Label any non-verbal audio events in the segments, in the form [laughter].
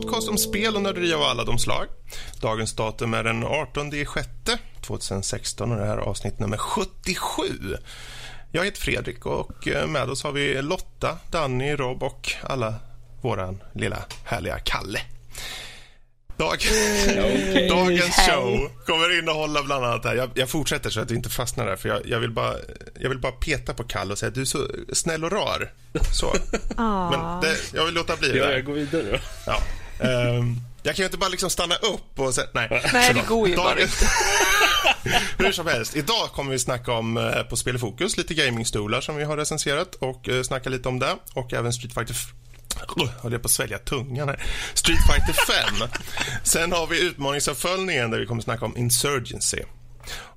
Podcast om spel och nörderi av alla de slag. Dagens datum är den 18 sjätte 2016 och det här är avsnitt nummer 77. Jag heter Fredrik och eh, med oss har vi Lotta, Danny, Rob och alla våran lilla härliga Kalle. Dag... Okay. [laughs] Dagens show kommer innehålla bland annat här. Jag, jag, fortsätter så att du inte fastnar där. För jag, jag, vill bara, jag vill bara peta på Kalle och säga att du är så snäll och rar. Så. [laughs] Men det, jag vill låta bli det. Ja, jag går vidare då. Ja. Um, jag kan ju inte bara liksom stanna upp och säga... Nej, nej det går ju bara inte. [laughs] Hur som helst, idag kommer vi snacka om eh, på Spel i fokus lite gamingstolar som vi har recenserat och eh, snacka lite om det och även Street Fighter Oh, höll jag på att svälja tungan här. Street Fighter 5. [laughs] Sen har vi utmaningsuppföljningen där vi kommer snacka om Insurgency.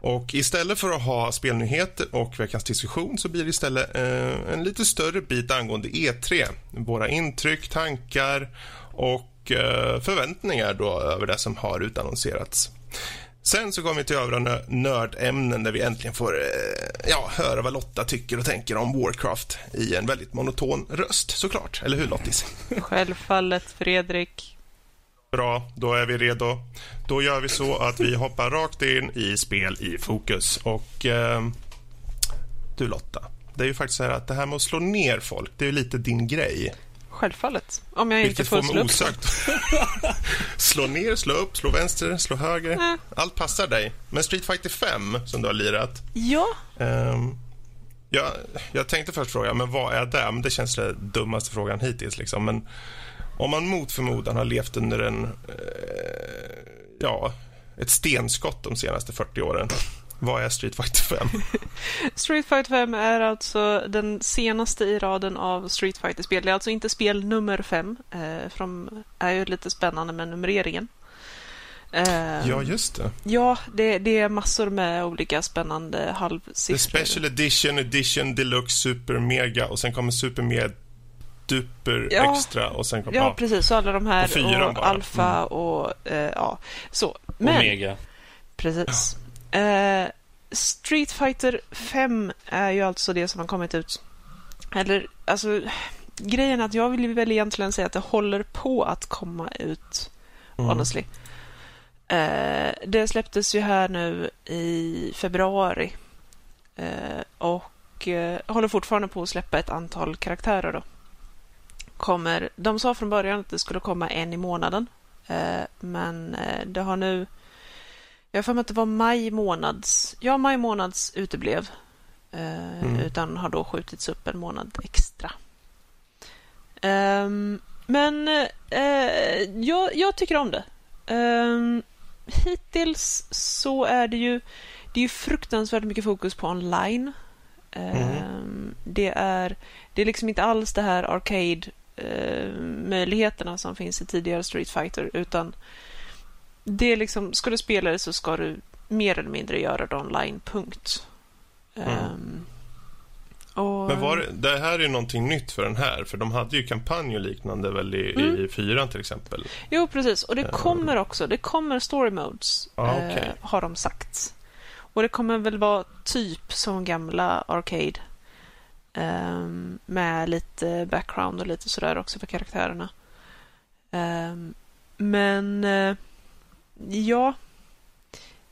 Och istället för att ha spelnyheter och veckans diskussion så blir det istället eh, en lite större bit angående E3. Våra intryck, tankar och förväntningar då över det som har utannonserats. Sen så kommer vi till övriga nördämnen där vi äntligen får eh, ja, höra vad Lotta tycker och tänker om Warcraft i en väldigt monoton röst, såklart. Eller hur, Lottis? Självfallet, Fredrik. Bra, då är vi redo. Då gör vi så att vi hoppar rakt in i spel i fokus. Och eh, du, Lotta, det är ju faktiskt så här att det här med att slå ner folk, det är ju lite din grej. Självfallet. Om jag Vilket inte får slå upp. Osökt. [laughs] slå ner, slå upp, slå vänster, slå höger. Äh. Allt passar dig. Men Street Fighter 5, som du har lirat. Ja. Um, jag, jag tänkte först fråga, men vad är det? Men det känns den dummaste frågan hittills. Liksom. Men om man mot förmodan har levt under en... Eh, ja, ett stenskott de senaste 40 åren. Vad är Street Fighter 5? [laughs] Street Fighter 5 är alltså den senaste i raden av Street Fighter-spel. Det är alltså inte spel nummer 5, eh, för de är ju lite spännande med numreringen. Eh, ja, just det. Ja, det, det, är massor med olika spännande halvsiffror. Special Edition, Edition, Deluxe, Super, Mega och sen kommer Super Mega Duper ja, extra och sen kommer... Ja, ja, precis. Så alla de här och, och Alfa mm. och eh, ja, så. Men, Omega. Precis. Eh, Street Fighter 5 är ju alltså det som har kommit ut. Eller, alltså, grejen är att jag vill väl egentligen säga att det håller på att komma ut, mm. honestly. Eh, det släpptes ju här nu i februari. Eh, och eh, håller fortfarande på att släppa ett antal karaktärer då. Kommer, de sa från början att det skulle komma en i månaden. Men det har nu jag har för mig att det var maj månads... Ja, maj månads uteblev. Eh, mm. Utan har då skjutits upp en månad extra. Um, men eh, jag, jag, tycker om det. Um, hittills så är det ju... Det är ju fruktansvärt mycket fokus på online. Um, Det är det är liksom inte alls det här arcade-möjligheterna eh, som finns i tidigare Street Fighter utan det är liksom, ska du spela det så ska du mer eller mindre göra det online, punkt. Mm. Um, och... Men var, det här är någonting nytt för den här, för de hade ju kampanj och liknande väl i, mm. i fyran till exempel. Jo, precis. Och det ehm. kommer också, det kommer story modes, ah, okay. eh, har de sagt. Och det kommer väl vara typ som gamla Arcade. Um, med lite background och lite sådär också för karaktärerna. Um, men... Uh, Ja.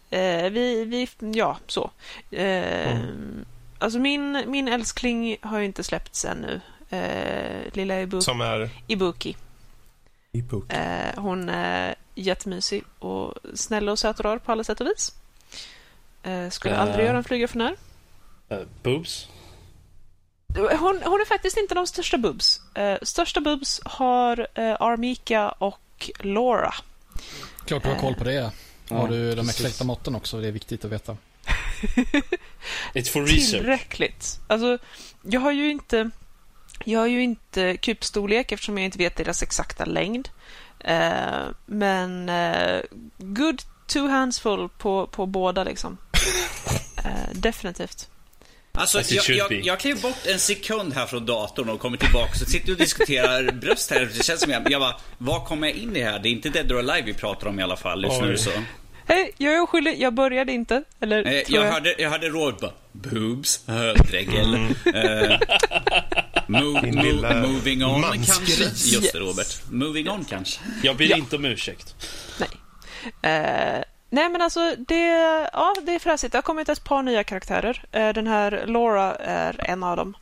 Eh, vi, vi, ja, så. Eh, mm. Alltså min, min älskling har ju inte släppts ännu. Eh, lilla Ibu Som är? Ibuki. Ibuki. Eh, hon är jättemysig och snäll och söt och rar på alla sätt och vis. Eh, skulle aldrig eh. göra en flyga för när. Uh, boobs? Hon, hon är faktiskt inte de största boobs. Största boobs har Armika och Laura. Klart du har koll på det. Har du de exakta måtten också? Det är viktigt att veta. [laughs] It's for research. Tillräckligt. Alltså, jag har ju inte... Jag har ju inte kubstorlek eftersom jag inte vet deras exakta längd. Uh, men uh, good two hands full på, på båda liksom. Uh, [laughs] definitivt. Alltså, jag, jag, jag klev bort en sekund här från datorn och kommer tillbaka så sitter och diskuterar [laughs] bröst här. Det känns som jag, jag bara, vad kommer jag in i här? Det är inte Dead or Alive vi pratar om i alla fall just nu så. Hej, jag är oskyldig. Jag började inte. Eller, eh, jag, jag, hörde, jag hörde Roy bara, boobs, dregel. Mm. Eh, Mo Din mo lilla moving on kanske? Just Yes. det, Robert. Moving on kanske? Jag ber Ja. inte om ursäkt. Nej. Eh, nej, men alltså det, ja, det är fräsigt. Det har kommit ett par nya karaktärer. Eh, den här Laura är en av dem.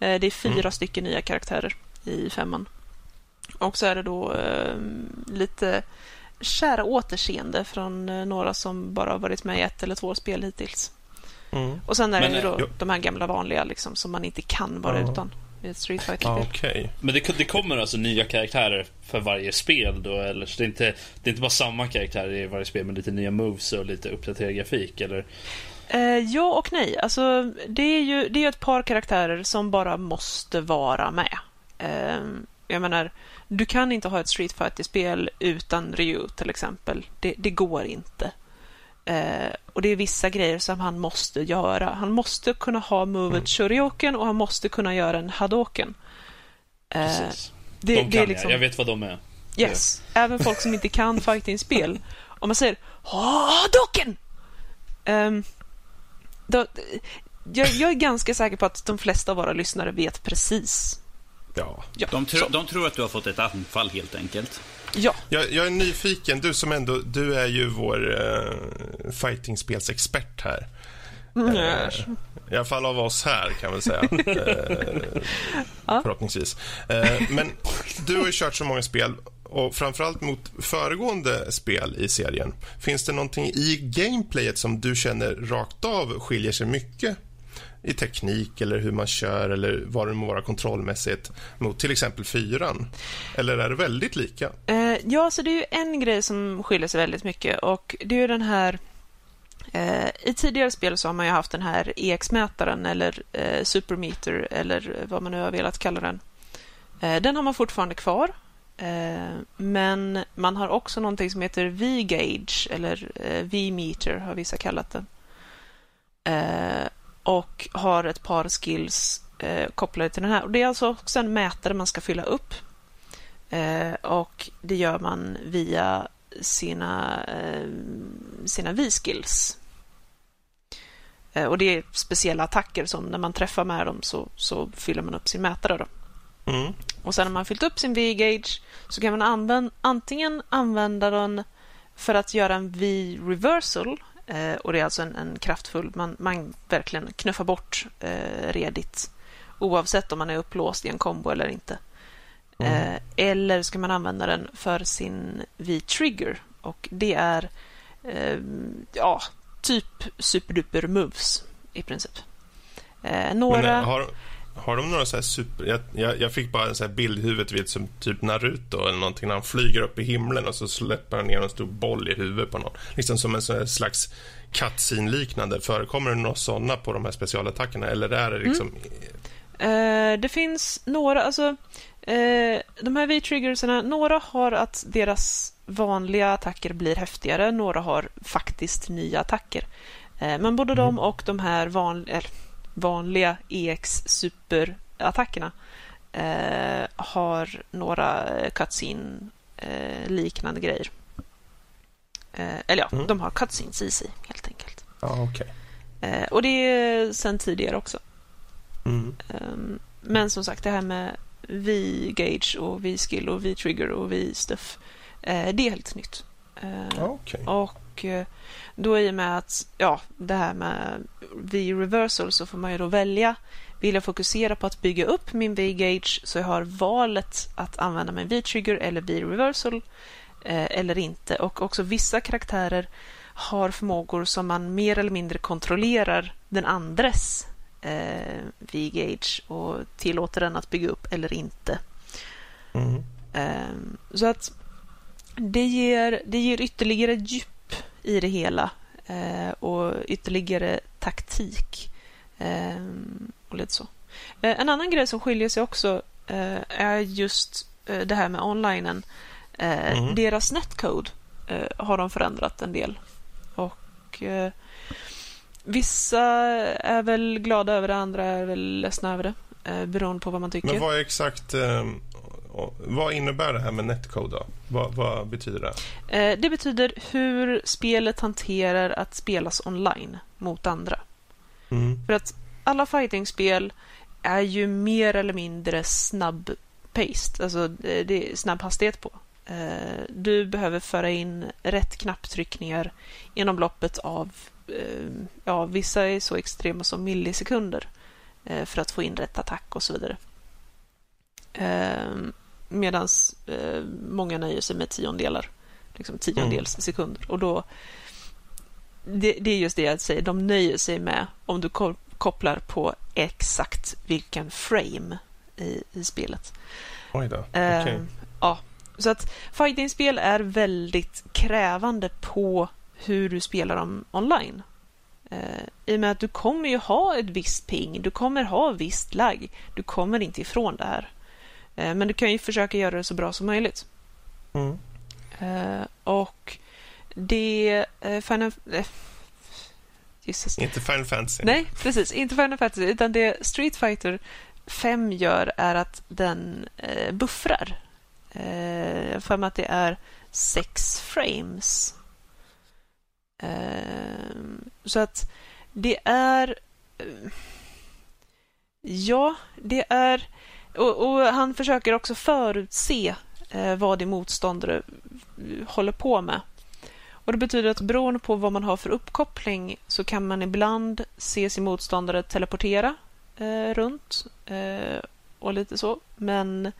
Eh, det är fyra stycken nya karaktärer i femman. Och så är det då eh, lite kära återseende från eh, några som bara har varit med i ett eller två spel hittills. Mm. Och sen är Men, det ju då jo. de här gamla vanliga liksom, som man inte kan vara Ja. utan Street Ja, Fighter-spel. Okej. Men det, det kommer alltså nya karaktärer för varje spel då? Eller så det är inte, det är inte bara samma karaktärer i varje spel med lite nya moves och lite uppdaterad grafik? Eller? Eh, ja och nej. Alltså, det är ju det är ett par karaktärer som bara måste vara med. Eh, jag menar, du kan inte ha ett Street Fighter-spel utan Ryu till exempel. Det, det går inte. Eh, och det är vissa grejer som han måste göra. Han måste kunna ha movet Mm. Shoryuken och han måste kunna göra en Hadoken. Eh, Precis. det, de kan det är liksom... jag. Jag vet vad de är. Yes, även folk som inte kan fighting-spel. Om man säger Hadoken! Um, då, jag, jag är ganska säker på att de flesta av våra lyssnare vet precis. Ja. Ja, De, tro, så. de tror att du har fått ett anfall helt enkelt. Ja. Jag, jag är nyfiken. Du som ändå, du är ju vår uh, fightingspelsexpert här. Eh, I alla fall av oss här, kan vi säga. [laughs] Ja. Förhoppningsvis. Eh, men du har ju kört så många spel och framförallt mot föregående spel i serien. Finns det någonting i gameplayet som du känner rakt av skiljer sig mycket i teknik eller hur man kör eller vad det må vara kontrollmässigt mot till exempel fyran? Eller är det väldigt lika? Eh, ja, så det är ju en grej som skiljer sig väldigt mycket och det är ju den här eh, I tidigare spel så har man ju haft den här EX-mätaren eller eh, Supermeter eller vad man nu har velat kalla den. Eh, den har man fortfarande kvar. Eh, men man har också någonting som heter V-gauge eller eh, V-meter har vissa kallat den. Eh, och har ett par skills eh, kopplade till den här. Och det är alltså också en mätare man ska fylla upp. Eh, och det gör man via sina, eh, sina V-skills. Eh, och det är speciella attacker som när man träffar med dem så, så fyller man upp sin mätare. Då. Mm. Och sen när man fyllt upp sin V-gauge så kan man använda, antingen använda den för att göra en V-reversal. Eh, och det är alltså en, en kraftfull, man, man verkligen knuffar bort eh, redigt. Oavsett om man är upplåst i en kombo eller inte. Mm. Eh, eller ska man använda den för sin V-trigger. Och det är eh, ja, typ superduper moves i princip. Eh, några... Eh, har, har de några så här super... Jag, jag, jag fick bara en så här bild i huvudet vid som typ Naruto eller någonting när han flyger upp i himlen och så släpper han ner en stor boll i huvudet på någon. Liksom som en sån slags cutscene-liknande. Förekommer det några sådana på de här specialattackerna eller är det liksom... Eh, det finns några, alltså eh, de här V-triggersarna, några har att deras vanliga attacker blir häftigare, några har faktiskt nya attacker. Eh, men både de och de här van, eller, vanliga EX superattackerna eh, har några cutscene eh, liknande grejer. Eh, eller ja, Mm. de har cutscenes i sig helt enkelt. Ja, okej. Eh, och det är sen tidigare också. Mm. Um, men som sagt, det här med V-gauge och V-skill och V-trigger och V-stuff, eh, det är helt nytt. Eh, Ja, okej. och eh, då i och med att, ja, det här med V-reversal så får man ju då välja. Vill jag fokusera på att bygga upp min V-gauge så jag har valet att använda min V-trigger eller V-reversal eh, eller inte. Och också vissa karaktärer har förmågor som man mer eller mindre kontrollerar den andres eh, V-gauge och tillåter den att bygga upp eller inte. Mm. Ehm, så att det ger, det ger ytterligare djup i det hela eh, och ytterligare taktik. Ehm, och lite så. Eh, en annan grej som skiljer sig också eh, är just eh, det här med onlinen. Eh, Mhm. Deras netcode eh, har de förändrat en del. Och eh, Vissa är väl glada över det, andra är väl ledsna över det. Eh, beroende på vad man tycker. Men vad är exakt... Eh, och- vad innebär det här med netcode då? Vad, vad betyder det? Eh, Det betyder hur spelet hanterar att spelas online mot andra. Mm. För att alla fightingspel är ju mer eller mindre snabb-paced, alltså det är snabb hastighet på. Eh, du behöver föra in rätt knapptryckningar inom loppet av, eh, ja, vissa är så extrema som millisekunder eh, för att få in rätt attack och så vidare. Medan många nöjer sig med tiondelar, liksom tiondels mm. sekunder. Och då, det, det, är just det jag säger, de nöjer sig med om du kopplar på exakt vilken frame i, i spelet. Oj då. Okay. ja, så att fightingspel är väldigt krävande på hur du spelar dem online. Eh, I och med att du kommer ju ha ett visst ping, du kommer ha visst lagg. Du kommer inte ifrån det här. Eh, men du kan ju försöka göra det så bra som möjligt. Mm. Eh, och det... Eh, Final... Jesus. Inte Final Fantasy. Nej, precis. Inte Final Fantasy. Utan det Street Fighter 5 gör är att den buffrar jag för mig att det är sex frames. Så att det är... Ja, det är... Och, och, han försöker också förutse eh, vad din motståndare håller på med. Och Det betyder att beroende på vad man har för uppkoppling så kan man ibland se sin motståndare teleportera eh, runt eh, och lite så. Men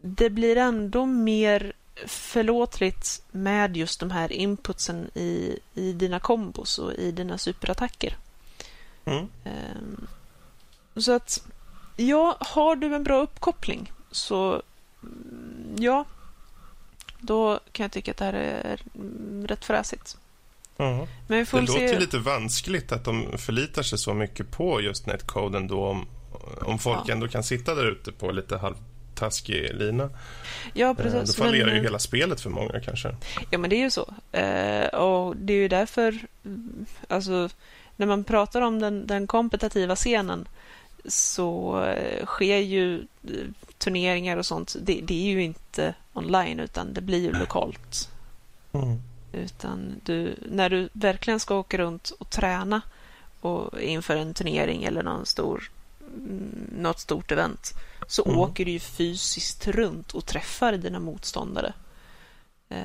det blir ändå mer förlåtligt med just de här inputsen i, i dina kombos och i dina superattacker. Mm. Um, så att, ja, har du en bra uppkoppling så mm, ja, då kan jag tycka att det här är rätt fräsigt. Mm. Men vi får det se... låter lite vanskligt att de förlitar sig så mycket på just netcoden då om, om folk ja. ändå kan sitta där ute på lite halv taskig lina. Ja, precis. Eh, då fallerar men, ju hela spelet för många kanske. Ja, men det är ju så. Eh, och det är ju därför, alltså, när man pratar om den, den kompetitiva scenen så eh, sker ju turneringar och sånt. Det, det, är ju inte online utan det blir ju lokalt. Mm. Utan du, när du verkligen ska åka runt och träna och inför en turnering eller någon stor, mm, något stort event så mm. åker du ju fysiskt runt och träffar dina motståndare. Eh,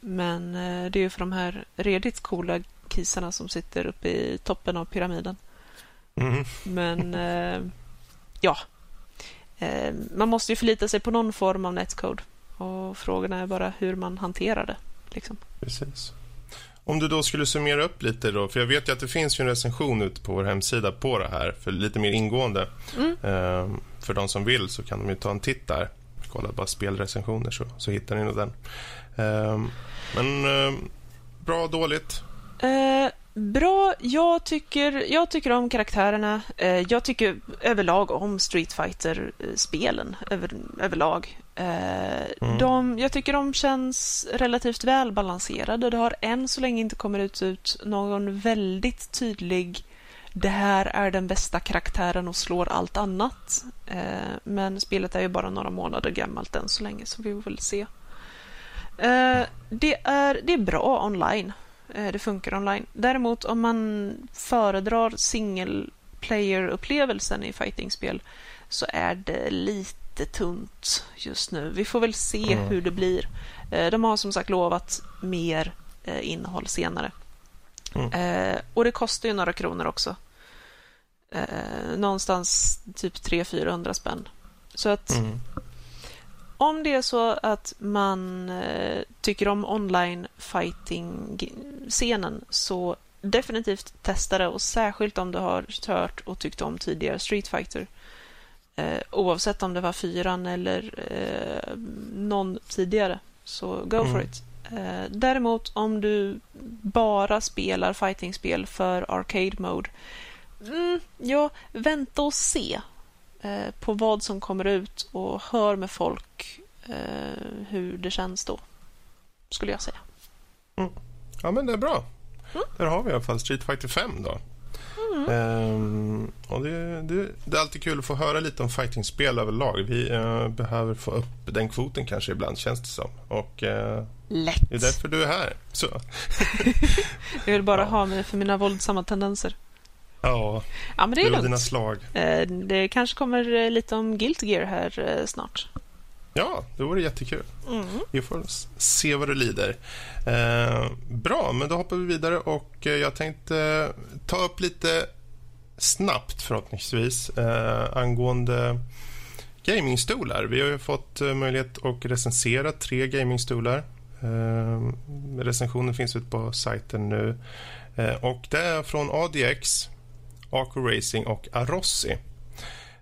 men eh, det är ju för de här redigt coola kisarna som sitter uppe i toppen av pyramiden. Mm. Men eh, ja, man måste ju förlita sig på någon form av netcode. Och frågan är bara hur man hanterar det. Liksom. Precis. Om du då skulle summera upp lite då, för jag vet ju att det finns ju en recension ute på vår hemsida på det här, för lite mer ingående. Mm. Um, för de som vill så kan de ju ta en titt där. Kolla bara spelrecensioner så, så hittar ni nog den. Um, men um, bra, dåligt? Bra. Jag tycker, jag tycker om karaktärerna. Uh, jag tycker överlag om Street fighter spelen över, överlag. Uh, mm. de, jag tycker de känns relativt väl balanserade. Det har än så länge inte kommit ut någon väldigt tydlig det här är den bästa karaktären och slår allt annat. Eh, men spelet är ju bara några månader gammalt än så länge, så vi får väl se. Eh, det, är, det är bra online. Eh, det funkar online. Däremot om man föredrar single player-upplevelsen i fightingspel så är det lite tunt just nu. Vi får väl se mm. hur det blir. De har som sagt lovat mer innehåll senare. Mm. Eh, och det kostar ju några kronor också. Eh, någonstans typ 300-400 spänn. Så att mm. Om det är så att man eh, tycker om online fighting-scenen så definitivt testa det och särskilt om du har hört och tyckt om tidigare Street Fighter. Eh, oavsett om det var fyran eller eh, någon tidigare. Så go mm. for it. Eh, däremot om du bara spelar fightingspel för arcade mode Mm, ja, vänta och se på vad som kommer ut och hör med folk eh, hur det känns då. Skulle jag säga. Mm. Ja, men det är bra. Mm. Där har vi i alla fall Street Fighter 5 då. Mm. Ehm, och det, det, det, är alltid kul att få höra lite om fightingspel överlag. Vi uh, behöver få upp den kvoten kanske ibland, känns det som. Och, uh, Lätt. Det är därför du är här. Så. [laughs] jag vill bara ja. ha mig för mina våldsamma tendenser. Ja, ja men det är lugnt. slag. Eh, Det kanske kommer eh, lite om Guilty Gear här eh, snart. Ja, det vore jättekul. Mm. Vi får se vad det lider. Eh, bra, men då hoppar vi vidare och jag tänkte ta upp lite snabbt förhoppningsvis eh, angående gamingstolar. Vi har ju fått möjlighet att recensera tre gamingstolar. Eh, recensionen finns ute på sajten nu. Och det är från ADX, Aco Racing och Arossi.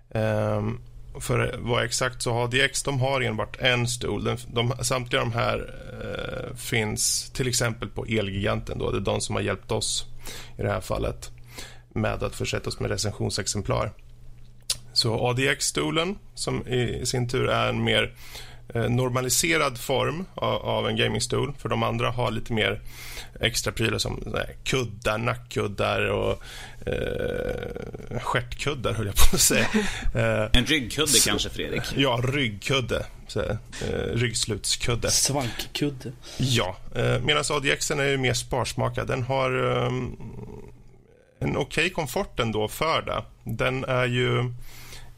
Um, för att vara exakt så har DX de har enbart en stol. De, de, samtliga de här eh, finns till exempel på Elgiganten. Då. Det är de som har hjälpt oss i det här fallet med att försätta oss med recensionsexemplar. Så ADX-stolen, som i sin tur är en mer eh, normaliserad form av, en gamingstol. För de andra har lite mer extra prylar som så kuddar, nackkuddar och eh, stjärtkuddar, höll jag på att säga. [laughs] Eh, En ryggkudde kanske, Fredrik? ja, ryggkudde. Så, eh, ryggslutskudde. Svankkudde. Ja, eh, medan ADXen är ju mer sparsmakad. Den har ehm, en okej komfort ändå för det. Den är ju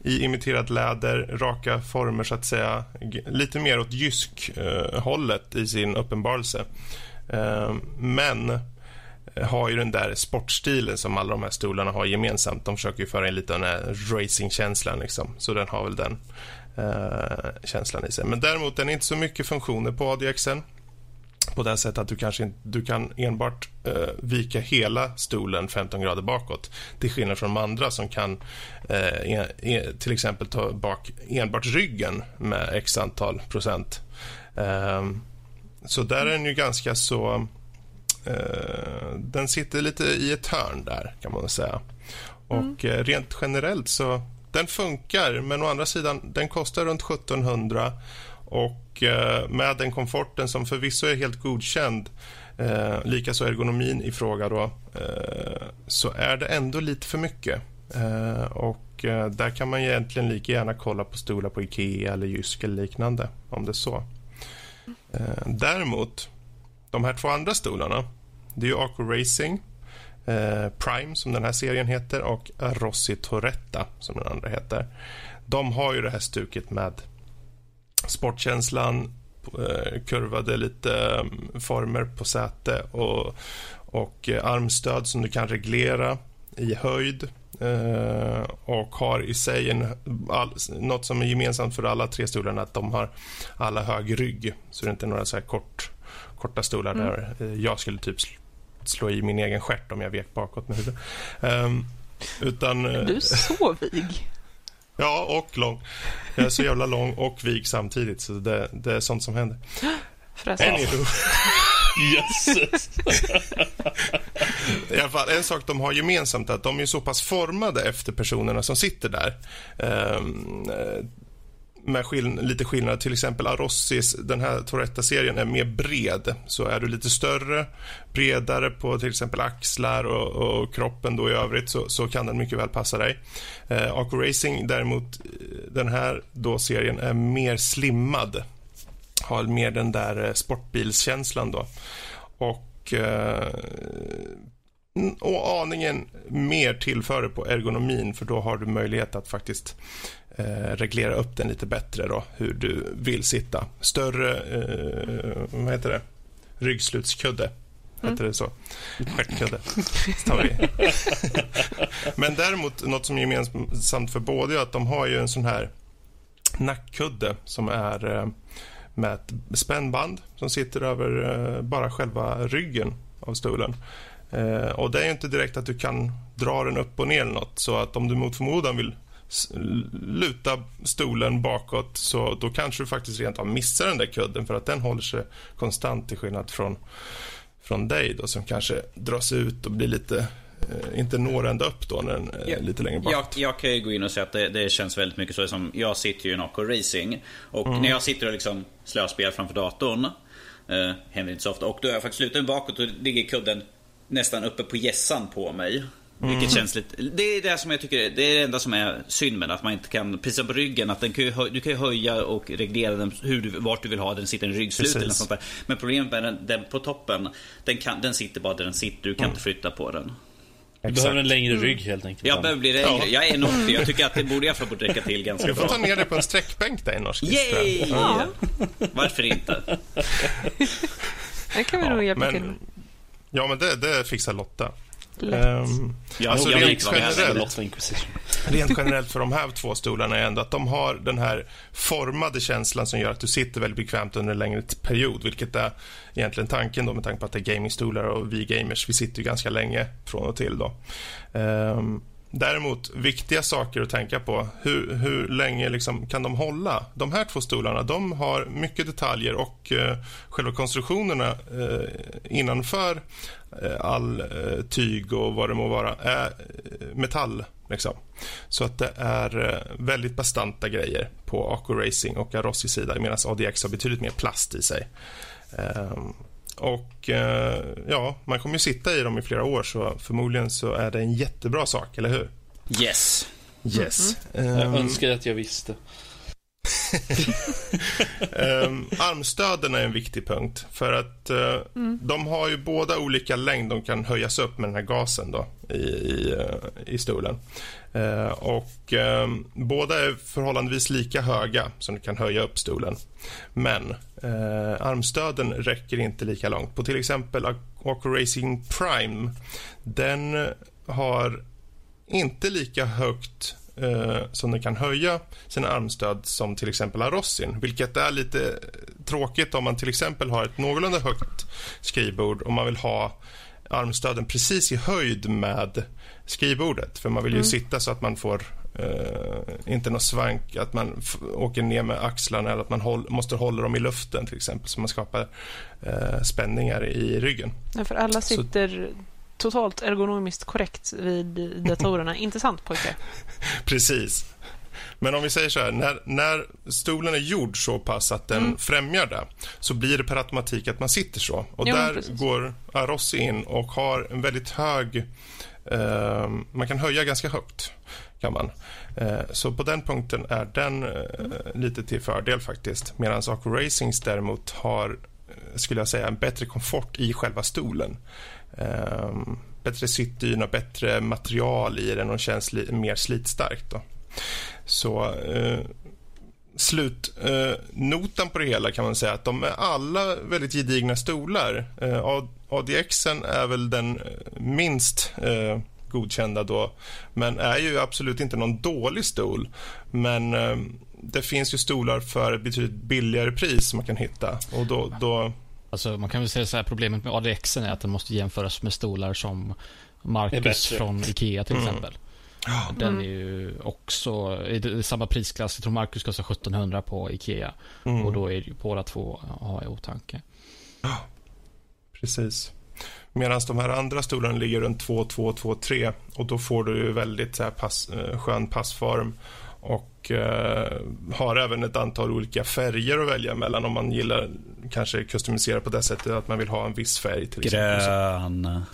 i imiterat läder, raka former så att säga. Lite mer åt jysk-hållet eh, i sin uppenbarelse. Eh, men eh, har ju den där sportstilen som alla de här stolarna har gemensamt. De försöker ju föra in lite av den här racingkänslan liksom. Så den har väl den eh, känslan i sig. Men däremot, den är inte så mycket funktioner på ADXen på det sättet att du kanske inte, du kan enbart eh, vika hela stolen 15 grader bakåt till skillnad från de andra som kan eh, en, en, till exempel ta bak enbart ryggen med x antal procent. Ehm, så där är den ju ganska så... Eh, den sitter lite i ett hörn där, kan man säga. Och eh, rent generellt så... Den funkar, men å andra sidan, den kostar runt 1700 och Eh, med den komforten som förvisso är helt godkänd, eh, likaså ergonomin i fråga då, eh, så är det ändå lite för mycket. Eh, och eh, där kan man egentligen lika gärna kolla på stolar på Ikea eller Jysk eller liknande, om det är så. Eh, däremot, de här två andra stolarna, det är ju Aco Racing, eh, Prime som den här serien heter och Rossi Toretta som den andra heter. De har ju det här stuket med sportkänslan, eh, kurvade lite eh, former på säte och, och eh, armstöd som du kan reglera i höjd eh, och har i sig en, all, något som är gemensamt för alla tre stolarna att de har alla hög rygg. Så det är inte några så kort, korta stolar Mm. där jag skulle typ sl- slå i min egen stjärt om jag vek bakåt med huvudet. Ehm, utan... Du är så vig. Ja, och lång. Jag är så jävla lång och vig samtidigt, så det, det är sånt som händer. Förresten. Anywho, [laughs] Jösses. I alla fall, en sak de har gemensamt är att de är så pass formade efter personerna som sitter där. Eh, med skill- lite skillnad. Till exempel Arossis, den här Toretta-serien är mer bred. Så är du lite större, bredare på till exempel axlar och, och kroppen då i övrigt så, så kan den mycket väl passa dig. Eh, Aco Racing däremot, eh, den här då serien är mer slimmad. Har mer den där eh, sportbilskänslan då. Och eh, och aningen mer tillföre på ergonomin för då har du möjlighet att faktiskt eh, reglera upp den lite bättre då, hur du vill sitta. Större, eh, vad heter det, ryggslutskudde. Heter det så? Stjärtkudde. [laughs] Men däremot, något som är gemensamt för båda är att de har ju en sån här nackkudde som är eh, med ett spännband som sitter över eh, bara själva ryggen av stolen. Eh, och det är ju inte direkt att du kan dra den upp och ner eller något. Så att om du mot förmodan vill luta stolen bakåt så då kanske du faktiskt rent av missar den där kudden för att den håller sig konstant till skillnad från, från dig då som kanske dras ut och blir lite eh, inte når ända upp då när den är lite längre Jag, bak. jag kan ju gå in och säga att det, det känns väldigt mycket så som Jag sitter ju i AK Racing Och Mm. när jag sitter och liksom slöspelar framför datorn eh, Händer inte så ofta Och då har jag faktiskt lutat bakåt och ligger kudden nästan uppe på gässan på mig Mm. Vilket känns lite... Det är det som jag tycker, det är det enda som är synd med Att man inte kan, precis på ryggen, att den kan ju, du kan ju höja och reglera den hur du, vart du vill ha den. Sitter en ryggslut Precis. eller något sånt där. Men problemet med den, den på toppen, den, kan, den sitter bara där den sitter. Du kan Mm. inte flytta på den. Du behöver en längre mm. rygg helt enkelt. Jag behöver bli längre. Ja. Jag är 1,80. Jag tycker att det borde jag få räcka till ganska bra. Du får ta ner dig på en sträckbänk där i norsk Yay! Ja. Varför inte? [laughs] Det kan vi ja, nog hjälpa men, till Ja, men det, det fixar Lotta. Um, ja, alltså rent, generellt, rent generellt för de här två stolarna är ändå att de har den här formade känslan som gör att du sitter väldigt bekvämt under en längre period, vilket är egentligen tanken då med tanke på att det är gamingstolar och vi gamers, vi sitter ju ganska länge från och till då. Um, Däremot, viktiga saker att tänka på. Hur, hur länge liksom kan de hålla? De här två stolarna de har mycket detaljer och eh, själva konstruktionerna eh, innanför eh, all eh, tyg och vad det må vara är eh, metall. Liksom. Så att det är eh, väldigt bastanta grejer på Aco Racing och Arossis sida medan ADX har betydligt mer plast i sig. Ehm, och eh, ja, man kommer ju sitta i dem i flera år så förmodligen så är det en jättebra sak, eller hur? Yes. Yes. Mm -hmm. um, jag önskar att jag visste. Um, [laughs] armstöden är en viktig punkt för att uh, mm. de har ju båda olika längd de kan höjas upp med den här gasen då i, i, uh, i stolen. Uh, och um, båda är förhållandevis lika höga som du kan höja upp stolen. Men armstöden räcker inte lika långt. På till exempel Aqua Racing Prime, den har inte lika högt eh, som den kan höja sina armstöd som till exempel Arossin, vilket är lite tråkigt om man till exempel har ett någorlunda högt skrivbord och man vill ha armstöden precis i höjd med skrivbordet. För man vill ju mm. sitta så att man får eh, inte något svank, att man åker ner med axlarna eller att man håll, måste hålla dem i luften till exempel så man skapar eh, spänningar i ryggen. Ja, för alla sitter så totalt ergonomiskt korrekt vid datorerna. [laughs] Intressant pojke. Precis. Men om vi säger så här, när, när stolen är gjord så pass att den mm. främjar det så blir det per automatik att man sitter så. Och jo, där precis. går Arossi in och har en väldigt hög... Eh, man kan höja ganska högt, kan man. Eh, så på den punkten är den eh, lite till fördel faktiskt. Medan Aco Racings däremot har, eh, skulle jag säga, en bättre komfort i själva stolen. Um, bättre sittdyna, bättre material i den och känns mer slitstarkt. Då. Så uh, slutnotan eh, på det hela kan man säga att de är alla väldigt gedigna stolar. Eh, ADXen är väl den eh, minst eh, godkända då, men är ju absolut inte någon dålig stol. Men eh, det finns ju stolar för ett betydligt billigare pris som man kan hitta och då, då Alltså man kan väl säga så här, problemet med ADX är att den måste jämföras med stolar som Marcus från Ikea till mm. exempel. Mm. Den är ju också i samma prisklass. Jag tror Marcus kostar 1700 på Ikea. Mm. Och då är det ju båda två att ha i åtanke. Ja, precis. Medan de här andra stolarna ligger runt 2, 2, 2, 3 och då får du ju väldigt så här pass, eh, skön passform och eh, har även ett antal olika färger att välja mellan om man gillar kanske customisera på det sättet att man vill ha en viss färg. Till Grön.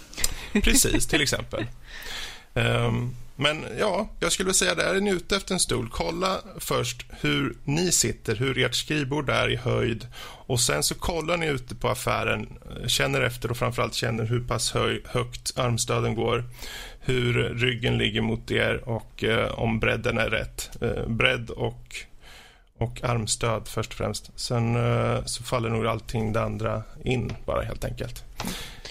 Precis, till exempel. Um, men ja, jag skulle säga det. Är ni ute efter en stol, kolla först hur ni sitter, hur ert skrivbord är i höjd och sen så kollar ni ute på affären, känner efter och framförallt känner hur pass höj, högt armstöden går hur ryggen ligger mot er och eh, om bredden är rätt. Eh, bredd och, och armstöd först och främst. Sen eh, så faller nog allting det andra in bara helt enkelt.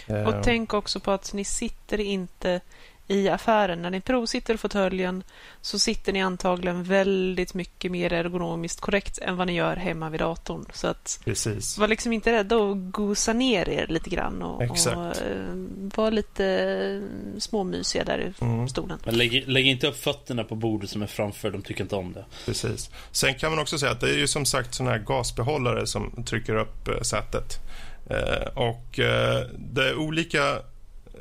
Och eh. tänk också på att ni sitter inte i affären. När ni provsitter i fåtöljen så sitter ni antagligen väldigt mycket mer ergonomiskt korrekt än vad ni gör hemma vid datorn. Så att Precis. var liksom inte rädda att gosa ner er lite grann och, och uh, var lite småmysiga där i mm. stolen. Men lägg, lägg, inte upp fötterna på bordet som är framför, de tycker inte om det. Precis. Sen kan man också säga att det är ju som sagt sådana här gasbehållare som trycker upp uh, sätet. Uh, och uh, det är olika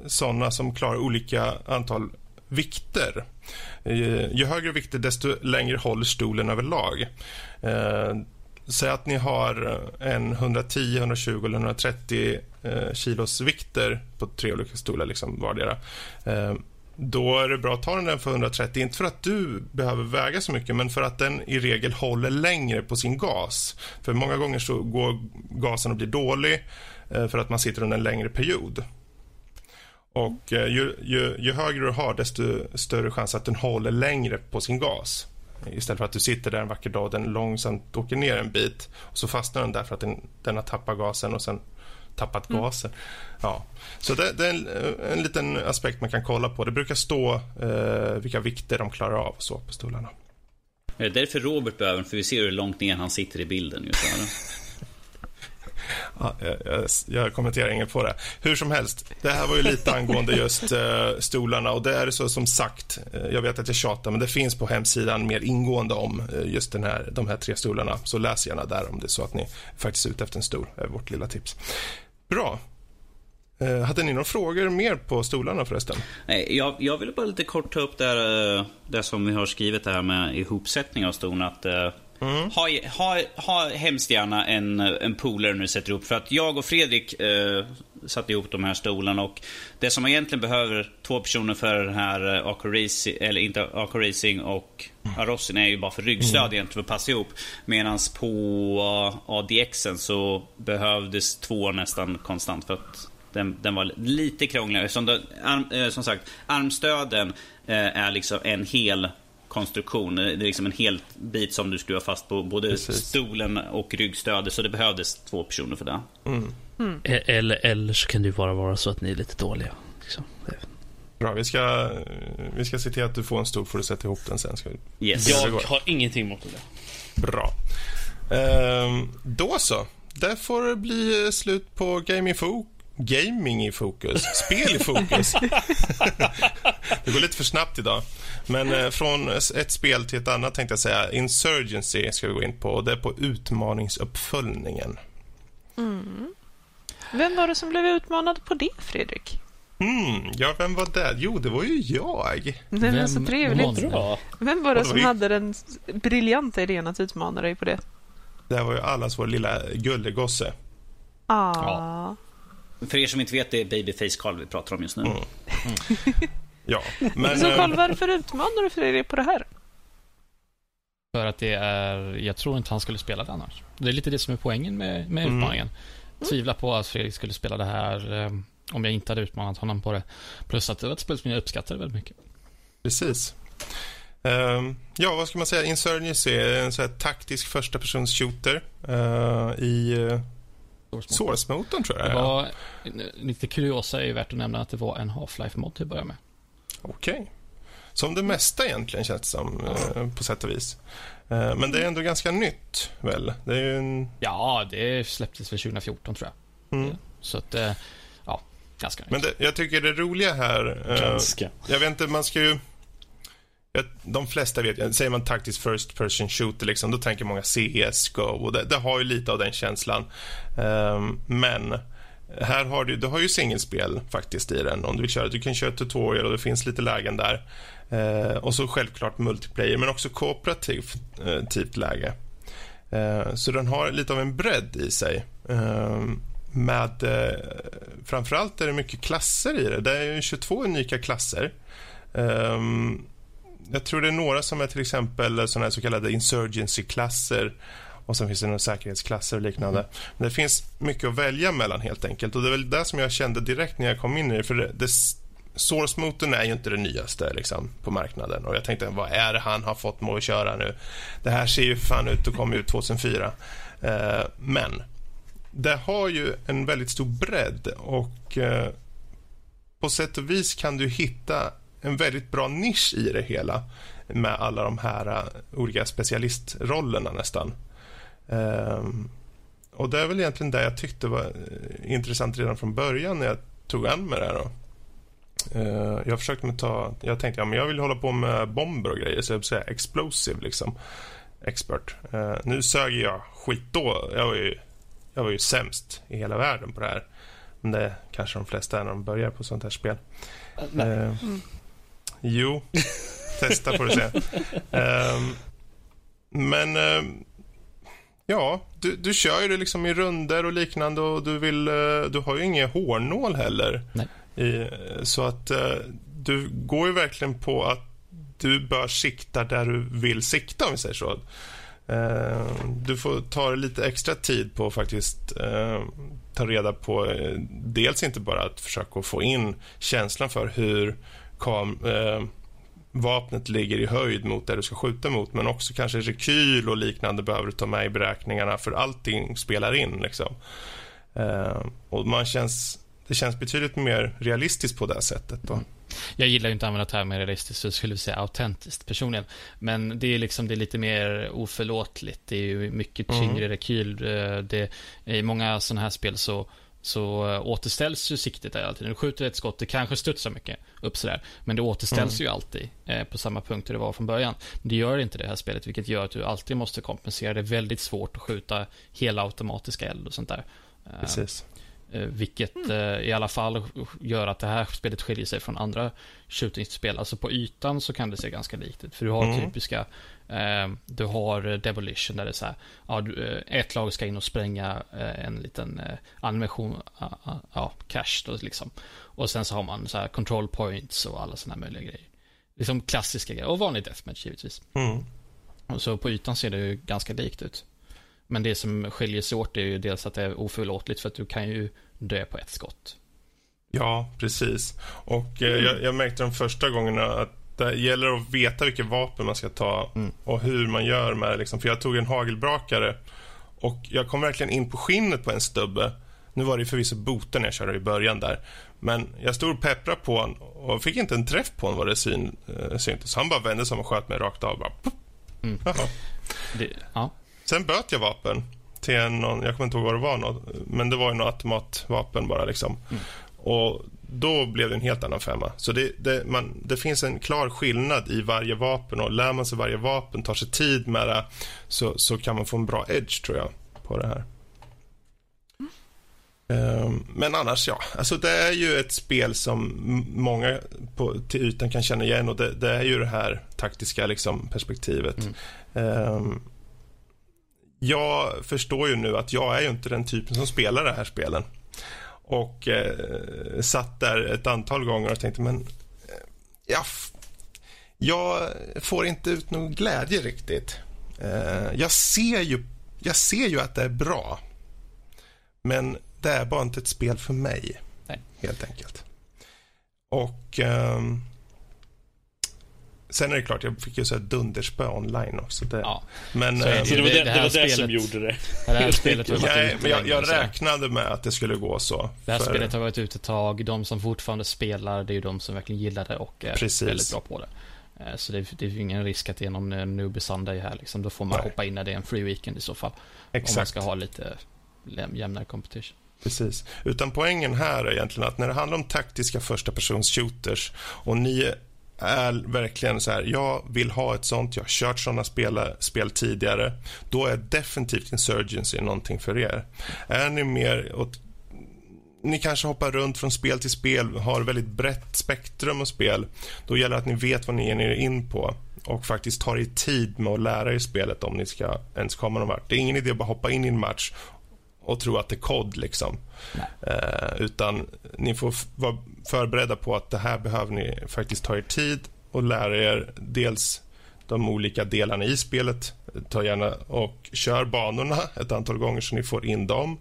sådana som klarar olika antal vikter. Eh, ju högre vikter, desto längre håller stolen överlag. Eh, säg att ni har en 110, 120 eller 130 eh, kilos vikter på tre olika stolar liksom vardera. Eh, då är det bra att ta den för 130, inte för att du behöver väga så mycket men för att den i regel håller längre på sin gas. För många gånger så går gasen och blir dålig eh, för att man sitter under en längre period. Och eh, ju, ju, ju, högre du har, desto större chans att den håller längre på sin gas. Istället för att du sitter där en vacker dag och den långsamt åker ner en bit och så fastnar den där för att den, den har tappat gasen och sen tappat mm. gasen. Ja. Så det, det är en, en, liten aspekt man kan kolla på. Det brukar stå eh, vilka vikter de klarar av så på stolarna. Är det därför Robert behöver för vi ser hur långt ner han sitter i bilden just här. [laughs] Ja, jag, jag, kommenterar inget på det. Hur som helst, det här var ju lite [laughs] angående just uh, stolarna och det är så som sagt, uh, jag vet att jag tjatar, men det finns på hemsidan mer ingående om uh, just den här, de här tre stolarna. Så läs gärna där om det är så att ni faktiskt är ute efter en stol, är vårt lilla tips. Bra. hade ni några frågor mer på stolarna förresten? Nej, jag, jag ville bara lite kort ta upp det, det som vi har skrivit här med ihopsättning av stolen. Att, Mm. Ha, ha, ha hemskt gärna en, en polare du sätter upp. För att jag och Fredrik eh, satte ihop de här stolarna. Och det som man egentligen behöver två personer för den här eh, AK Racing, eller inte AK Racing och Arossin är ju bara för ryggstöd mm. egentligen för att passa ihop. Medan på uh, ADXen så behövdes två nästan konstant för att den, den var lite krångligare. Som, det, arm, eh, som sagt, armstöden eh, är liksom en hel konstruktion. Det är liksom en hel bit som du skruvar fast på både Precis. stolen och ryggstödet. Så det behövdes två personer för det. Mm. Mm. Eller, eller så kan det ju bara vara så att ni är lite dåliga. Liksom. Bra, vi ska, vi ska se till att du får en stol för att sätta ihop den sen. Ska vi... yes. Jag har ingenting emot det. Bra. Ehm, då så. Det får bli slut på Gaming Folk gaming i fokus, spel i fokus. [laughs] det går lite för snabbt idag. Men eh, från ett spel till ett annat tänkte jag säga. Insurgency ska vi gå in på och det är på utmaningsuppföljningen. Mm. Vem var det som blev utmanad på det, Fredrik? Mm, ja, vem var det? Jo, det var ju jag. Det var så trevligt. Bra. Vem var det, det som var hade den briljanta idén att utmana dig på det? Det var ju allas vår lilla gullegosse. Ah. Ja. För er som inte vet, det är Babyface Carl vi pratar om just nu. Mm. Mm. [laughs] ja, men... Så Carl, varför utmanar du Fredrik på det här? För att det är... Jag tror inte han skulle spela det annars. Det är lite det som är poängen med, med mm. utmaningen. Tvivla på att Fredrik skulle spela det här um, om jag inte hade utmanat honom på det. Plus att det var ett spel som jag uppskattade väldigt mycket. Precis. Um, ja, vad ska man säga? Insurgency är en så här taktisk första persons shooter uh, i Source-motorn tror jag det var, Lite kuriosa är ju värt att nämna att det var en Half-Life-mod till att börja med. Okej. Okay. Som det mesta egentligen känns det som, eh, på sätt och vis. Eh, men det är ändå ganska nytt, väl? Det är en... Ja, det släpptes väl 2014 tror jag. Mm. Så att, eh, ja, ganska nytt. Men det, jag tycker det roliga här... Ganska. Jag vet inte, man ska ju de flesta vet, säger man taktisk first person shooter, liksom, då tänker många CS, Go. Och det, det har ju lite av den känslan. Um, men här har du, du har ju singelspel faktiskt i den om du vill köra. Du kan köra tutorial och det finns lite lägen där. Uh, och så självklart multiplayer, men också kooperativt uh, läge. Uh, så den har lite av en bredd i sig. Ehm, med, uh, framförallt är det mycket klasser i det. Det är 22 unika klasser. Um, jag tror det är några som är till exempel såna här så kallade insurgency-klasser och sen finns det några säkerhetsklasser och liknande. Mm. Men det finns mycket att välja mellan helt enkelt och det är väl det som jag kände direkt när jag kom in i det. För det, det Source-motorn är ju inte det nyaste liksom, på marknaden och jag tänkte vad är det han har fått mig att köra nu? Det här ser ju fan ut att komma ut 2004. Eh, men det har ju en väldigt stor bredd och eh, på sätt och vis kan du hitta en väldigt bra nisch i det hela med alla de här uh, olika specialistrollerna nästan. Um, och det är väl egentligen det jag tyckte var uh, intressant redan från början när jag tog an med det här. Då. Uh, jag försökte med ta, jag tänkte ja, men jag vill hålla på med bomber och grejer så jag vill säga explosive liksom. Expert. Uh, nu sög jag skit då. Jag var, ju, jag var ju sämst i hela världen på det här. Men det kanske de flesta är när de börjar på sånt här spel. Mm. Jo, testa får du se. Um, men um, ja, du, du kör ju det liksom i runder och liknande och du vill, uh, du har ju ingen hårnål heller. I, så att uh, du går ju verkligen på att du bör sikta där du vill sikta om vi säger så. Eh, du får ta lite extra tid på att faktiskt eh, ta reda på eh, dels inte bara att försöka få in känslan för hur kam, eh, vapnet ligger i höjd mot det du ska skjuta mot men också kanske rekyl och liknande behöver du ta med i beräkningarna för allting spelar in. Liksom. Eh, och man känns, det känns betydligt mer realistiskt på det sättet. Då. Mm. Jag gillar ju inte att använda termen realistiskt, så jag skulle säga autentiskt personligen. Men det är liksom, det är lite mer oförlåtligt. Det är ju mycket tyngre mm. rekyl. Eh, det, I många sådana här spel så så eh, återställs ju siktet där alltid. När du skjuter ett skott, det kanske studsar mycket upp sådär. Men det återställs mm. ju alltid eh, på samma punkt där det var från början. Men det gör inte det här spelet, vilket gör att du alltid måste kompensera. Det är väldigt svårt att skjuta hela automatiska eld och sånt där. Precis. Eh, vilket mm. eh, i alla fall gör att det här spelet skiljer sig från andra shootingspel. Alltså på ytan så kan det se ganska likt ut. För du har mm. typiska, eh, du har Demolition där det är så här, ja, du, ett lag ska in och spränga en liten animation, ja, cash då liksom. Och sen så har man så här control points och alla sådana möjliga grejer. Liksom klassiska grejer, och vanlig deathmatch givetvis. Mm. Och så på ytan ser det ju ganska likt ut. Men det som skiljer sig åt är ju dels att det är oförlåtligt för att du kan ju dö på ett skott. Ja, precis. Och eh, jag, jag, märkte de första gångerna att det gäller att veta vilket vapen man ska ta mm. och hur man gör med det. Liksom. För jag tog en hagelbrakare och jag kom verkligen in på skinnet på en stubbe. Nu var det förvisso boten jag körde i början där. Men jag stod och pepprade på honom och fick inte en träff på honom vad det syn, äh, syntes. Han bara vände sig om och sköt mig rakt av. Bara, mm. det, ja. Sen böt jag vapen till någon, jag kommer inte ihåg vad det var, något, men det var ju något automatvapen bara liksom. Mm. Och då blev det en helt annan femma. Så det, det, man, det, finns en klar skillnad i varje vapen och lär man sig varje vapen, tar sig tid med det, så, så kan man få en bra edge tror jag på det här. Um, men annars, ja. Alltså, det är ju ett spel som många på, till ytan kan känna igen och det, det är ju det här taktiska liksom, perspektivet. Mm. Um, jag förstår ju nu att jag är ju inte den typen som spelar det här spelen. Och eh, satt där ett antal gånger och tänkte, men eh, ja, jag får inte ut någon glädje riktigt. Eh, jag, ser ju, jag ser ju att det är bra, men det är bara inte ett spel för mig, Nej. helt enkelt. Och ehm, Sen är det klart, jag fick ju så dunderspö online också. Det, ja. men, så, äh, så det var det, det, det, var det som gjorde det? det här spelet har [laughs] Nej, men jag, jag räknade med att det skulle gå så. Det här för... spelet har varit ute ett tag. De som fortfarande spelar, det är ju de som verkligen gillar det och är Precis. väldigt bra på det. Eh, så det, det är ingen risk att det är någon eh, newbie Sunday här liksom. Då får man Nej. hoppa in när det är en free weekend i så fall. Exakt. Om man ska ha lite jämnare competition. Precis. Utan poängen här är egentligen att när det handlar om taktiska första persons shooters och ni är verkligen så här, jag vill ha ett sånt, jag har kört såna spel, spel tidigare, då är definitivt Insurgency någonting för er. Är ni mer åt ni kanske hoppar runt från spel till spel, har väldigt brett spektrum av spel. Då gäller det att ni vet vad ni ger er in på och faktiskt tar er tid med att lära er spelet om ni ska ens komma någon vart. Det är ingen idé att bara hoppa in i en match och tro att det är kod. Liksom. Eh, utan ni får vara förberedda på att det här behöver ni faktiskt ta er tid och lära er dels de olika delarna i spelet. Ta gärna och kör banorna ett antal gånger så ni får in dem.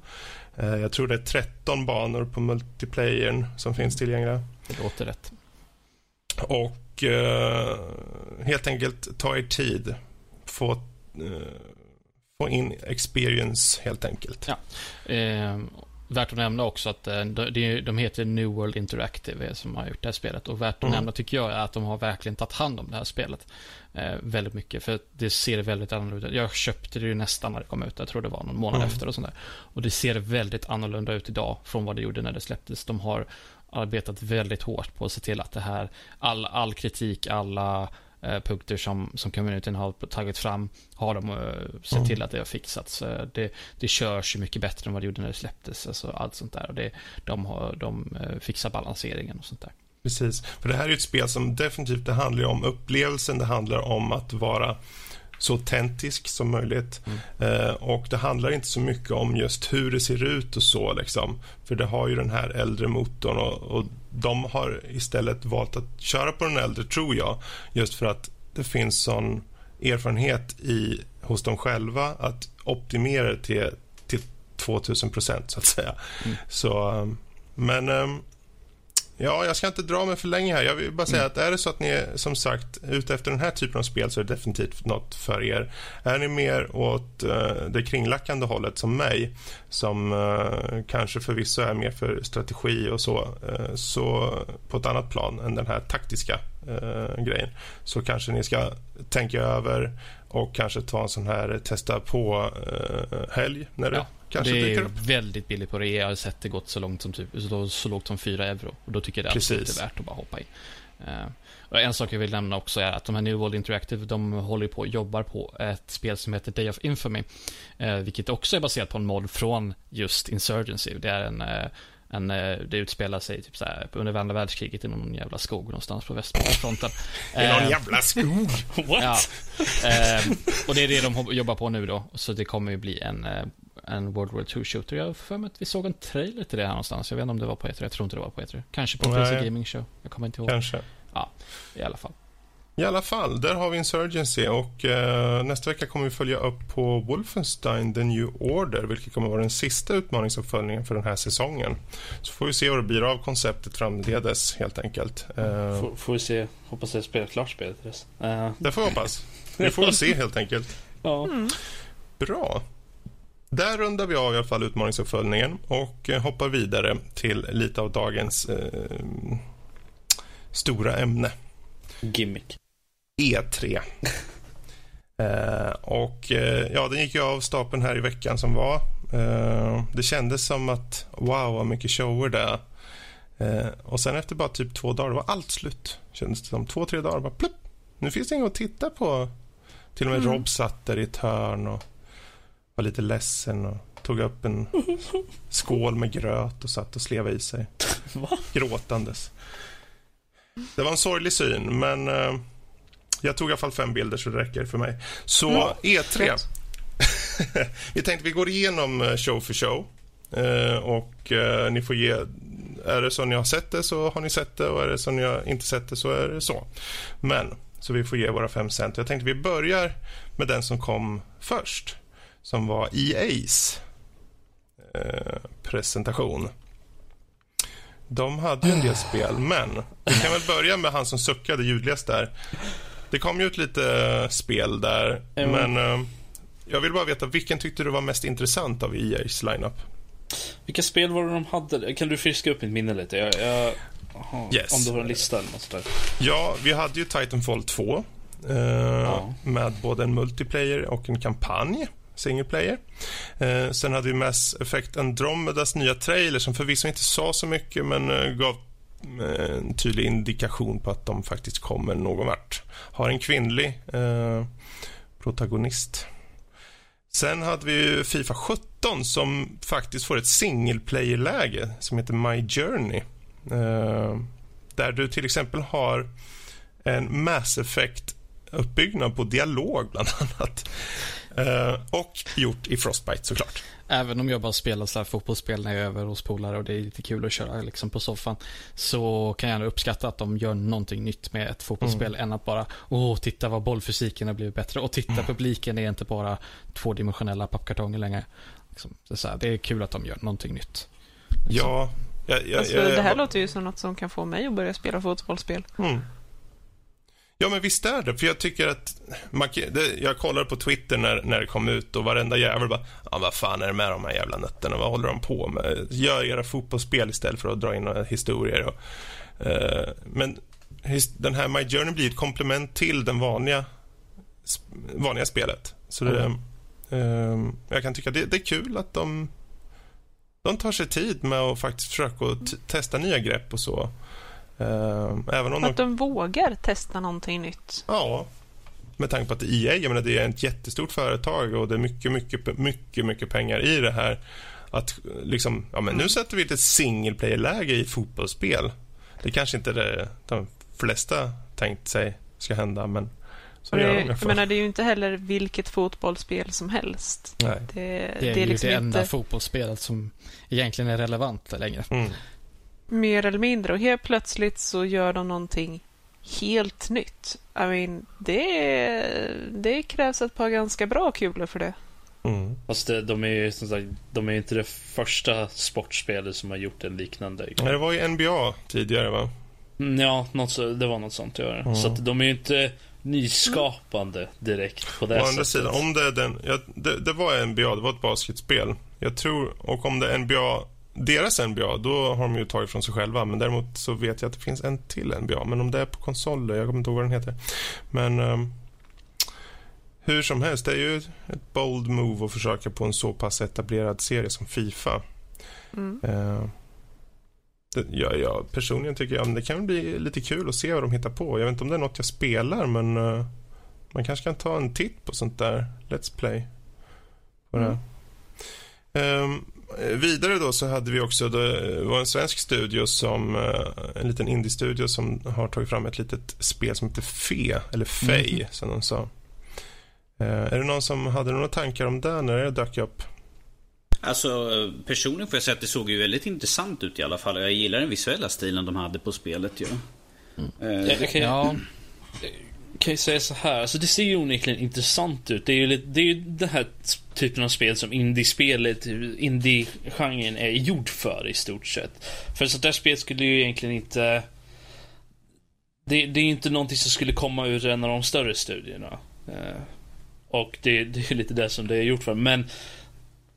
Eh, jag tror det är 13 banor på multiplayern som finns tillgängliga. Det låter rätt. Och eh, helt enkelt ta er tid. Få få in experience helt enkelt. Ja. Eh, värt att nämna också att eh, de heter New World Interactive eh, som har gjort det här spelet. Och värt att mm. nämna tycker jag är att de har verkligen tagit hand om det här spelet. Eh, väldigt mycket, för det ser väldigt annorlunda ut. Jag köpte det ju nästan när det kom ut, jag tror det var någon månad mm. efter och sånt där. Och det ser väldigt annorlunda ut idag från vad det gjorde när det släpptes. De har arbetat väldigt hårt på att se till att det här, all, all kritik, alla punkter som, som communityn har tagit fram har de eh, sett mm. till att det har fixats. Eh, det, det körs ju mycket bättre än vad det gjorde när det släpptes. Alltså allt sånt där. Och det, de, har, de eh, fixar balanseringen och sånt där. Precis, för det här är ett spel som definitivt det handlar om upplevelsen, det handlar om att vara så autentisk som möjligt. Mm. Eh, och Det handlar inte så mycket om just hur det ser ut och så. Liksom. För det har ju den här äldre motorn och, och de har istället valt att köra på den äldre, tror jag. Just för att det finns sån erfarenhet i hos dem själva att optimera till, till 2000 procent, så att säga. Mm. Så, um, men um, Ja, jag ska inte dra mig för länge här. Jag vill bara säga mm. att är det så att ni är som sagt ute efter den här typen av spel så är det definitivt något för er. Är ni mer åt uh, det kringlackande hållet som mig som uh, kanske förvisso är mer för strategi och så, uh, så på ett annat plan än den här taktiska grejen så kanske ni ska tänka över och kanske ta en sån här testa på-helg när det ja. Kanske det är väldigt billigt på rea. Jag har sett det gått så långt som typ, så, så lågt som 4 euro. Och då tycker jag det är värt att bara hoppa in. Uh, och en sak jag vill nämna också är att de här New World Interactive, de håller på jobbar på ett spel som heter Day of Infamy. Uh, vilket också är baserat på en mod från just Insurgency. Det är en uh, en, det utspelar sig typ så här, under andra världskriget i någon jävla skog någonstans på västfronten. [laughs] I någon jävla skog? [laughs] What? Ja. och det är det de jobbar på nu då. Så det kommer ju bli en en World War 2 shooter. Jag har för mig att vi såg en trailer till det här någonstans. Jag vet inte om det var på E3. Jag tror inte det var på E3. Kanske på PC Gaming Show. Jag kommer inte ihåg. Kanske. Ja, i alla fall. I alla fall, där har vi Insurgency och eh, nästa vecka kommer vi följa upp på Wolfenstein The New Order vilket kommer vara den sista utmaningsuppföljningen för den här säsongen. Så får vi se vad det blir av konceptet framledes helt enkelt. Eh, får, får vi se, hoppas jag spelar klart spelet Uh. Det får vi hoppas. Vi får väl se helt enkelt. Ja. Mm. Bra. Där rundar vi av i alla fall utmaningsuppföljningen och eh, hoppar vidare till lite av dagens eh, stora ämne. Gimmick. E3. eh, och eh, ja, den gick ju av stapeln här i veckan som var. Eh, det kändes som att wow, vad mycket shower det. Eh, och sen efter bara typ två dagar var allt slut. Kändes det som. Två, tre dagar bara plupp. Nu finns det inget att titta på. Till och med mm. Rob satt där i ett hörn och var lite ledsen och tog upp en [laughs] skål med gröt och satt och slevade i sig. Va? Gråtandes. Det var en sorglig syn, men uh, jag tog i alla fall fem bilder så det räcker för mig. Så ja, E3. [laughs] vi tänkte vi går igenom eh, show för show. Uh, och uh, ni får ge... Är det så ni har sett det så har ni sett det och är det så ni har inte sett det så är det så. Men, så vi får ge våra fem cent. Jag tänkte vi börjar med den som kom först som var EA's eh, presentation. De hade ju en del spel, men vi kan väl börja med han som suckade ljudligast där. Det kom ju ut lite spel där, mm. men eh, jag vill bara veta vilken tyckte du var mest intressant av EA's lineup? Vilka spel var det de hade? Kan du friska upp mitt minne lite? Jag, jag, aha, yes. Om du har en lista eller något sådär. Ja, vi hade ju Titanfall 2. Eh, ja. Med både en multiplayer och en kampanj single player. Eh, sen hade vi Mass Effect Andromedas nya trailer som förvisso inte sa så mycket men eh, gav eh, en tydlig indikation på att de faktiskt kommer någon vart. Har en kvinnlig eh, protagonist. Sen hade vi Fifa 17 som faktiskt får ett single player-läge som heter My Journey. Eh, där du till exempel har en Mass Effect-uppbyggnad på dialog, bland [laughs] annat. Uh, och gjort i Frostbite såklart. Även om jag bara spelar så här fotbollsspel när jag är över hos polare och det är lite kul att köra liksom på soffan. Så kan jag uppskatta att de gör någonting nytt med ett fotbollsspel mm. än att bara åh, titta vad bollfysiken har blivit bättre. Och titta, mm. publiken är inte bara tvådimensionella pappkartonger längre. Liksom, det, är så här, det är kul att de gör någonting nytt. Liksom. Ja. Jag, jag, alltså, jag, det här låter ju som något som kan få mig att börja spela fotbollsspel. Mm. Ja, men visst är det. För jag tycker att... Man, det, jag kollade på Twitter när, när det kom ut och varenda jävel bara ja, vad fan är det med de här jävla nötterna? Vad håller de på med? Gör era fotbollsspel istället för att dra in några historier. Och, uh, men den här My Journey blir ett komplement till den vanliga, vanliga spelet. Så det, mm. uh, jag kan tycka det, det är kul att de, de tar sig tid med att faktiskt försöka testa nya grepp och så. Uh, även om att de... de vågar testa någonting nytt. Ja, med tanke på att EA jag menar, det är ett jättestort företag och det är mycket, mycket, mycket, mycket pengar i det här. Att liksom, ja men nu mm. sätter vi ett single player-läge i fotbollsspel. Det kanske inte det de flesta tänkt sig ska hända, men så det, gör de Jag menar, det är ju inte heller vilket fotbollsspel som helst. Nej. Det, det är, det är liksom ju det enda inte... fotbollsspelet som egentligen är relevant längre. Mm mer eller mindre. Och helt plötsligt så gör de någonting helt nytt. I mean, det, det krävs ett par ganska bra kulor för det. Mm. Fast det, de är ju som sagt, de är inte det första sportspelet som har gjort en liknande. Nej, det var ju NBA tidigare va? Mm, ja, något, det var något sånt. Ja. Mm. Så att de är ju inte nyskapande direkt på det Å andra sidan, om det, är den, ja, det, det var NBA, det var ett basketspel. Jag tror, och om det är NBA, deras NBA, då har de ju tagit från sig själva. Men däremot så vet jag att det finns en till NBA. Men om det är på konsoler, jag kommer inte ihåg vad den heter. Men um, hur som helst, det är ju ett bold move att försöka på en så pass etablerad serie som Fifa. Mm. Uh, det, ja, ja, personligen tycker jag att det kan bli lite kul att se vad de hittar på. Jag vet inte om det är något jag spelar, men uh, man kanske kan ta en titt på sånt där Let's Play. Mm. Um, vidare då så hade vi också, det var en svensk studio som, uh, en liten indie-studio som har tagit fram ett litet spel som heter Fe, eller Fej mm. som de sa. Uh, är det någon som hade några tankar om det när det dök upp? Alltså personligen får jag säga att det såg ju väldigt intressant ut i alla fall. Jag gillar den visuella stilen de hade på spelet ju. Ja. Mm. Uh, okay. ja. Kan ju säga så här, alltså det ser ju onekligen intressant ut. Det är ju, lite, det är ju den här typen av spel som indie-spelet, indie-genren är gjord för i stort sett. För sånt där spel skulle ju egentligen inte... Det, det är inte någonting som skulle komma ur en av de större studierna. Eh, och det, det är lite det som det är gjort för. Men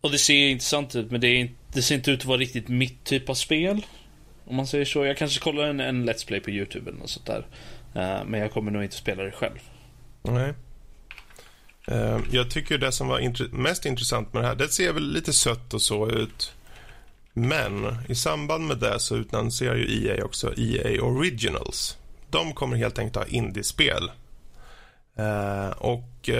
och det ser ju intressant ut men det, är, det ser inte ut att vara riktigt mitt typ av spel. Om man säger så. Jag kanske kollar en, en Let's Play på YouTube eller något sånt där. Uh, men jag kommer nog inte spela det själv. Nej. Uh, jag tycker det som var mest intressant med det här, det ser väl lite sött och så ut. Men i samband med det så utannonserar ju EA också EA Originals. De kommer helt enkelt ha indiespel. Uh, och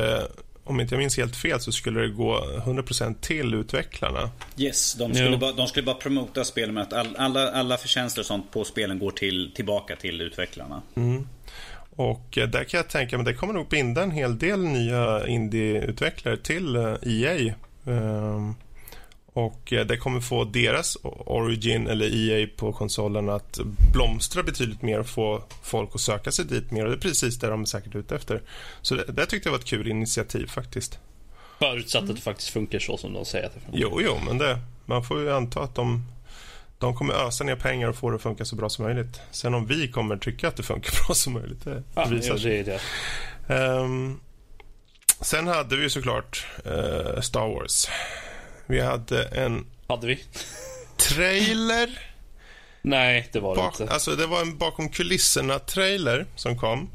om inte jag minns helt fel så skulle det gå 100% till utvecklarna. Yes, de skulle, bara, de skulle bara promota spel med att all, alla, alla förtjänster och sånt på spelen går till, tillbaka till utvecklarna. Mm. Och eh, där kan jag tänka mig det kommer nog binda en hel del nya indieutvecklare till EA. Eh, e ehm, och eh, det kommer få deras Origin eller EA på konsolen att blomstra betydligt mer och få folk att söka sig dit mer. Och det är precis det de är säkert ute efter. Så det, det tyckte jag var ett kul initiativ faktiskt. Förutsatt att det faktiskt funkar så som de säger att det funkar. Jo, jo, men det, man får ju anta att de, de kommer ösa ner pengar och få det att funka så bra som möjligt. Sen om vi kommer tycka att det funkar [laughs] bra som möjligt, det ja, visar sig. Det det. Um, sen hade vi såklart uh, Star Wars. Vi hade en... Hade vi? Trailer. Nej, det var det inte. Alltså, det var en bakom kulisserna-trailer som kom.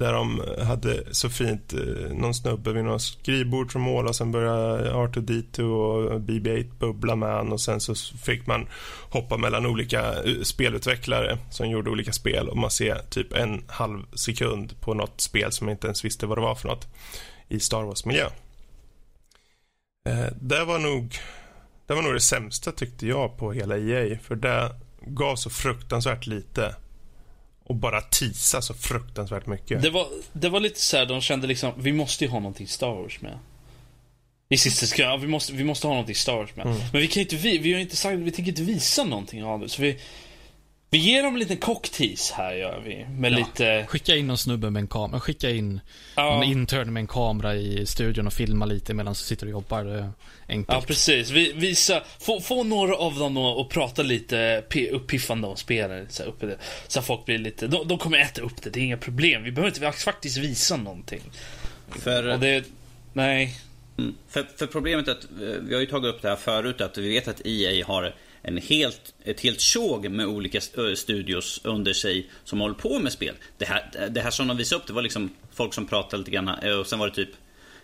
Där de hade så fint, eh, någon snubbe vid något skrivbord som målade. Sen började R2D2 och BB-8 bubbla med han och sen så fick man hoppa mellan olika eh, spelutvecklare som gjorde olika spel och man ser typ en halv sekund på något spel som man inte ens visste vad det var för något i Star Wars-miljö. Eh, det var nog det var nog det sämsta tyckte jag på hela EA. För det gav så fruktansvärt lite. Och bara tisa så fruktansvärt mycket. Det var, det var lite så här, de kände liksom, vi måste ju ha någonting Star Wars med. I sista sekund, ja, vi måste, vi måste ha någonting Star Wars med. Mm. Men vi kan inte, vi, vi har inte sagt, vi tänker inte visa någonting av det. Så vi, vi ger dem en liten cocktease här gör vi. Med ja. lite... Skicka in någon snubbe med en kamera. Skicka in ja. en intern med en kamera i studion och filma lite medan de sitter och jobbar. Eh, enkelt. Ja, precis. Vi, visa, få, få några av dem att prata lite uppiffande om spelen. Så, uppe så att folk blir lite... De, de, kommer äta upp det, det är inga problem. Vi behöver inte faktiskt visa någonting. För... Och det, nej. Mm. För, för problemet är att, eh, vi har ju tagit upp det här förut, att vi vet att EA har en helt, ett helt tjog med olika studios under sig som håller på med spel. Det här, det här som de visade upp, det var liksom folk som pratade lite grann och sen var det typ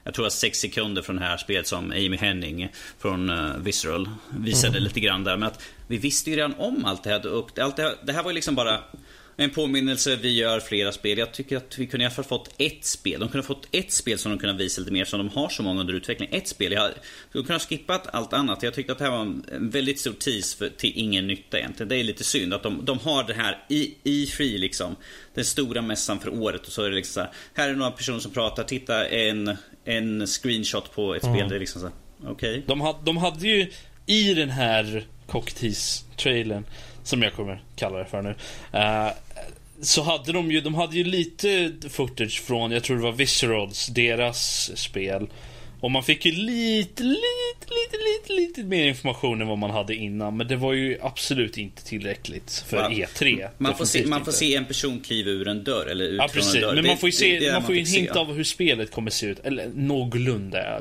jag tror att sex sekunder från det här spelet som Amy Henning från uh, Visceral visade mm. lite grann där. Men att vi visste ju redan om allt det här. Och allt det, här det här var ju liksom bara en påminnelse, vi gör flera spel. Jag tycker att vi kunde i alla fall fått ett spel. De kunde fått ett spel som de kunde visa lite mer, som de har så många under utveckling. Ett spel. Jag skulle kunna skippat allt annat. Jag tyckte att det här var en väldigt stor tease för, till ingen nytta egentligen. Det är lite synd att de, de har det här i, i free liksom. Den stora mässan för året och så är det liksom så här, här är några personer som pratar, titta en, en screenshot på ett mm. spel. Det är liksom så okej. Okay. De, had, de hade ju i den här cocktease-trailern som jag kommer kalla det för nu. Uh, så hade de ju, de hade ju lite footage från, jag tror det var Viscerals, deras spel. Och man fick ju lite, lite, lite, lite, lite mer information än vad man hade innan. Men det var ju absolut inte tillräckligt för Va? E3. Man får, se, man får se en person kliva ur en dörr eller ut ja, från en dörr. Men man får ju, se, det, det man får ju en hint se. av hur spelet kommer se ut. Eller någorlunda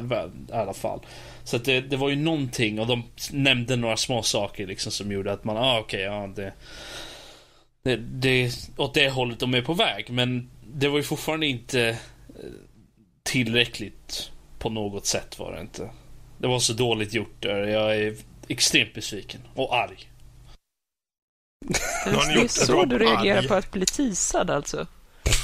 i alla fall. Så att det, det, var ju någonting och de nämnde några små saker liksom som gjorde att man, ah okej, okay, ja det, det, det åt det hållet de är på väg. Men det var ju fortfarande inte eh, tillräckligt på något sätt var det inte. Det var så dåligt gjort där. Jag är extremt besviken och arg. Det är så du reagerar på att bli teasad alltså?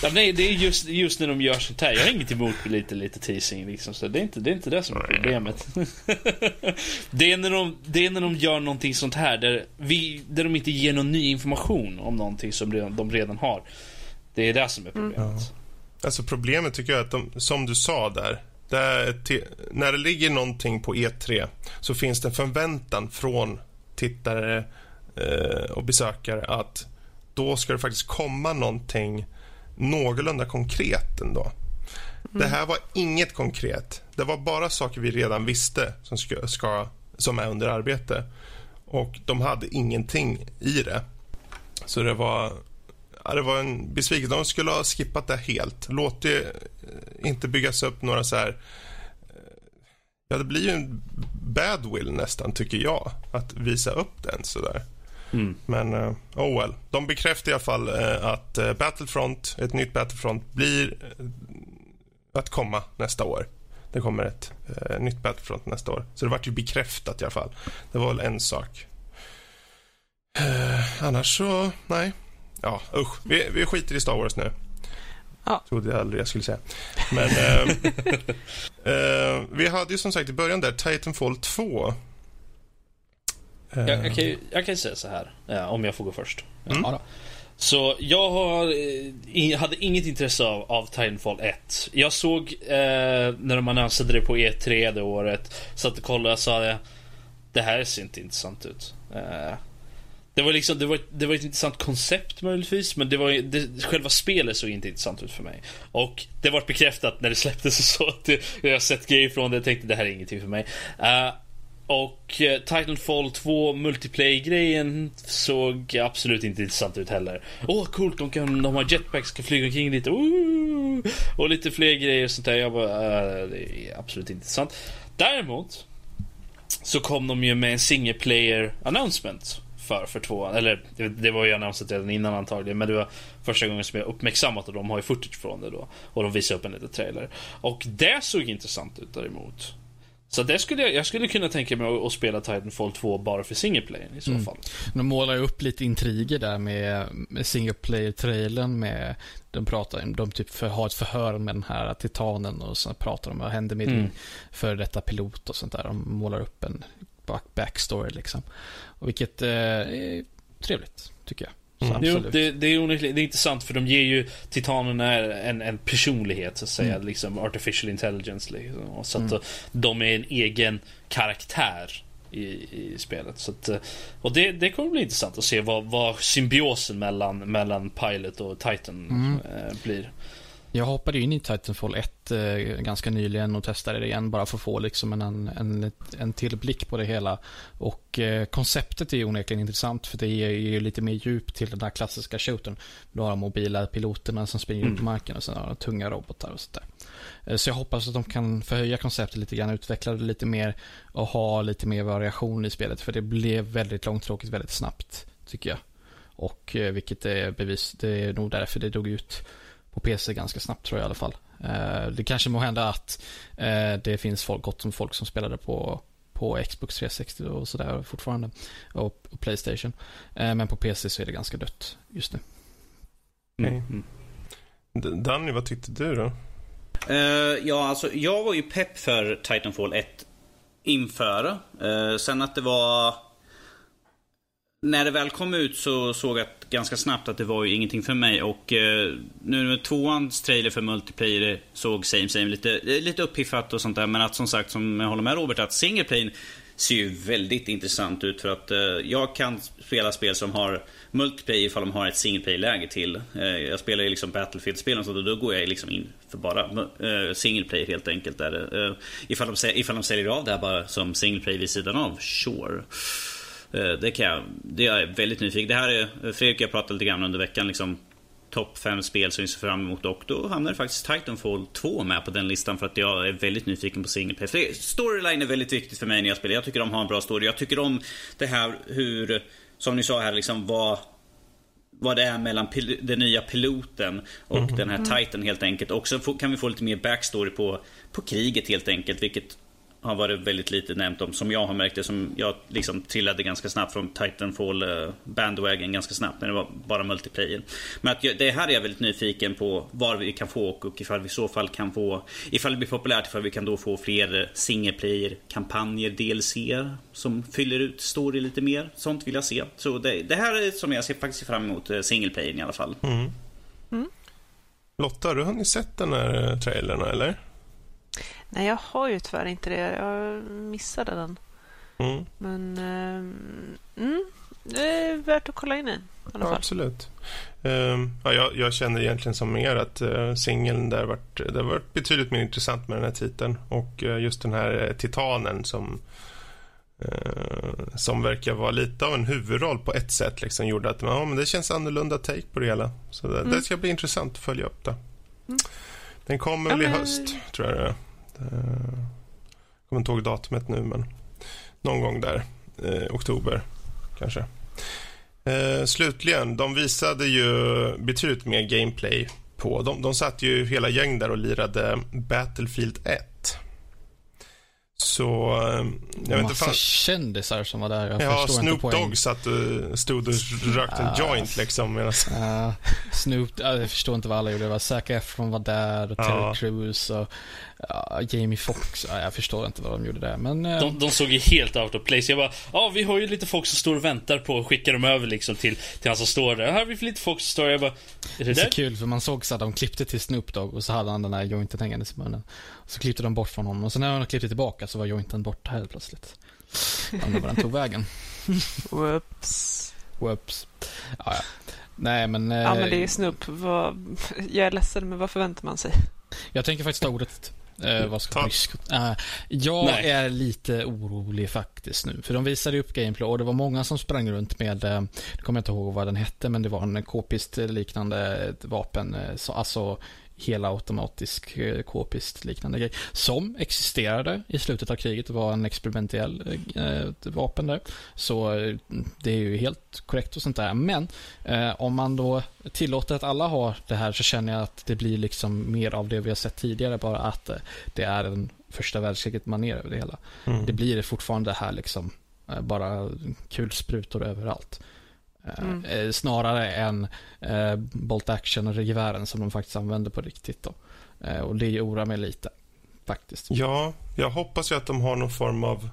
Ja, nej, det är just, just när de gör sånt här. Jag har inget emot lite, lite teasing liksom. Så det är inte det, är inte det som är problemet. [laughs] det, är när de, det är när de gör någonting sånt här där, vi, där de inte ger någon ny information om någonting som redan, de redan har. Det är det som är problemet. Mm. Alltså problemet tycker jag att de, som du sa där, till, när det ligger någonting på E3 så finns det en förväntan från tittare eh, och besökare att då ska det faktiskt komma någonting någorlunda konkret ändå. Mm. Det här var inget konkret. Det var bara saker vi redan visste som, ska, ska, som är under arbete. Och de hade ingenting i det. Så det var, ja, det var en besvikelse. De skulle ha skippat det helt. Låt det eh, inte byggas upp några så här... Eh, ja, det blir ju en badwill nästan, tycker jag, att visa upp den så där. Mm. Men, uh, oh well. De bekräftar i alla fall uh, att uh, Battlefront, ett nytt Battlefront, blir att komma nästa år. Det kommer ett nytt Battlefront nästa år. Så det vart ju bekräftat i alla fall. Det var väl en sak. annars så, nej. Ja, usch. Vi, vi skiter i Star Wars nu. Ja. Trodde jag aldrig jag skulle säga. Men [laughs] vi hade ju som sagt i början där Titanfall 2 jag, jag, kan, ju, jag kan säga så här, ja, om jag får gå först. Mm. Ja, så jag har, eh, hade inget intresse av, av Titanfall 1. Jag såg eh, när de annonserade det på E3 det året. Satt och kollade och sa det här ser inte intressant ut. Eh, det var liksom, det var, det var ett intressant koncept möjligtvis, men det var, det, själva spelet såg inte intressant ut för mig. Och det var bekräftat när det släpptes och [laughs] så att jag har sett grejer från det och tänkte det här är ingenting för mig. Uh, och eh, Titanfall 2 multiplayer-grejen såg absolut inte intressant ut heller. Åh, oh, coolt, de, kan, de har jetpacks, kan flyga omkring lite. Ooh! Och lite fler grejer och sånt där. Jag bara, uh, det är absolut inte intressant. Däremot så kom de ju med en single player announcement för, för tvåan. Eller det, det var ju annonsat redan innan antagligen. Men det var första gången som jag uppmärksammat och de har ju footage från det då. Och de visade upp en liten trailer. Och det såg intressant ut däremot. Så det skulle jag, jag skulle kunna tänka mig att, spela Titanfall 2 bara för single player i så mm. fall. De målar ju upp lite intriger där med, med single player-trailern med de pratar de typ för, har ett förhör med den här titanen och så pratar de vad hände med mm. din före detta pilot och sånt där. De målar upp en back, backstory liksom. Och vilket eh, är trevligt, tycker jag. Mm. Jo, det, det, är onekligen, det är intressant för de ger ju titanerna en, en personlighet så att säga. Mm. Liksom artificial intelligence. Liksom. Så att mm. de är en egen karaktär i, i spelet. Så att, och det, det kommer bli intressant att se vad, vad symbiosen mellan, mellan Pilot och Titan mm. eh, blir. Jag hoppade in i Titanfall 1 eh, ganska nyligen och testade det igen bara för att få liksom en, en, en till blick på det hela. Och eh, konceptet är onekligen intressant för det ger ju lite mer djup till den här klassiska shootern. Du har de mobila piloterna som springer mm. ut på marken och sen har de tunga robotar och sådär. Eh, så jag hoppas att de kan förhöja konceptet lite grann, utveckla det lite mer och ha lite mer variation i spelet. För det blev väldigt långtråkigt väldigt snabbt, tycker jag. Och vilket är bevis, det är nog därför det dog ut på PC ganska snabbt tror jag i alla fall. Eh, det kanske må hända att eh, det finns folk, gott om folk som spelade på, på Xbox 360 och sådär fortfarande. Och, och Playstation. Eh, men på PC så är det ganska dött just nu. Mm. Mm. Danny, vad tyckte du då? Uh, ja, alltså jag var ju pepp för Titanfall 1 inför. Uh, sen att det var när det väl kom ut så såg jag ganska snabbt att det var ju ingenting för mig och eh, nu med tvåans trailer för multiplayer såg same same lite, lite uppiffat och sånt där men att som sagt som jag håller med Robert att singleplayen ser ju väldigt intressant ut för att eh, jag kan spela spel som har multiplayer ifall de har ett singleplayer-läge till. Eh, jag spelar ju liksom Battlefield-spel och då går jag liksom in för bara eh, helt enkelt. Där. Eh, ifall, de, ifall de säljer av det här bara som singleplayer vid sidan av, sure. Eh, det kan jag, det är jag väldigt nyfiken. Det här är, Fredrik jag pratade lite grann under veckan liksom topp 5 spel som vi ser fram emot och då hamnar faktiskt Titanfall 2 med på den listan för att jag är väldigt nyfiken på single player. Storyline är väldigt viktigt för mig när jag spelar. Jag tycker de har en bra story. Jag tycker om det här hur, som ni sa här, liksom vad vad det är mellan den nya piloten och mm. den här Titan helt enkelt. Och så kan vi få lite mer backstory på, på kriget helt enkelt. Vilket har varit väldigt lite nämnt om, som jag har märkt det. Som jag liksom trillade ganska snabbt från Titanfall uh, bandwagon ganska snabbt när det var bara multiplayer. Men att jag, det här är jag väldigt nyfiken på var vi kan få och ifall vi i så fall kan få, ifall det blir populärt, ifall vi kan då få fler single player kampanjer, DLC som fyller ut story lite mer. Sånt vill jag se. Så det, det här är som jag ser faktiskt fram emot uh, single player i alla fall. Mm. Mm. Lotta, har du hunnit sett den här trailern eller? Nej, jag har ju tyvärr inte det. Jag missade den. Mm. Men eh, mm, det är värt att kolla in i. Ja, absolut. Uh, ja, jag, jag, känner egentligen som mer att uh, singeln där varit, det har varit betydligt mer intressant med den här titeln. Och uh, just den här uh, titanen som som verkar vara lite av en huvudroll på ett sätt liksom gjorde att ja, men det känns annorlunda take på det hela. Så det, mm. det ska bli intressant att följa upp det. Mm. Den kommer väl i höst, tror jag det är. Jag eh, kommer inte ihåg datumet nu, men någon gång där. Eh, oktober, kanske. Eh, slutligen, de visade ju betydligt mer gameplay på. De, de satt ju hela gäng där och lirade Battlefield 1. Så, jag vet inte fan... kändisar som var där. Jag ja, Snoop Dogg satt stod och rökte en uh, joint liksom. Medan... Uh, Snoop, jag förstår inte vad alla gjorde. Det var Zac Efron var där och Terry. Crews och Ja, Jamie Foxx, ja, jag förstår inte vad de gjorde där men... Eh... De, de, såg ju helt out of place. Jag bara, ja vi har ju lite folk som står och väntar på att skicka dem över liksom till, till han som står där. Här har vi lite folk som står Jag bara, är det, det är där? så kul för man såg så att de klippte till Snoop Dogg och så hade han den där jointen hängandes i munnen. Och så klippte de bort från honom och så när de klippte tillbaka så var jointen borta helt plötsligt. Undrar var den tog vägen. [laughs] Whoops. Whoops. Ja, ja. Nej men... Ja men det är eh, Snoop. Vad... Jag är ledsen men vad förväntar man sig? Jag tänker faktiskt ta ordet Uh, vad ska uh, jag Nej. är lite orolig faktiskt nu. För de visade upp gameplay och det var många som sprang runt med, jag kommer inte ihåg vad den hette, men det var en k-pist liknande vapen. Så, alltså hela automatisk k-pist liknande grej. Som existerade i slutet av kriget och var en experimentell eh, vapen där. Så det är ju helt korrekt och sånt där. Men eh, om man då tillåter att alla har det här så känner jag att det blir liksom mer av det vi har sett tidigare. Bara att eh, det är en första världskriget manér över det hela. Mm. Det blir fortfarande här liksom eh, bara kulsprutor överallt. Eh, mm. Eh, snarare än eh, Bolt Action-gevären som de faktiskt använder på riktigt. Då. Eh, och det oroar mig lite, faktiskt. Ja, jag hoppas ju att de har någon form av...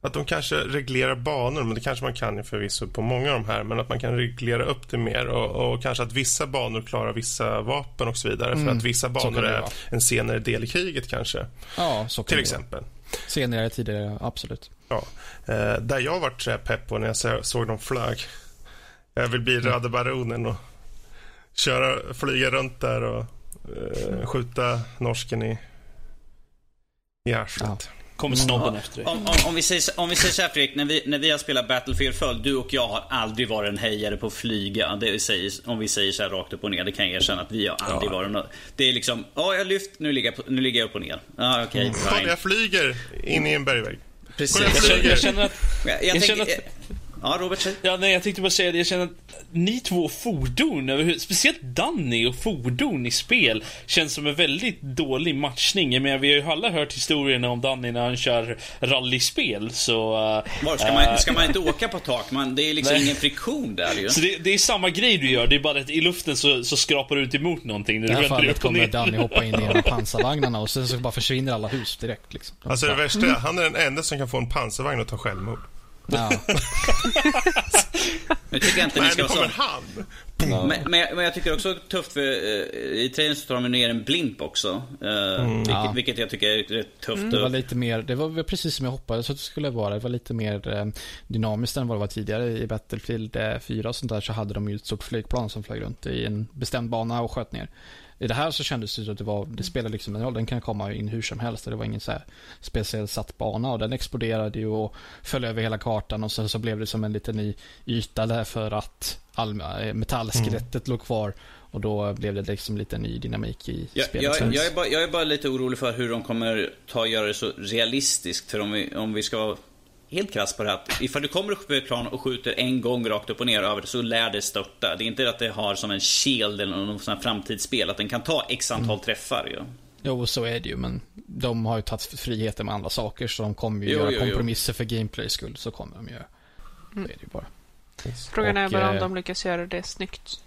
Att de kanske reglerar banor, men det kanske man kan förvisso på många av de här, men att man kan reglera upp det mer och, och kanske att vissa banor klarar vissa vapen och så vidare, mm. för att vissa banor är en senare del i kriget kanske. Ja, så kan Till det exempel. Vara. Senare, tidigare, absolut. Ja. Eh, där jag varit pepp på när jag såg dem flög jag vill bli Röde Baronen och köra, flyga runt där och uh, skjuta norsken i, i arslet. Ja. Kommer snobben efter dig. Om, om, om, vi säger, om vi säger så här Fredrik, när vi, när vi har spelat Battlefield förr, du och jag har aldrig varit en hejare på att flyga. Det säger, om vi säger så här rakt upp och ner, det kan jag erkänna att vi har aldrig ja. varit något. Det är liksom, ja jag lyft, nu ligger jag, nu ligger jag upp och ner. Ja okej. Okay, mm. Kolla jag flyger in i en bergvägg. Precis. Jag, jag känner att... Jag, jag, jag känner att Ja, Robert, säg. Ja, nej, jag tänkte bara säga det. Jag känner att ni två fordon, speciellt Danny och fordon i spel, känns som en väldigt dålig matchning. Men vi har ju alla hört historierna om Danny när han kör rallyspel, så... Var, ska, man, ska man inte åka på tak? Man, det är liksom nej. ingen friktion där ju. Så det, det, är samma grej du gör, det är bara att i luften så, så skrapar du inte emot någonting. I det här fallet kommer Danny hoppa in i en av [laughs] pansarvagnarna och sen så bara försvinner alla hus direkt. Liksom. Alltså det värsta är, han är den enda som kan få en pansarvagn att ta självmord. Ja. [laughs] nu tycker jag inte ni ska nu kommer han Men, men, men, jag tycker också tufft för uh, i trailern så tar de ner en blimp också. Uh, mm, vilket, ja. vilket, jag tycker är rätt tufft. Mm. Det var lite mer, det var precis som jag hoppades att det skulle vara. Det var lite mer uh, dynamiskt än vad det var tidigare. I Battlefield 4 och sånt där så hade de ju ett stort flygplan som flög runt i en bestämd bana och sköt ner. I det här så kändes det att det var, det spelade liksom en roll. Den kan komma in hur som helst. Det var ingen så här speciellt satt bana och den exploderade ju och föll över hela kartan och sen så blev det som en liten ny yta där för att all, eh, metallskelettet mm. låg kvar och då blev det liksom lite ny dynamik i jag, spelet. Jag, jag, är bara, jag är bara lite orolig för hur de kommer ta och göra det så realistiskt. För om vi, om vi ska helt krasst på det här. Ifall du kommer upp ett plan och skjuter en gång rakt upp och ner över det så lär det störta. Det är inte att det har som en shield eller någon sån här framtidsspel. Att den kan ta x antal mm. träffar ju. Jo, så är det ju. Men de har ju tagit friheter med andra saker. Så de kommer ju jo, göra jo, kompromisser jo. för gameplays skull. Så kommer de göra. Så är det ju bara. Frågan är bara om eh, de lyckas göra det snyggt.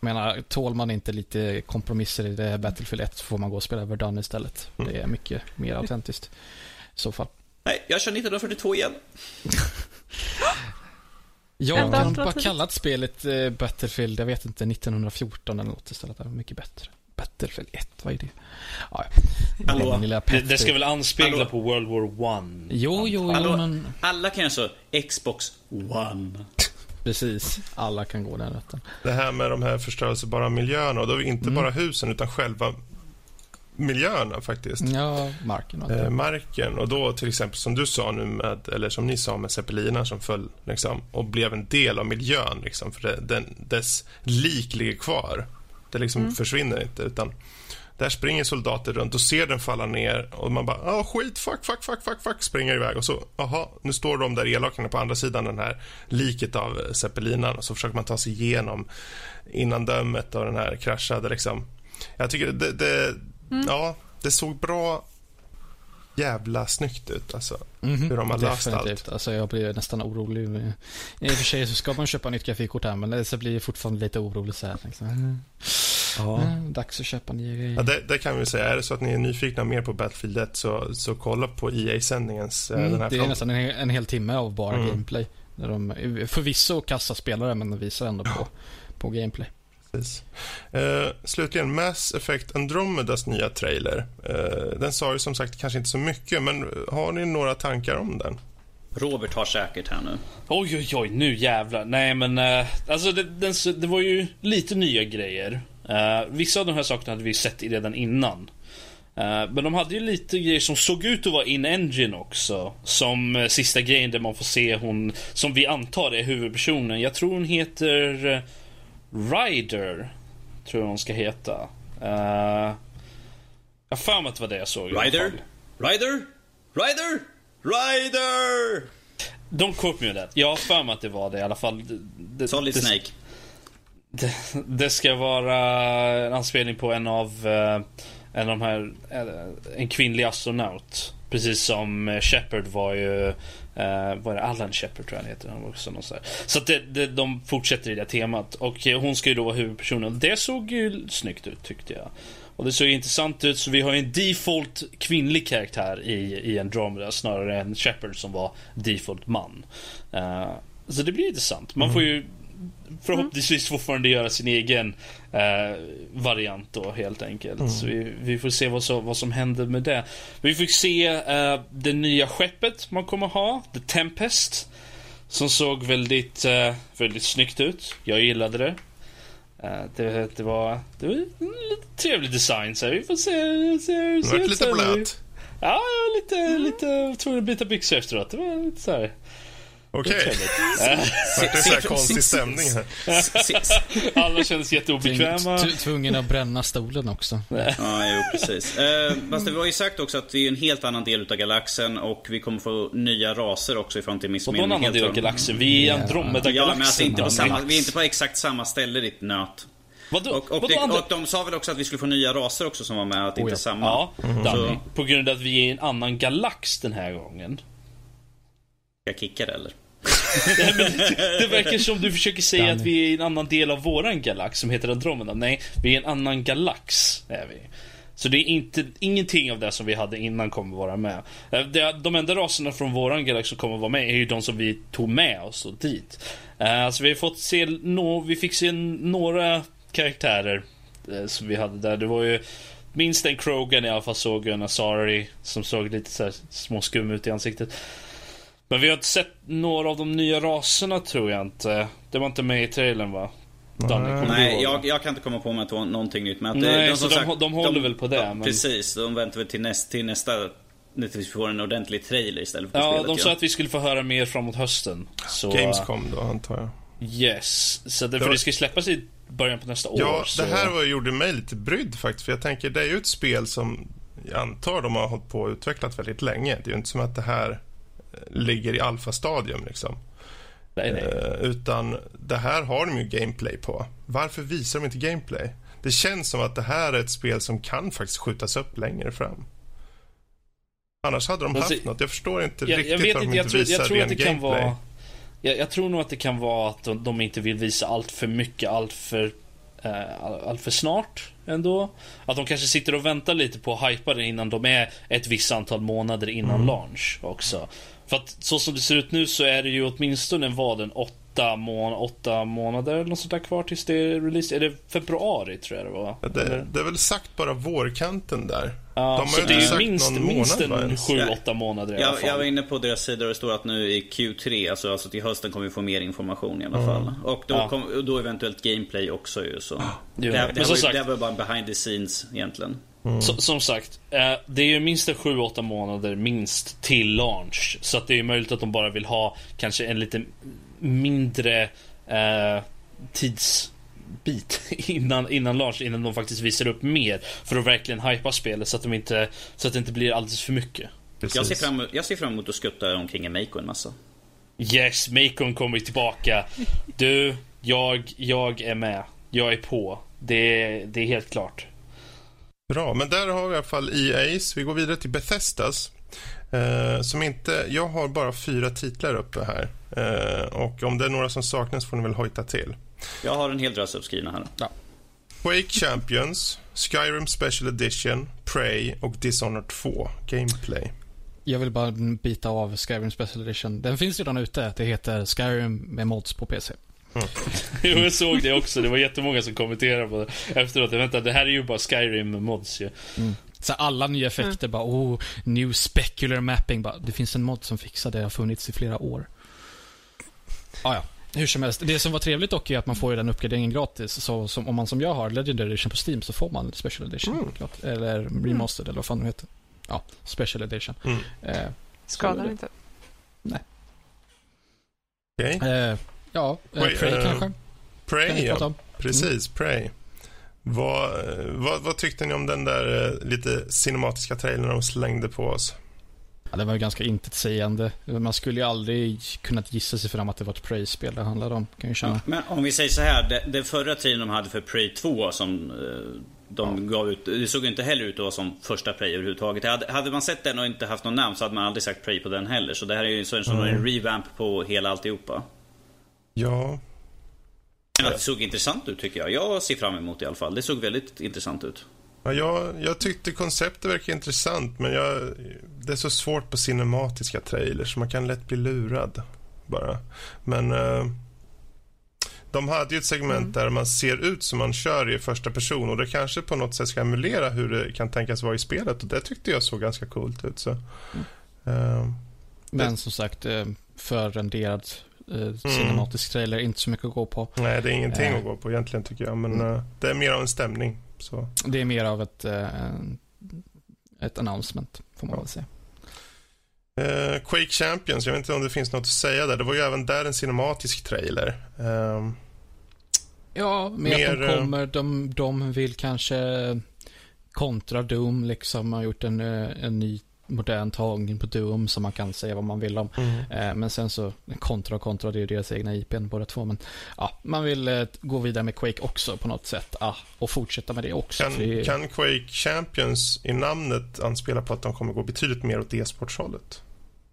Jag menar, tål man inte lite kompromisser i det Battlefield 1 så får man gå och spela Verdun istället. Mm. Det är mycket mer autentiskt. I så fall. Nej, jag kör 1942 igen. [laughs] jag kan bara kallat spelet eh, Battlefield, jag vet inte, 1914 eller något istället. Det var mycket bättre. Battlefield 1, vad är det? Ja, Hallå? Det, det, ska väl anspegla Hallå? på World War 1? Jo, jo, jo, men... Alla kan alltså Xbox One. Precis, alla kan gå den rätten. Det här med de här förstörelsebara miljöerna, och då är det inte mm. bara husen utan själva miljöerna faktiskt. Ja, marken. Och eh, marken och då till exempel som du sa nu med, eller som ni sa med zeppeliner som föll liksom, och blev en del av miljön liksom, för det, den, dess lik ligger kvar. Det liksom mm. försvinner inte utan där springer soldater runt och ser den falla ner och man bara ah, skit, fuck, fuck, fuck, fuck, fuck, springer iväg och så, aha, nu står de där elakarna på andra sidan den här liket av zeppelinan och så försöker man ta sig igenom innan dömet och den här kraschade liksom. Jag tycker det, det Mm. Ja, det såg bra jävla snyggt ut. Alltså, mm -hmm. Hur de har löst allt. Alltså, jag blir nästan orolig. I och för sig så ska man köpa nytt grafikkort här, men det blir fortfarande lite orolig. Så här, liksom. Ja. Mm, dags att köpa nya grejer. Ja, det, det, kan vi säga. Är det så att ni är nyfikna mer på Battlefield 1 så, så kolla på EA-sändningens eh, mm, den här Det är nästan en, en hel timme av bara mm. gameplay. Där de, förvisso kassa spelare, men de visar ändå på, på gameplay. Precis. Eh, slutligen, Mass Effect Andromedas nya trailer. Eh, den sa ju som sagt kanske inte så mycket, men har ni några tankar om den? Robert har säkert här nu. Oj, oj, oj, nu jävlar. Nej, men eh, alltså det, den, det, var ju lite nya grejer. Eh, vissa av de här sakerna hade vi sett redan innan. Uh, men de hade ju lite grejer som såg ut att vara in-engine också. Som uh, sista grejen där man får se hon, som vi antar är huvudpersonen. Jag tror hon heter Rider, tror jag hon ska heta. Uh, jag för mig att det var det jag såg. Rider? Rider? Rider? Rider! Don't quote me on that. Jag har för mig att det var det i alla fall. Det, Solid det, Snake. Det, det, ska vara en anspelning på en av uh, en av de här, en kvinnlig astronaut. Precis som Shepard var ju Uh, vad är det? Allan Shepard tror jag han heter. Han också någon så så att det, det, de fortsätter i det temat. Och eh, hon ska ju då vara huvudpersonen. Det såg ju snyggt ut tyckte jag. Och det såg intressant ut. Så vi har ju en default kvinnlig karaktär i, i Andromeda snarare än Shepard som var default man. Uh, så det blir intressant. Man får ju förhoppningsvis fortfarande göra sin egen eh, variant då helt enkelt. Mm. Så vi, vi, får se vad, så, vad som händer med det. Vi fick se eh, det nya skeppet man kommer ha, The Tempest. Som såg väldigt, eh, väldigt snyggt ut. Jag gillade det. Uh, det, det, var, det var en lite trevlig design så vi får se. se, se det var lite blöt. Ja, lite, mm. lite tvungen att byta byxor efteråt. Det var lite så här. Okej. Okay. Det är så här konstig stämning här. Alla kändes jätteobekväma. Tvungen att bränna stolen också. Ja, jo, precis. Eh, fast det var ju sagt också att det är en helt annan del av galaxen och vi kommer få nya raser också ifrån till Miss Vadå en annan del av galaxen? Vi är i Andromeda-galaxen. Ja, men alltså inte på samma, vi är inte på exakt samma ställe, ditt nöt. Vadå? Och, och, det, och, de sa väl också att vi skulle få nya raser också som var med, att oh, inte ja. samma. Ja, mm. Så... På grund av att vi är i en annan galax den här gången. Ska jag kicka det eller? [laughs] det verkar som du försöker säga att vi är i en annan del av våran galax som heter Andromeda. Nej, vi är i en annan galax. Är vi. Så det är inte, ingenting av det som vi hade innan kommer vara med. Eh, de enda raserna från våran galax som kommer vara med är ju de som vi tog med oss och dit. Alltså vi har fått se, no, vi fick se några karaktärer som vi hade där. Det var ju minst en Krogan i alla fall såg en Asari som såg lite så småskum ut i ansiktet. Men vi har inte sett några av de nya raserna tror jag inte. Det var inte med i trailern va? Danny, Nej, jag, jag, kan inte komma på mig att det var någonting nytt. Men att Nej, de, så de, sagt, de håller de, väl på det. De, men... Precis, de väntar väl till, näst, till nästa nu tills vi får en ordentlig trailer istället för Ja, spelet, de sa att vi skulle få höra mer framåt hösten. Så... Gamescom då, antar jag. Yes, så det, för det ska släppas i början på nästa ja, år. Ja, det här var, gjorde mig lite brydd faktiskt. För jag tänker, det är ju ett spel som jag antar de har hållit på och utvecklat väldigt länge. Det är ju inte som att det här ligger i alfastadium liksom. Nej, nej. Uh, utan det här har de ju gameplay på. Varför visar de inte gameplay? Det känns som att det här är ett spel som kan faktiskt skjutas upp längre fram. Annars hade de haft alltså, något. Jag förstår inte jag, riktigt jag vet varför de inte visar jag tror att det gameplay. kan vara jag, jag, tror nog att det kan vara att de, de inte vill visa allt för mycket, allt för, eh, allt för snart ändå. Att de kanske sitter och väntar lite på att hypa det innan de är ett visst antal månader innan mm. launch också. För att så som det ser ut nu så är det ju åtminstone vad en åtta åtta, må åtta månader eller något sånt där kvar tills det är release. Är det februari tror jag det var? Det, det är väl sagt bara vårkanten där. Ja, De har så det är minst, minst en sju, åtta månader i jag, alla fall. Jag var inne på deras sida och det står att nu i Q3, alltså, alltså till hösten kommer vi få mer information i alla mm. fall. Och då, ja. kom, då eventuellt gameplay också ju. Så. Det, det, det, var, det var bara behind the scenes egentligen. Mm. Så, som sagt, eh, det är ju minst 7-8 månader minst till launch. Så att det är möjligt att de bara vill ha kanske en lite mindre eh, tidsbit [laughs] innan, innan launch, innan de faktiskt visar upp mer. För att verkligen hypa spelet så att, de inte, så att det inte blir alldeles för mycket. Jag ser, fram, jag ser fram emot att skutta omkring i Mako en massa. Yes, Macon kommer tillbaka. Du, jag, jag är med. Jag är på. Det, det är helt klart. Bra, men där har vi i alla fall EA's. Vi går vidare till Bethesdas. Eh, som inte, jag har bara fyra titlar uppe här. Eh, och om det är några som saknas får ni väl hojta till. Jag har en hel drös uppskrivna här. Ja. Quake Champions, Skyrim Special Edition, Prey och Dishonored 2 Gameplay. Jag vill bara bita av Skyrim Special Edition. Den finns redan ute. Det heter Skyrim med mods på PC. Mm. [laughs] jo, jag såg det också. Det var jättemånga som kommenterade på det efteråt. Vänta, det här är ju bara Skyrim mods ju. Mm. Så alla nya effekter mm. bara, oh, new specular mapping. Bara, det finns en mod som fixar det, har funnits i flera år. Ah, ja. Hur som helst. Det som var trevligt dock är att man får ju den uppgraderingen gratis. Så som, om man som jag har Legendary Edition på Steam så får man Special Edition. Mm. Gratis, eller Remastered eller vad fan det heter. Ja, Special Edition. Mm. Eh, Skadar inte. Nej. Okej. Okay. Eh, ja, eh, Prey, Prey uh, kanske. Prey, ja. Precis, mm. Prey. Vad, vad, vad, tyckte ni om den där eh, lite cinematiska trailern de slängde på oss? Ja, det var ju ganska intetsägande. Man skulle ju aldrig kunnat gissa sig fram att det var ett Prey-spel det handlade om. Kan jag känna. Men om vi säger så här, den förra trailern de hade för Prey 2 som eh, de gav ut, det såg inte heller ut att vara som första Prey överhuvudtaget. Hade, hade man sett den och inte haft någon namn så hade man aldrig sagt Prey på den heller. Så det här är ju en, mm. en revamp på hela alltihopa. Ja, men det såg intressant ut tycker jag. Jag ser fram emot det i alla fall. Det såg väldigt intressant ut. Ja, jag, jag tyckte konceptet verkar intressant men jag, det är så svårt på cinematiska trailers. Man kan lätt bli lurad bara. Men uh, de hade ju ett segment mm. där man ser ut som man kör i första person och det kanske på något sätt ska emulera hur det kan tänkas vara i spelet och det tyckte jag såg ganska coolt ut. Så. Mm. Uh, men det... som sagt, eh, förrenderad eh, cinematisk trailer. Inte så mycket att gå på. Nej, det är ingenting eh. att gå på egentligen tycker jag. Men mm. eh, det är mer av en stämning. Så. Det är mer av ett, eh, ett announcement, får man ja. väl säga. Uh, Quake Champions, jag vet inte om det finns något att säga där. Det var ju även där en cinematisk trailer. Uh, ja, med mer, att de eh, kommer, de, de vill kanske kontra Doom, liksom, har gjort en, en ny modern tagning på Doom som man kan säga vad man vill om. Mm. Eh, men sen så, kontra och kontra, det är ju deras egna IP båda två. Men ja, man vill eh, gå vidare med Quake också på något sätt. Ah, och fortsätta med det också. Kan, det... kan Quake Champions i namnet anspela på att de kommer gå betydligt mer åt e-sportshållet?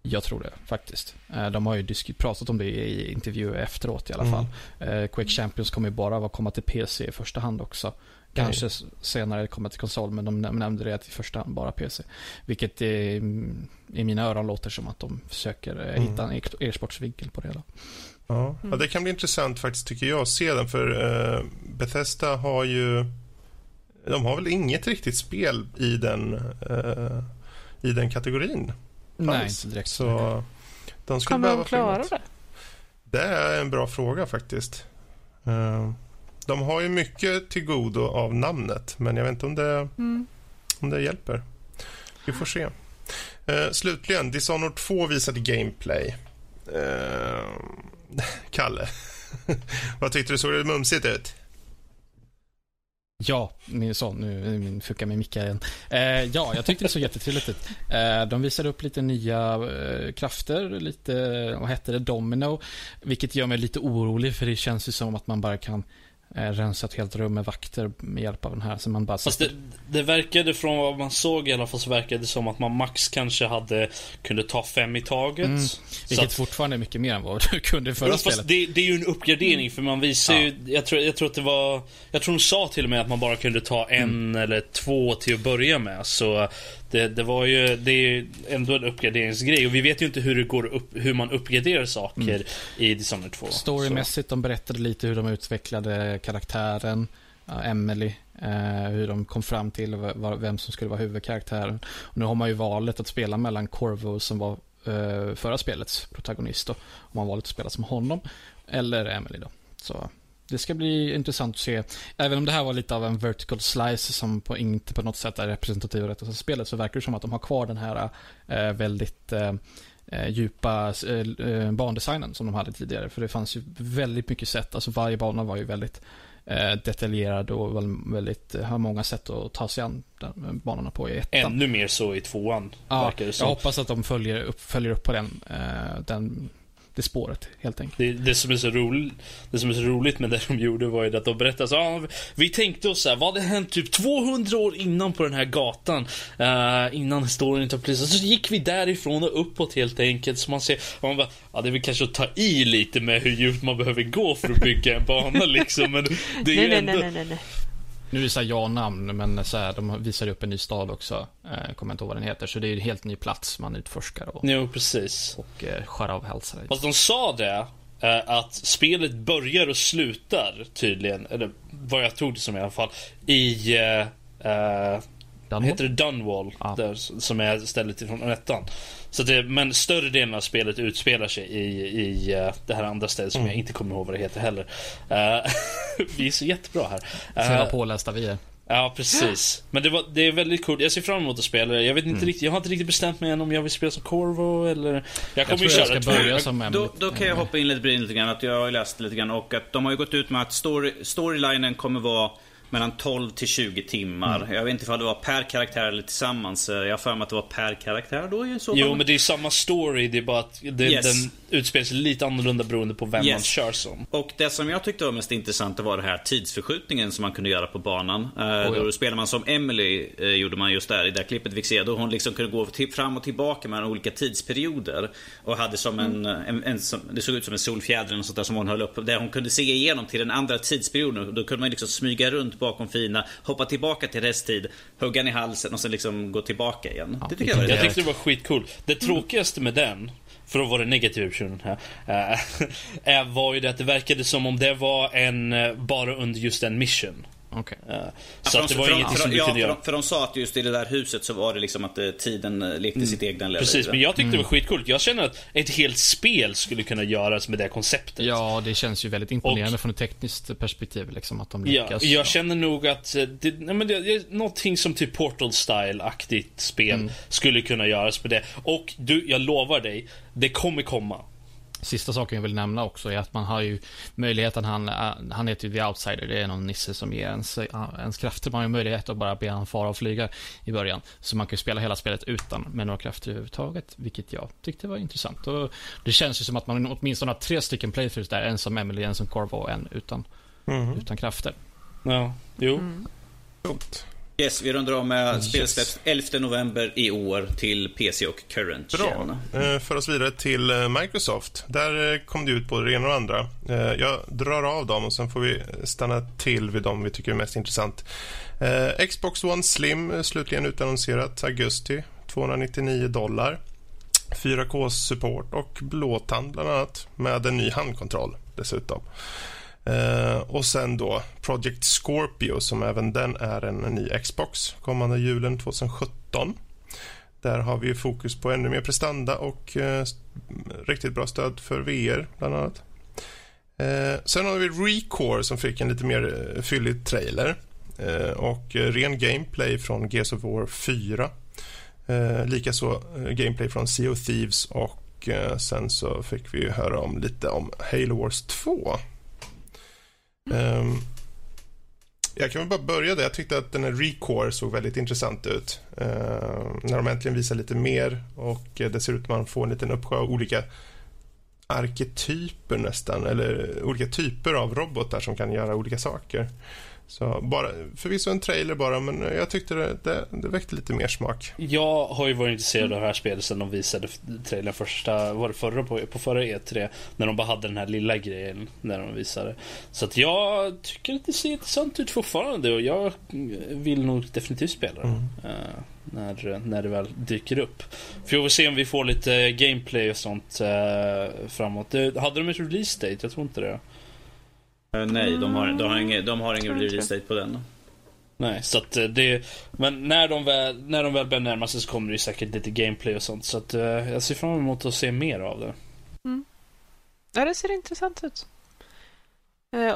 Jag tror det faktiskt. Eh, de har ju pratat om det i intervjuer efteråt i alla mm. fall. Quake Champions kommer ju bara komma till PC i första hand också. Kanske Nej. senare kommer till konsol, men de nämnde det i första hand bara PC. Vilket i, i mina öron låter som att de försöker eh, mm. hitta en e-sportsvinkel på det hela. Ja. Mm. ja, det kan bli intressant faktiskt tycker jag att se den för uh, Bethesda har ju de har väl inget riktigt spel i den uh, i den kategorin. Nej, inte direkt. Så de skulle Kommer de klara det? Det är en bra fråga faktiskt. Uh, de har ju mycket till godo av namnet, men jag vet inte om det, mm. om det hjälper. Vi får se. Uh, slutligen, Dishonored 2 visade gameplay. Uh, [laughs] Kalle, [laughs] vad tyckte du? Såg det mumsigt ut? Ja, min son, nu min fuckar med mickar igen. Eh, ja, jag tyckte det såg jättetrevligt ut. Eh, de visade upp lite nya eh, krafter, lite, vad hette det, Domino. Vilket gör mig lite orolig för det känns ju som att man bara kan eh, rensa ett helt rum med vakter med hjälp av den här. Så man bara Fast det, det verkade från vad man såg i alla fall så verkade det som att man max kanske hade kunde ta fem i taget. Mm, vilket att, fortfarande är mycket mer än vad du [laughs] kunde i förra spelet. Det, det, är ju en uppgradering mm. för man visar ja. ju, jag tror, jag tror att det var, jag tror de sa till och med att man bara kunde ta en mm. eller två till att börja med. Så det, det, var ju, det är ändå en uppgraderingsgrej och vi vet ju inte hur det går upp, hur man uppgraderar saker mm. i Dishonored 2. Storymässigt, de berättade lite hur de utvecklade karaktären, uh, Emily, uh, hur de kom fram till vem som skulle vara huvudkaraktären. Och nu har man ju valet att spela mellan Corvo som var uh, förra spelets protagonist då, om man valet att spela som honom, eller Emily då. Så det ska bli intressant att se. Även om det här var lite av en vertical slice som på, inte på något sätt är representativ av spelet så verkar det som att de har kvar den här eh, väldigt eh, eh djupa eh, eh, bandesignen som de hade tidigare. För det fanns ju väldigt mycket sätt, alltså varje bana var ju väldigt eh, detaljerad och väldigt, har många sätt att ta sig an den, banorna på i ettan. Ännu mer så i tvåan, ja, verkar det som. Jag hoppas att de följer upp, följer upp på den, den det spåret helt enkelt. Det, det, som är så roligt, det som är så roligt med det de gjorde var ju att de berättade så ah, Vi tänkte oss såhär, vad hade hänt typ 200 år innan på den här gatan? Uh, innan historien tar plats. Så gick vi därifrån och uppåt helt enkelt. Så man ser, och man bara, ja det är väl kanske att ta i lite med hur djupt man behöver gå för att bygga en bana [laughs] liksom. Men det är nej, ju ändå... nej, nej, nej, nej. Nu är det ja-namn, men så här, de visar upp en ny stad också. Eh, kommer inte ihåg vad den heter. Så det är en helt ny plats man utforskar. Och, jo, precis. Och eh, skär av hälsa. Fast de sa det, eh, att spelet börjar och slutar tydligen, eller vad jag tog det som i alla fall, i eh, eh Dunwall? Heter det Dunwall? Ja. Där, som är stället ifrån ettan. Så det, men större delen av spelet utspelar sig i, i uh, det här andra stället som mm. jag inte kommer ihåg vad det heter heller. Uh, [laughs] vi är så jättebra här. Uh, så vad pålästa vi är. Ja, precis. Men det, var, det är väldigt coolt. Jag ser fram emot att spela det. Jag, vet inte mm. riktigt, jag har inte riktigt bestämt mig än om jag vill spela som Corvo eller... Jag kommer jag ju köra jag ska börja som då, då kan jag hoppa in lite, lite grann. Att jag har läst lite grann och att de har ju gått ut med att story, storylinen kommer vara mellan 12 till 20 timmar. Mm. Jag vet inte ifall det var per karaktär eller tillsammans. Jag har för mig att det var per karaktär då i så fall. Jo, men det är samma story. Det är bara att det, yes. den utspelar sig lite annorlunda beroende på vem yes. man kör som. Och det som jag tyckte var mest intressant var det här tidsförskjutningen som man kunde göra på banan. Oh, ja. Då spelar man som Emily, eh, gjorde man just där i det klippet vi ser. Då hon liksom kunde gå fram och tillbaka mellan olika tidsperioder. Och hade som en, mm. en, en som, det såg ut som en solfjäder och sånt där som hon höll upp. Där hon kunde se igenom till den andra tidsperioden. Då kunde man liksom smyga runt bakom fina, hoppa tillbaka till resttid, hugga i halsen och sen liksom gå tillbaka igen. Ja, det tycker jag, var jag tyckte det var skitcool. Det tråkigaste med den för att vara negativ versionen här, äh, [laughs] var ju det att det verkade som om det var en eh, bara under just en mission. Okay. Uh, så ja, att det var ingenting som du ja, kunde göra. För de sa att just i det där huset så var det liksom att uh, tiden uh, lekte mm. sitt egna liv. Precis, men jag tyckte mm. det var skitcoolt. Jag känner att ett helt spel skulle kunna göras med det konceptet. Ja, det känns ju väldigt imponerande och, från ett tekniskt perspektiv. Liksom, att de lyckas. Ja, jag känner nog att det, nej, men det, det, någonting som typ Portal Style-aktigt spel mm. skulle kunna göras med det. Och du, jag lovar dig, det kommer komma. Sista saken jag vill nämna också är att man har ju möjligheten, han, han heter ju The Outsider, det är någon nisse som ger ens, ens krafter. Man har ju möjlighet att bara be han fara och flyga i början. Så man kan ju spela hela spelet utan med några krafter överhuvudtaget, vilket jag tyckte var intressant. Och det känns ju som att man åtminstone har tre stycken playthroughs där, en som Emily, en som Corvo och en utan, mm. utan krafter. Ja, jo. Mm. Yes, vi rundar av med yes. spel släpps 11 november i år till PC och Current Bra. Eh, för oss vidare till eh, Microsoft. Där eh, kom det ut både det ena och det andra. Jag drar av dem och sen får vi stanna till vid dem vi tycker är mest intressant. Xbox One Slim slutligen utannonserat augusti. 299 dollar. 4K-support och blåtand bland annat med en ny handkontroll dessutom. Eh, och sen då Project Scorpio som även den är en, ny Xbox kommande julen 2017. Där har vi fokus på ännu mer prestanda och eh, riktigt bra stöd för VR bland annat. Eh, sen har vi Recore som fick en lite mer eh, fyllig trailer eh, och eh, ren gameplay från Gears of War 4. Eh, Likaså eh, gameplay från Sea of Thieves och eh, sen så fick vi höra om lite om Halo Wars 2 Um, jag kan väl bara börja där. Jag tyckte att den här Recore såg väldigt intressant ut. Uh, när de äntligen visar lite mer och eh, det ser ut att man får en liten uppsjö av olika arketyper nästan, eller olika typer av robotar som kan göra olika saker. Så bara, förvisso en trailer bara, men jag tyckte det, det, det väckte lite mer smak. Jag har ju varit intresserad av det här spelet sen de visade trailern första, var det förra på, på förra E3? När de bara hade den här lilla grejen när de visade. Så att jag tycker att det ser intressant ut fortfarande och jag vill nog definitivt spela det. Mm. Uh, när, när det väl dyker upp. För vi får se om vi får lite gameplay och sånt uh, framåt. Det, hade de ett release date? Jag tror inte det. Uh, nej, de har, de har ingen, de har ingen release date på den. Nej, så att eh, det... Men när de väl, när de väl börjar närma sig så kommer det säkert lite gameplay och sånt. Så att uh, jag ser fram emot att se mer av det. Mm. Ja, det ser intressant ut.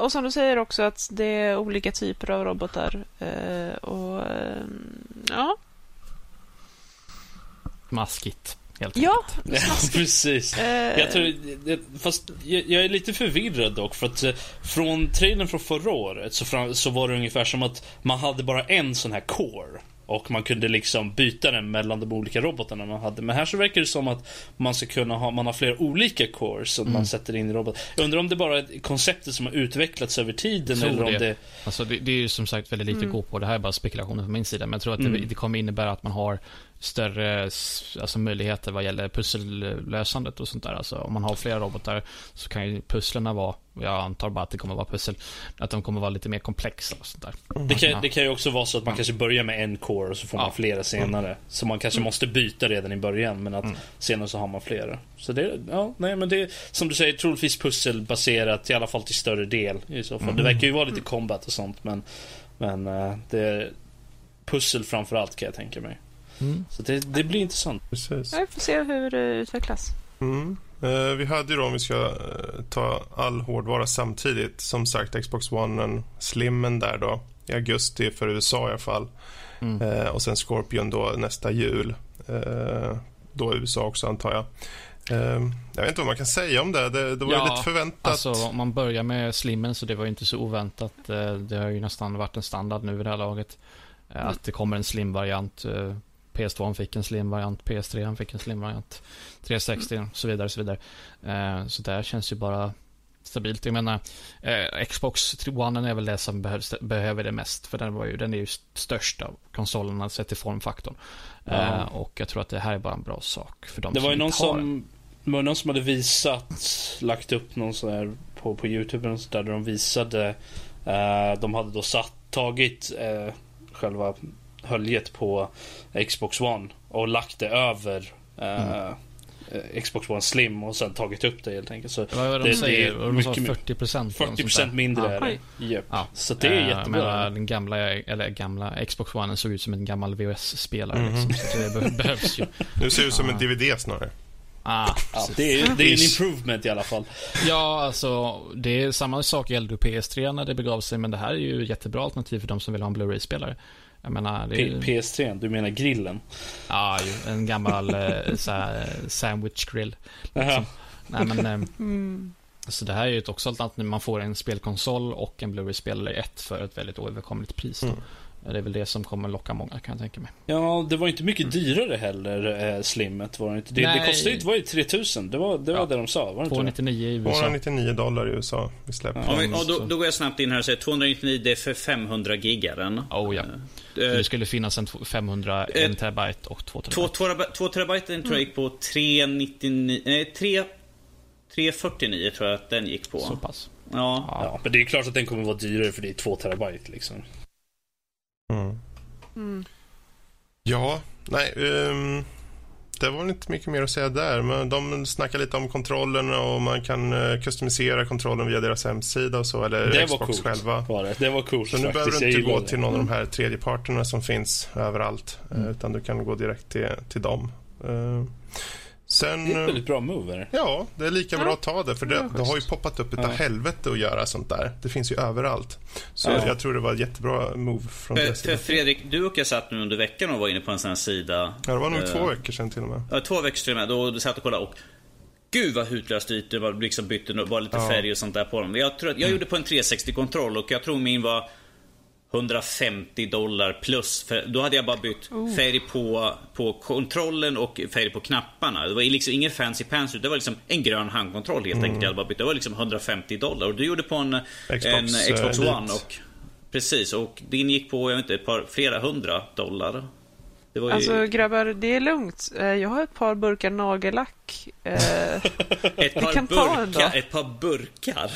Och som du säger också att det är olika typer av robotar. Och ja. Maskigt. Helt ja, ja, [laughs] precis. Uh... Jag tror, fast jag är lite förvirrad dock. För att eh, från trailern från förra året så, fram, så var det ungefär som att man hade bara en sån här core. Och man kunde liksom byta den mellan de olika robotarna man hade. Men här så verkar det som att man ska kunna ha, man har flera olika cores som mm. man sätter in i roboten. Jag undrar om det bara är konceptet som har utvecklats över tiden eller om det... det... Alltså det, det är ju som sagt väldigt lite mm. gå på. Det här är bara spekulationer från min sida. Men jag tror att det, mm. det kommer innebära att man har större alltså, möjligheter vad gäller pussellösandet och sånt där. Alltså, om man har flera robotar så kan ju pusslerna vara, jag antar bara att det kommer vara pussel, att de kommer vara lite mer komplexa och sånt där. Det kan, det kan ju också vara så att man kanske börjar med en core och så får man flera senare. Mm. Så man kanske mm. måste byta redan i början men att mm. senare så har man flera. Så det, ja, nej men det som du säger troligtvis pusselbaserat i alla fall till större del i så fall. Det verkar ju vara lite combat och sånt men, men uh, det är pussel framförallt kan jag tänka mig. Mm. Så det, det, blir intressant. Precis. Ja, vi får se hur det utvecklas. Mm. Eh, vi hade ju då, om vi ska eh, ta all hårdvara samtidigt, som sagt Xbox One, Slimmen där då, i augusti för USA i alla fall. Mm. Eh, och sen Scorpion då nästa jul. Eh, då i USA också antar jag. Eh, jag vet inte vad man kan säga om det. Det, det var ja, lite förväntat. Alltså, om man börjar med Slimmen så det var inte så oväntat. Eh, det har ju nästan varit en standard nu i det här laget. Mm. Att det kommer en slim-variant PS2 fick en slim-variant, PS3 fick en slim-variant, 360 och så vidare. Så, vidare. Eh, så där känns ju bara stabilt. Jag menar, eh, Xbox One är väl det som behövs, behöver det mest. För den, var ju, den är ju störst av konsolerna sett till formfaktorn. Eh, och jag tror att det här är bara en bra sak för de det som var ju någon som Det var någon som hade visat, lagt upp någon sån här på, på YouTube och där, där de visade eh, De hade då satt, tagit eh, själva höljet på Xbox One och lagt det över mm. uh, Xbox One Slim och sen tagit upp det helt enkelt. Så Vad det, de säger? Det är mycket, 40 procent? 40 procent mindre ja. är det. Yep. Ja. Så det är uh, jättebra. Menar, den gamla, eller gamla Xbox One såg ut som en gammal VHS-spelare. Mm -hmm. liksom, så det [laughs] behövs ju. Nu ser ut som en DVD snarare. Ah, ja, det, är, det är en improvement i alla fall. Ja, alltså det är samma sak gällde PS3 när det begav sig, men det här är ju jättebra alternativ för de som vill ha en Blu-ray-spelare. Jag menar, det är... PS3, du menar grillen? Ja, en gammal eh, såhär, sandwich grill. Liksom. Nej, men, eh, [laughs] mm. Så det här är ju också ett alternativ. Man får en spelkonsol och en Blu-ray-spelare ett för ett väldigt oöverkomligt pris. Mm. Det är väl det som kommer locka många kan jag tänka mig. Ja, det var inte mycket dyrare heller, eh, Slimmet var det inte. Det, det kostade ju, var ju 3000. Det var det, var ja. det de sa, var det 299 i USA. 299 dollar i USA. Vi släpper ja, men, och då, då, går jag snabbt in här och säger 299 det är för 500 gigaren. Oh ja. Uh, det skulle finnas en 500, uh, 1 terabyte och 2 terabyte. 2 terabyte tror jag gick på 399, nej 3 349 tror jag att den gick på. Så pass. Ja. ja. Men det är klart att den kommer vara dyrare för det är 2 terabyte liksom. Mm. Mm. Ja, nej. Um, det var inte mycket mer att säga där. Men de snackar lite om kontrollen och man kan uh, customisera kontrollen via deras hemsida och så. Eller det Xbox var coolt, själva. Var det. det var coolt Så nu behöver du inte gå till någon av de här tredjeparterna som finns överallt. Mm. Uh, utan du kan gå direkt till, till dem. Uh, Sen, det är ett väldigt bra move. Ja, det är lika bra att ta det. För det, det har ju poppat upp utav ja. helvete att göra sånt där. Det finns ju överallt. Så ja. jag tror det var ett jättebra move från för, för Fredrik, du och jag satt nu under veckan och var inne på en sån här sida. Ja, det var nog uh, två veckor sedan till och med. Ja, två veckor sedan. Då du satt och kollade och Gud vad hutlöst ytor var liksom bytte bara lite ja. färg och sånt där på dem. Jag, tror att, jag mm. gjorde på en 360-kontroll och jag tror min var 150 dollar plus. För då hade jag bara bytt oh. färg på, på kontrollen och färg på knapparna. Det var liksom ingen fancy pants Det var liksom en grön handkontroll helt mm. enkelt. Jag hade bara bytt. Det var liksom 150 dollar. Och du gjorde på en Xbox, en Xbox uh, One. Och, precis, och din gick på jag vet inte, ett par, flera hundra dollar. Det ju... Alltså grabbar, det är lugnt. Eh, jag har ett par burkar nagellack. Eh, [laughs] ett, par burkar, ett par burkar?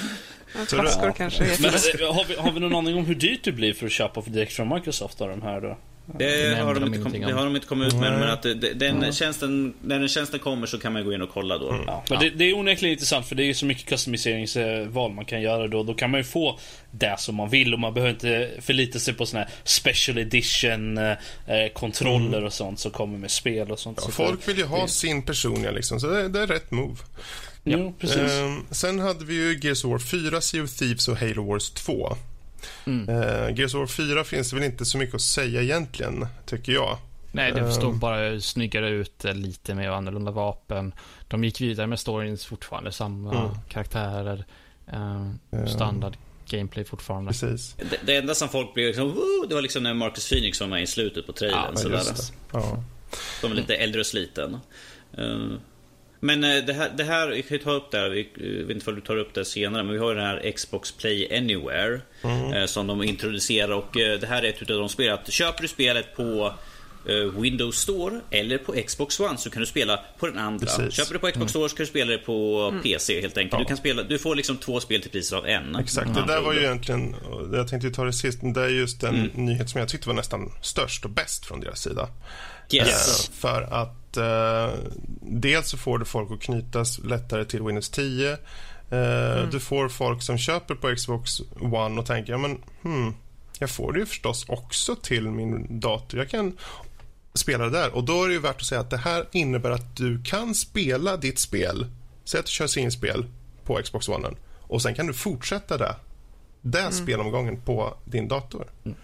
Flaskor ja. kanske Men, eh, har, vi, har vi någon aning om hur dyrt det blir för att köpa direkt från Microsoft av de här då? Det har, de inte kom, det har de inte kommit ut med, men att den mm. tjänsten, när den tjänsten kommer så kan man gå in och kolla då. Mm. Ja, men det, det, är onekligen intressant för det är ju så mycket customiseringsval man kan göra då. Då kan man ju få det som man vill och man behöver inte förlita sig på såna här special edition eh, kontroller mm. och sånt som kommer med spel och sånt. Ja, så folk vill ju ha det. sin personliga liksom, så det, det är rätt move. Ja, precis. Um, sen hade vi ju Gears of War 4, Sea of Thieves och Halo Wars 2. Mm. Uh, Gears of War 4 finns det väl inte så mycket att säga egentligen, tycker jag. Nej, det stod um, bara snyggare ut lite med annorlunda vapen. De gick vidare med stories fortfarande, samma mm. karaktärer, uh, standard gameplay fortfarande. Precis. Det, det enda som folk blev liksom, Woo! det var liksom när Marcus Phoenix var med i slutet på trailern. Ja, sådär. Ja. De var lite äldre och sliten. Uh, men eh, det här, det här, vi kan ju ta upp det här, jag vet inte om du tar upp det senare, men vi har ju den här Xbox Play Anywhere. Mm. Som de introducerar och eh, det här är ett utav de spel att köper du spelet på Windows Store eller på Xbox One så kan du spela på den andra. Precis. Köper du på Xbox mm. Store så kan du spela det på mm. PC helt enkelt. Ja. Du, kan spela, du får liksom två spel till priset av en. Exakt, det där var ju egentligen, jag tänkte ta det sist, det är just en mm. nyhet som jag tyckte var nästan störst och bäst från deras sida. Yes. Uh, för att uh, dels så får du folk att knytas lättare till Windows 10. Uh, eh, mm. Du får folk som köper på Xbox One och tänker, ja men hmm, jag får det ju förstås också till min dator. Jag kan spela det där. Och då är det värt att säga att det här innebär att du kan spela ditt spel, säg att du kör sin spel på Xbox One och sen kan du fortsätta det, den mm. spelomgången på din dator. Mm.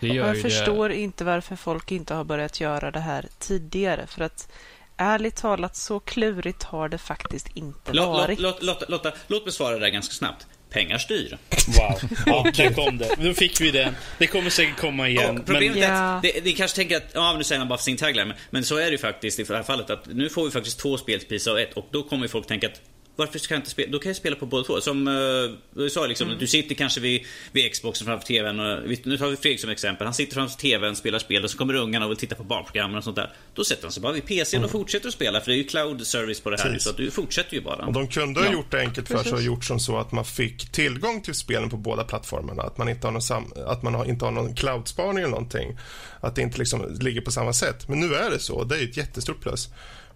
Jag förstår det... inte varför folk inte har börjat göra det här tidigare. För att ärligt talat, så klurigt har det faktiskt inte låt, varit. Låt, låt, låt, låt mig svara det där ganska snabbt. Pengar styr. Wow. [laughs] Ja, där kom det. Nu fick vi den. Det kommer säkert komma igen. Och problemet men... är att det, det kanske tänker att, ja nu säger han bara för sin tagline. Men, men så är det ju faktiskt i det här fallet att nu får vi faktiskt två spel till pris av ett och då kommer folk tänka att varför ska jag inte spela? Då kan jag spela på båda två. Som uh, du sa, liksom, mm. du sitter kanske vid, vid Xboxen framför TVn. Och, nu tar vi Fredrik som exempel. Han sitter framför TVn, spelar spel och så kommer ungarna och vill titta på barnprogram och sånt där. Då sätter han sig bara vid PCn mm. och fortsätter att spela. För det är ju cloud service på det här. Precis. Så att du fortsätter ju bara. Och de kunde ha ja. gjort det enkelt för sig och gjort som så att man fick tillgång till spelen på båda plattformarna. Att man inte har någon, sam att man har, inte har någon cloudspaning eller någonting. Att det inte liksom ligger på samma sätt. Men nu är det så. Det är ett jättestort plus.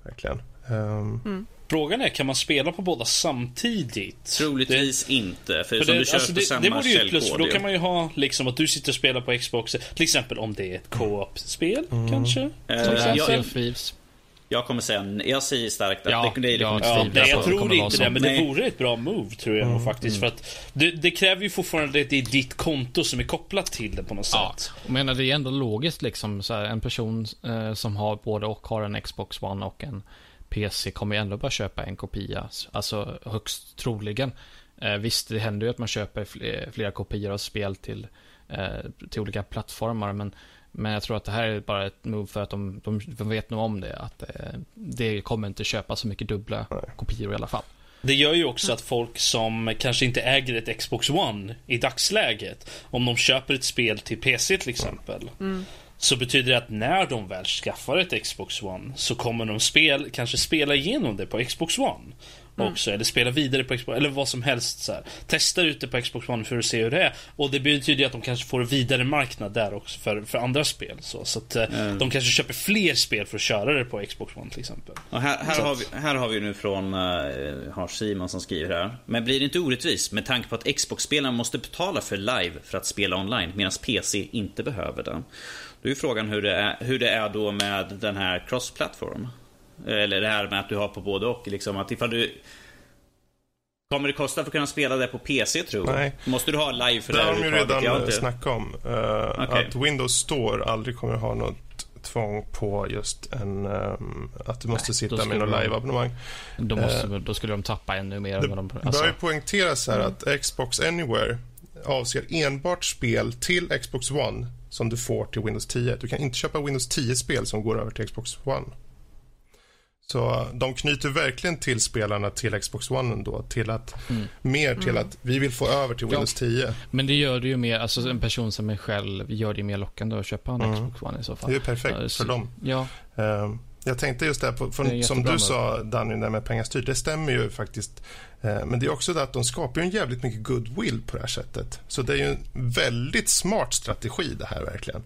Verkligen. Um... Mm. Frågan är, kan man spela på båda samtidigt? Troligtvis det, inte, för, för det, du kör alltså på det, samma Det vore ju ett plus, för då kan man ju ha liksom att du sitter och spelar på Xbox, till exempel om det är ett co-op-spel, mm. kanske? Uh, jag, jag kommer säga, jag säger starkt att ja, det, det, det ja, ja, Nej, jag tror inte det, men det vore ett bra move tror jag mm. nog faktiskt. Mm. För att det, det, kräver ju fortfarande att det är ditt konto som är kopplat till det på något ja. sätt. Jag menar, det är ändå logiskt liksom, så här, en person eh, som har både och har en Xbox One och en PC kommer ju ändå bara köpa en kopia. Alltså högst troligen. Eh, visst, det händer ju att man köper flera, flera kopior av spel till, eh, till olika plattformar, men men jag tror att det här är bara ett move för att de, de, de vet nog om det. Att eh, det kommer inte köpa så mycket dubbla Nej. kopior i alla fall. Det gör ju också att folk som kanske inte äger ett Xbox One i dagsläget, om de köper ett spel till PC till exempel, mm. Så betyder det att när de väl skaffar ett Xbox One så kommer de spel, kanske spela igenom det på Xbox One mm. också. Eller spela vidare på Xbox, eller vad som helst. Så här. Testa ut det på Xbox One för att se hur det är. Och det betyder ju att de kanske får en vidare marknad där också för, för andra spel. Så, så att mm. de kanske köper fler spel för att köra det på Xbox One till exempel. Och här, här, har vi, här har vi nu från uh, har Simon som skriver här. Men blir det inte orättvist med tanke på att Xbox-spelarna måste betala för live för att spela online medan PC inte behöver det? Då är frågan hur det är, hur det är då med den här cross-platform. Eller det här med att du har på både och. Liksom att ifall du... Kommer det kosta för att kunna spela det på PC tror du? Nej. Måste du ha live för det? Det har de ju redan snackat om. Uh, okay. Att Windows Store aldrig kommer ha något tvång på just en... Um, att du måste Nej, sitta med något live-abonnemang. Då, uh, då skulle de tappa ännu mer. Det de, alltså. bör ju poängteras här mm. att Xbox Anywhere avser enbart spel till Xbox One som du får till Windows 10. Du kan inte köpa Windows 10-spel som går över till Xbox One. Så de knyter verkligen till spelarna till Xbox One ändå, till att, mm. mer till mm. att vi vill få över till Windows ja, 10. Men det gör det ju mer, alltså en person som är själv gör det ju mer lockande att köpa en mm. Xbox One i så fall. Det är perfekt uh, för dem. Ja. Uh, jag tänkte just det, på, från, som du sa Danny, det med pengastyrt, det stämmer ju faktiskt. Uh, men det är också det att de skapar ju en jävligt mycket goodwill på det här sättet. Så det är ju en väldigt smart strategi det här verkligen.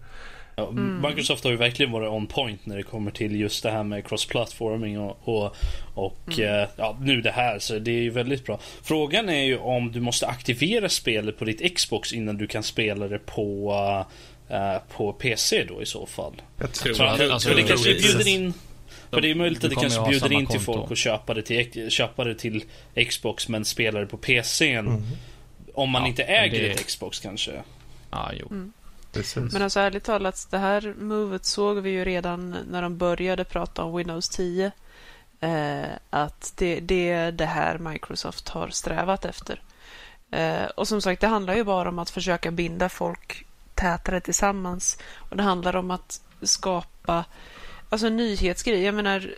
Ja, mm. Microsoft har ju verkligen varit on point när det kommer till just det här med cross-platforming och, och, och mm. eh, ja, nu det här. Så det är ju väldigt bra. Frågan är ju om du måste aktivera spelet på ditt Xbox innan du kan spela det på, uh, på PC då i så fall. Jag tror alltså, det kanske bjuder in för det är möjligt att det kanske bjuder in till folk att köpa det till, köpa det till Xbox men spela det på PC. Mm. Om man ja, inte äger det... ett Xbox kanske. Ja, jo. Mm. Precis. Men alltså ärligt talat, det här movet såg vi ju redan när de började prata om Windows 10. Eh, att det, det är det här Microsoft har strävat efter. Eh, och som sagt, det handlar ju bara om att försöka binda folk tätare tillsammans. Och det handlar om att skapa alltså nyhetsgrejer. Jag menar,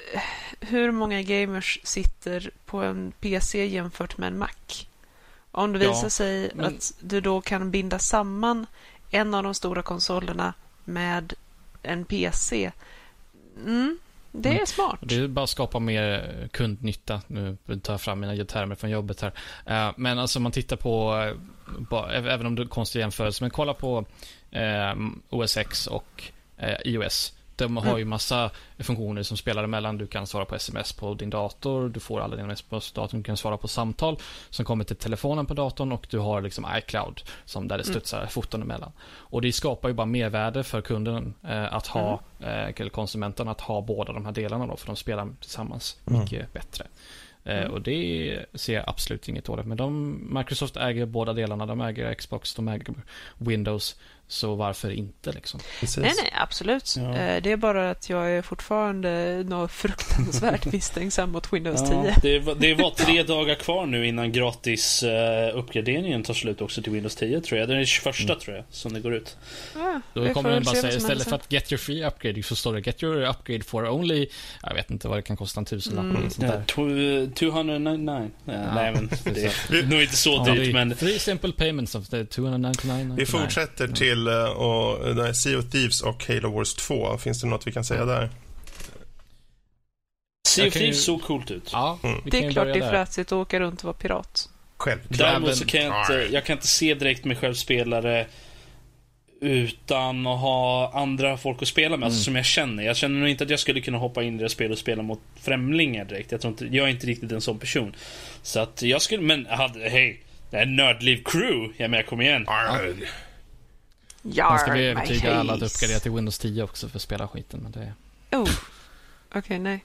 hur många gamers sitter på en PC jämfört med en Mac? Om det visar ja, sig men... att du då kan binda samman en av de stora konsolerna med en PC. Mm, det är mm. smart. Det är bara att skapa mer kundnytta. Nu tar jag fram mina termer från jobbet här. Eh, men alltså man tittar på, även om det är konstig jämförelse, men kolla på eh, OS X och eh, iOS. De har ju mm. massa funktioner som spelar emellan. Du kan svara på sms på din dator, du får alla dina sms på datorn, du kan svara på samtal som kommer till telefonen på datorn och du har liksom iCloud som där det mm. studsar mm. foton emellan. Och det skapar ju bara mervärde för kunden eh, att ha, mm. eh, eller konsumenten att ha båda de här delarna då, för de spelar tillsammans mm. mycket bättre. Eh, mm. Och det ser jag absolut inget dåligt med. De, Microsoft äger båda delarna. De äger Xbox, de äger Windows. Så varför inte liksom? Precis. Nej, nej, absolut. Ja. Eh, det är bara att jag är fortfarande något fruktansvärt [laughs] misstänksam mot Windows ja, 10. Det var, det var tre [laughs] dagar kvar nu innan gratis uh, uppgraderingen tar slut också till Windows 10 tror jag. Det är den 21 mm. tror jag som det går ut. Ja, Då kommer den bara säga istället för att get your free upgrade så står det get your upgrade for only, jag vet inte vad det kan kosta, en tusenlapp mm. eller sånt där. 299. Ja, Nej men det är nog inte så dyrt men... Three simple payments of the 299. Vi fortsätter till till eh, och, Sea of Thieves och Halo Wars 2. Finns det något vi kan säga där? Sea of Thieves såg coolt ut. Ja, mm. Det är klart det är fräsigt att åka runt och vara pirat. Självklart. Däremot så kan jag inte, jag kan inte se direkt mig själv spelare utan att ha andra folk att spela med, alltså mm. alltså, som jag känner. Jag känner nog inte att jag skulle kunna hoppa in i det spel och spela mot främlingar direkt. Jag, tror inte, jag är inte riktigt en sån person. Så att jag skulle, men hade, hej, det är Nördliv Crew. Ja men kom igen. Ja. Jar, ska vi övertyga alla att uppgradera till Windows 10 också för att spela skiten. Men det... Oh, okej, okay, nej.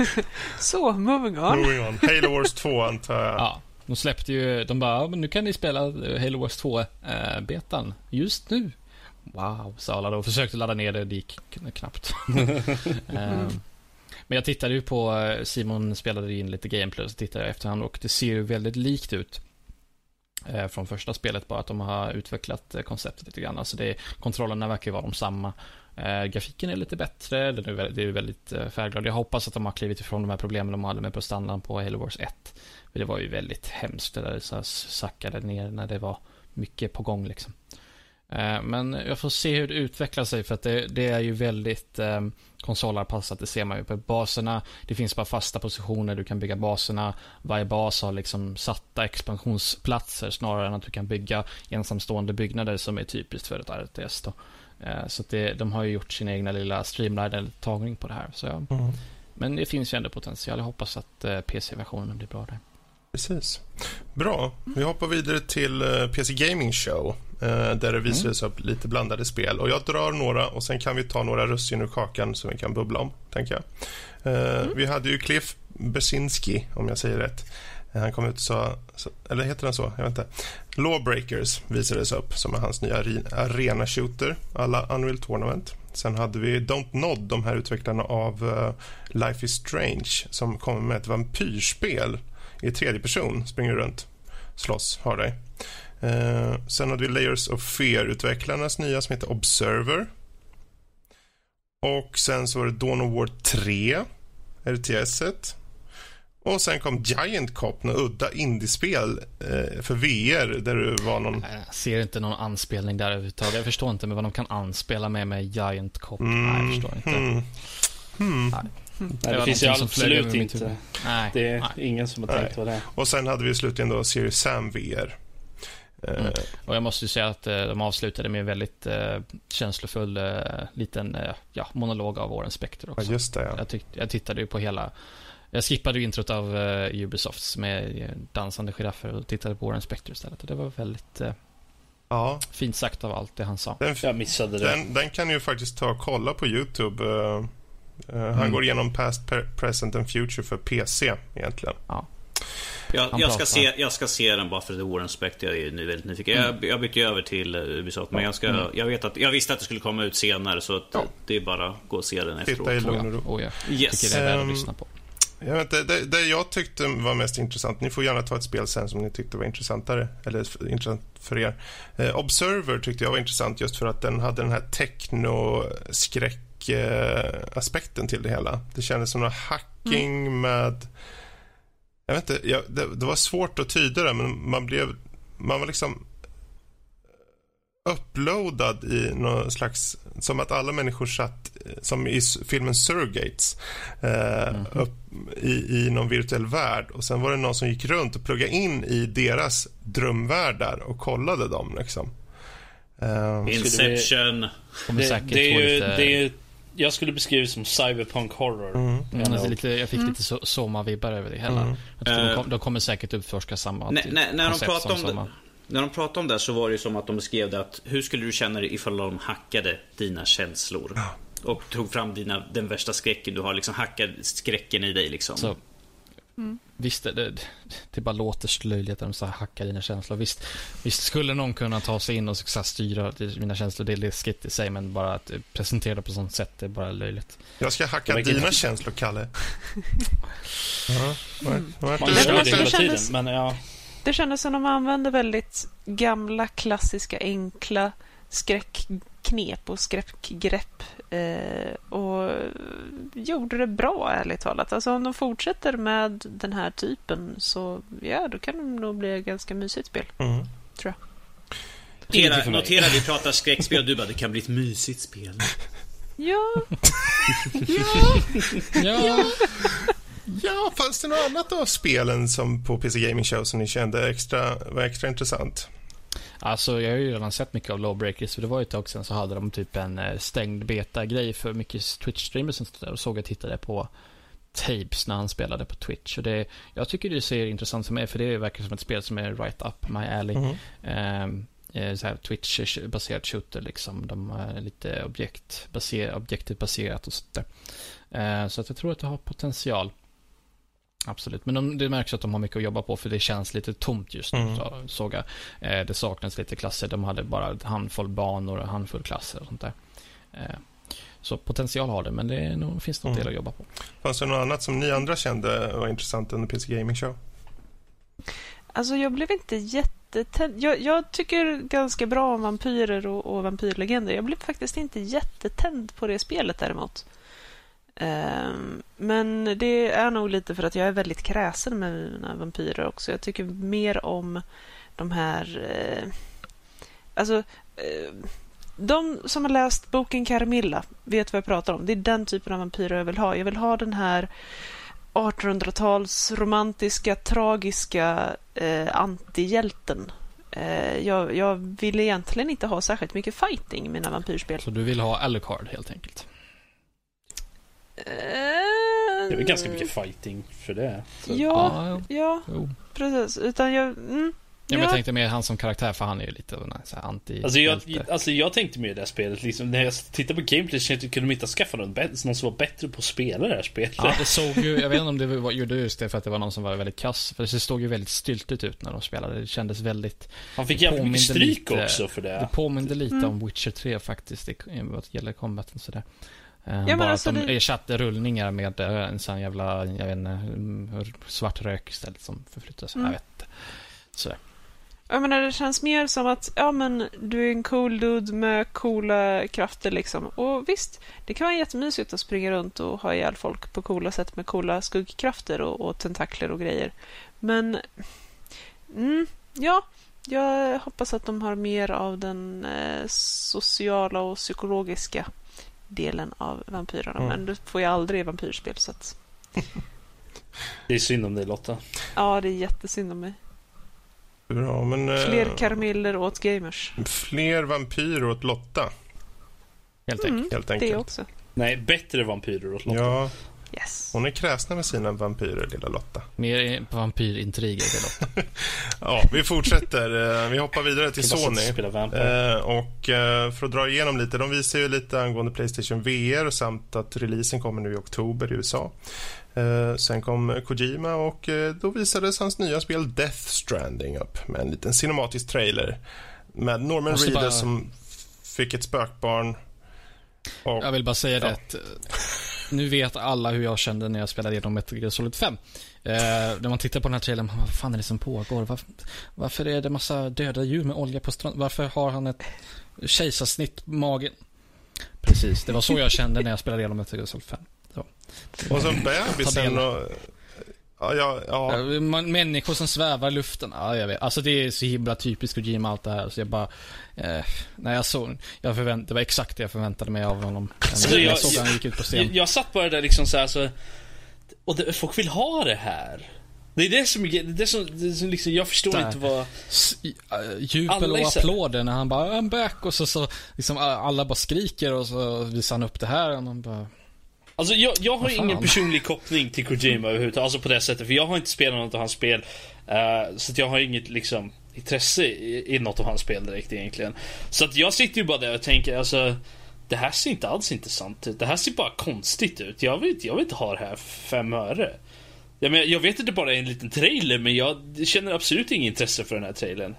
[laughs] Så, moving on. Moving on. Halo Wars 2 antar jag. Ja, de släppte ju, de bara, nu kan ni spela Halo Wars 2-betan eh, just nu. Wow, sa alla då och försökte ladda ner det, det gick knappt. um, [laughs] Men jag tittade ju på, eh, Simon spelade in lite gameplay, så tittade jag efterhand och det ser ju väldigt likt ut. Eh, från första spelet, bara att de har utvecklat eh, konceptet lite grann. Alltså det, kontrollerna verkar vara de samma. Eh, grafiken är lite bättre, den är väldigt, det är väldigt eh, färgglad. Jag hoppas att de har klivit ifrån de här problemen de hade med prestandan på Halo Wars 1. För det var ju väldigt hemskt det där så sackade ner när det var mycket på gång liksom. Eh, men jag får se hur det utvecklar sig för att det, det är ju väldigt eh, konsolanpassat, det ser man ju på baserna. Det finns bara fasta positioner, du kan bygga baserna. Varje bas har liksom satta expansionsplatser snarare än att du kan bygga ensamstående byggnader som är typiskt för ett RTS. Då. Eh, så det, de har ju gjort sin egna lilla streamliner-tagning på det här. Så jag, mm. Men det finns ju ändå potential. Jag hoppas att eh, PC-versionen blir bra där. Precis. Bra. Vi hoppar vidare till eh, PC Gaming Show där det visades mm. upp lite blandade spel. Och Jag drar några och sen kan vi ta några russin ur kakan som vi kan bubbla om. tänker jag. Mm. Vi hade ju Cliff Bersinski, om jag säger rätt. Han kom ut och sa, eller heter den så? Jag vet inte. Lawbreakers visades upp som är hans nya arena shooter alla Unreal Tournament. Sen hade vi Don't Nod, de här utvecklarna av Life is Strange som kommer med ett vampyrspel i tredje person. Springer runt, slåss, har dig. Uh, sen hade vi Layers of Fear-utvecklarnas nya som heter Observer. Och sen så var det Dawn of War 3, RTS. -et. Och sen kom Giant Cop, något udda indiespel eh, för VR där du var någon... Jag ser inte någon anspelning där överhuvudtaget. Jag förstår inte vad de kan anspela med med Giant Cop. Mm. Nej, jag förstår inte. Mm. Mm. Nej. Nej, det, finns ju absolut inte. Nej, det är nej. ingen som har tänkt på det. Och sen hade vi slutligen då Series Sam VR. Mm. Uh, och jag måste ju säga att uh, de avslutade med en väldigt uh, känslofull uh, liten ja, monolog av Warren Spector också. Ja, just det, ja. jag, tyck, jag tittade ju på hela jag skippade ju introt av uh, Ubisofts med dansande giraffer och tittade på Warren Spector istället. Och det var väldigt uh, ja. fint sagt av allt det han sa. Den, jag missade det. Den, den kan ju faktiskt ta och kolla på YouTube. Uh, mm. Han går igenom past, present and future för PC egentligen. Ja. Jag, jag, ska se, jag ska se den bara för att Warren Spector. Jag är nu väldigt nyfiken. Mm. Jag, jag bytte över till Ubisoft. Men jag, ska, mm. jag, vet att, jag visste att det skulle komma ut senare. Så ja. det är bara att gå och se den efteråt. Titta i lugn och ro. Oh, ja. yes. tycker det är värt att um, lyssna på. Jag vet inte, det, det, jag tyckte var mest intressant, ni får gärna ta ett spel sen som ni tyckte var intressantare, eller intressant för er. Eh, Observer tyckte jag var intressant just för att den hade den här techno-skräck-aspekten till det hela. Det kändes som någon hacking mm. med... Jag vet inte, jag, det, det, var svårt att tyda det, men man blev... Man var liksom uploadad i någon slags... Som att alla människor satt, som i filmen Surrogates, eh, mm. upp i, i någon virtuell värld. Och Sen var det någon som gick runt och pluggade in i deras drömvärldar och kollade dem. Liksom. Um, Inception. Det, det, det, är ju, det är ju jag skulle beskriva det som cyberpunk horror. Mm. Mm, alltså lite, jag fick mm. lite so Soma-vibbar över det hela. Mm. De, kom, de, kommer säkert utforska samma Nej, nej, när de pratar om det, när de pratade om det så var det som att de beskrev det att hur skulle du känna dig ifall de hackade dina känslor? Och tog fram dina, den värsta skräcken du har, liksom hackade skräcken i dig liksom. Så, mm. Visst, det, det, det bara låter löjligt att de så hackar dina känslor. Visst, visst skulle någon kunna ta sig in och så styra mina känslor, det är läskigt i sig, men bara att presentera det på sånt sätt, det är bara löjligt. Jag ska hacka dina inte... känslor, Kalle. [laughs] mm. Man gör det hela tiden, men ja. Det kändes som att de använde väldigt gamla, klassiska, enkla skräckknep och skräckgrepp eh, och gjorde det bra, ärligt talat. Alltså om de fortsätter med den här typen så ja, då kan det nog bli ett ganska mysigt spel, mm. tror jag. Notera, notera vi pratar skräckspel och du bara, det kan bli ett mysigt spel. Ja. [laughs] ja. ja. Ja, fanns det något annat av spelen som på PC Gaming Show som ni kände extra, var extra intressant? Alltså, jag har ju redan sett mycket av Lawbreakers, för det var ju ett tag sedan så hade de typ en eh, stängd beta-grej för mycket Twitch-streamers och sånt där och såg jag tittade på tapes när han spelade på Twitch. Och det, jag tycker det ser intressant som är, för det verkar som ett spel som är right up my alley. Mm. Um, så här Twitch-baserat shooter liksom. De är lite objekt baser, objektivt baserat och sånt där. Uh, så att jag tror att det har potential. Absolut, men de, det märks att de har mycket att jobba på för det känns lite tomt just nu. Mm. Så, såg jag. Eh, det saknas lite klasser. De hade bara en handfull banor och en handfull klasser och sånt där. Eh, Så potential har det, men det är nog, finns nog mm. del att jobba på. Fanns det något annat som ni andra kände var intressant under PC Gaming Show? Alltså, jag blev inte jättetänd. Jag, jag tycker ganska bra om vampyrer och, och vampyrlegender. Jag blev faktiskt inte jättetänd på det spelet däremot. Ehm, men det är nog lite för att jag är väldigt kräsen med mina vampyrer också. Jag tycker mer om de här... Eh, alltså, eh, de som har läst boken Carmilla vet vad jag pratar om. Det är den typen av vampyrer jag vill ha. Jag vill ha den här 1800-tals romantiska, tragiska eh, antihjälten. Eh, jag, jag vill egentligen inte ha särskilt mycket fighting i mina vampyrspel. Så du vill ha Alucard helt enkelt? Eh, det är väl ganska mycket fighting för det. Så. Ja, ja, ja, precis. Utan jag... Mm, Ja, men jag tänkte mer han som karaktär för han är ju lite så här anti alltså jag, alltså jag tänkte mer i det här spelet liksom, När jag tittade på gameplay kände jag kunde de inte ha skaffat någon, någon som var bättre på att spela det här spelet. Ja, det såg ju, jag vet inte om det var, gjorde just det för att det var någon som var väldigt kass. För det såg ju väldigt styltigt ut när de spelade. Det kändes väldigt... Han fick jävligt mycket stryk lite, också för det. Det påminde lite mm. om Witcher 3 faktiskt, vad gäller combaten sådär. Ja, bara alltså att de det... ersatte rullningar med eh, en sån jävla, jag vet inte, mm, svart rök istället som förflyttas. Mm. Jag vet inte. Jag menar, det känns mer som att ja, men du är en cool dude med coola krafter. liksom. Och visst, det kan vara jättemysigt att springa runt och ha ihjäl folk på coola sätt med coola skuggkrafter och, och tentakler och grejer. Men mm, ja, jag hoppas att de har mer av den eh, sociala och psykologiska delen av vampyrerna. Mm. Men du får ju aldrig vampyrspel. Så att... [laughs] det är synd om dig Lotta. Ja, det är jättesynd om mig. Bra, men, eh, fler karamiller åt gamers. Fler vampyrer åt Lotta. Helt, mm, helt enkelt. Det också. Nej, bättre vampyrer åt Lotta. Ja. Yes. Hon är kräsna med sina vampyrer, lilla Lotta. Mer vampyrintriger, lilla Lotta. [laughs] ja, vi fortsätter. Eh, vi hoppar vidare till Sony. Eh, och för att dra igenom lite, de visar ju lite angående Playstation VR samt att releasen kommer nu i oktober i USA. Eh, sen kom Kojima och eh, då visades hans nya spel Death Stranding upp med en liten cinematisk trailer med Norman Reedus bara... som fick ett spökbarn. Och, jag vill bara säga ja. det att eh, nu vet alla hur jag kände när jag spelade igenom Metal Gear Solid 5. Eh, när man tittar på den här trailern, vad fan är det som pågår? Varför, varför är det massa döda djur med olja på stranden? Varför har han ett kejsarsnitt på magen? Precis, det var så jag kände när jag spelade igenom Metal Gear Solid 5. Så. Och så bebisen och... Ja, ja, ja. Människor som svävar i luften. Ja, jag vet. Alltså det är så himla typiskt Jim allt det här. Så jag bara... Eh, när jag såg... Jag förvänt, det var exakt det jag förväntade mig av honom. Så jag, jag såg jag, han gick ut på scen. Jag, jag satt bara där liksom så här, så... Och det, folk vill ha det här. Det är det som, det är det som, det som liksom, jag förstår Där. inte vad... Jubel och applåder när han bara I'm back och så, så liksom alla bara skriker och så visar han upp det här och man bara... Alltså jag, jag har ingen personlig koppling till Kojima överhuvudtaget, alltså på det sättet. För jag har inte spelat något av hans spel. Uh, så jag har inget liksom intresse i, i något av hans spel direkt egentligen. Så att jag sitter ju bara där och tänker alltså Det här ser inte alls intressant ut. Det här ser bara konstigt ut. Jag vill, jag vill inte ha det här för fem öre. Jag, men, jag vet att det bara är en liten trailer men jag känner absolut inget intresse för den här trailern.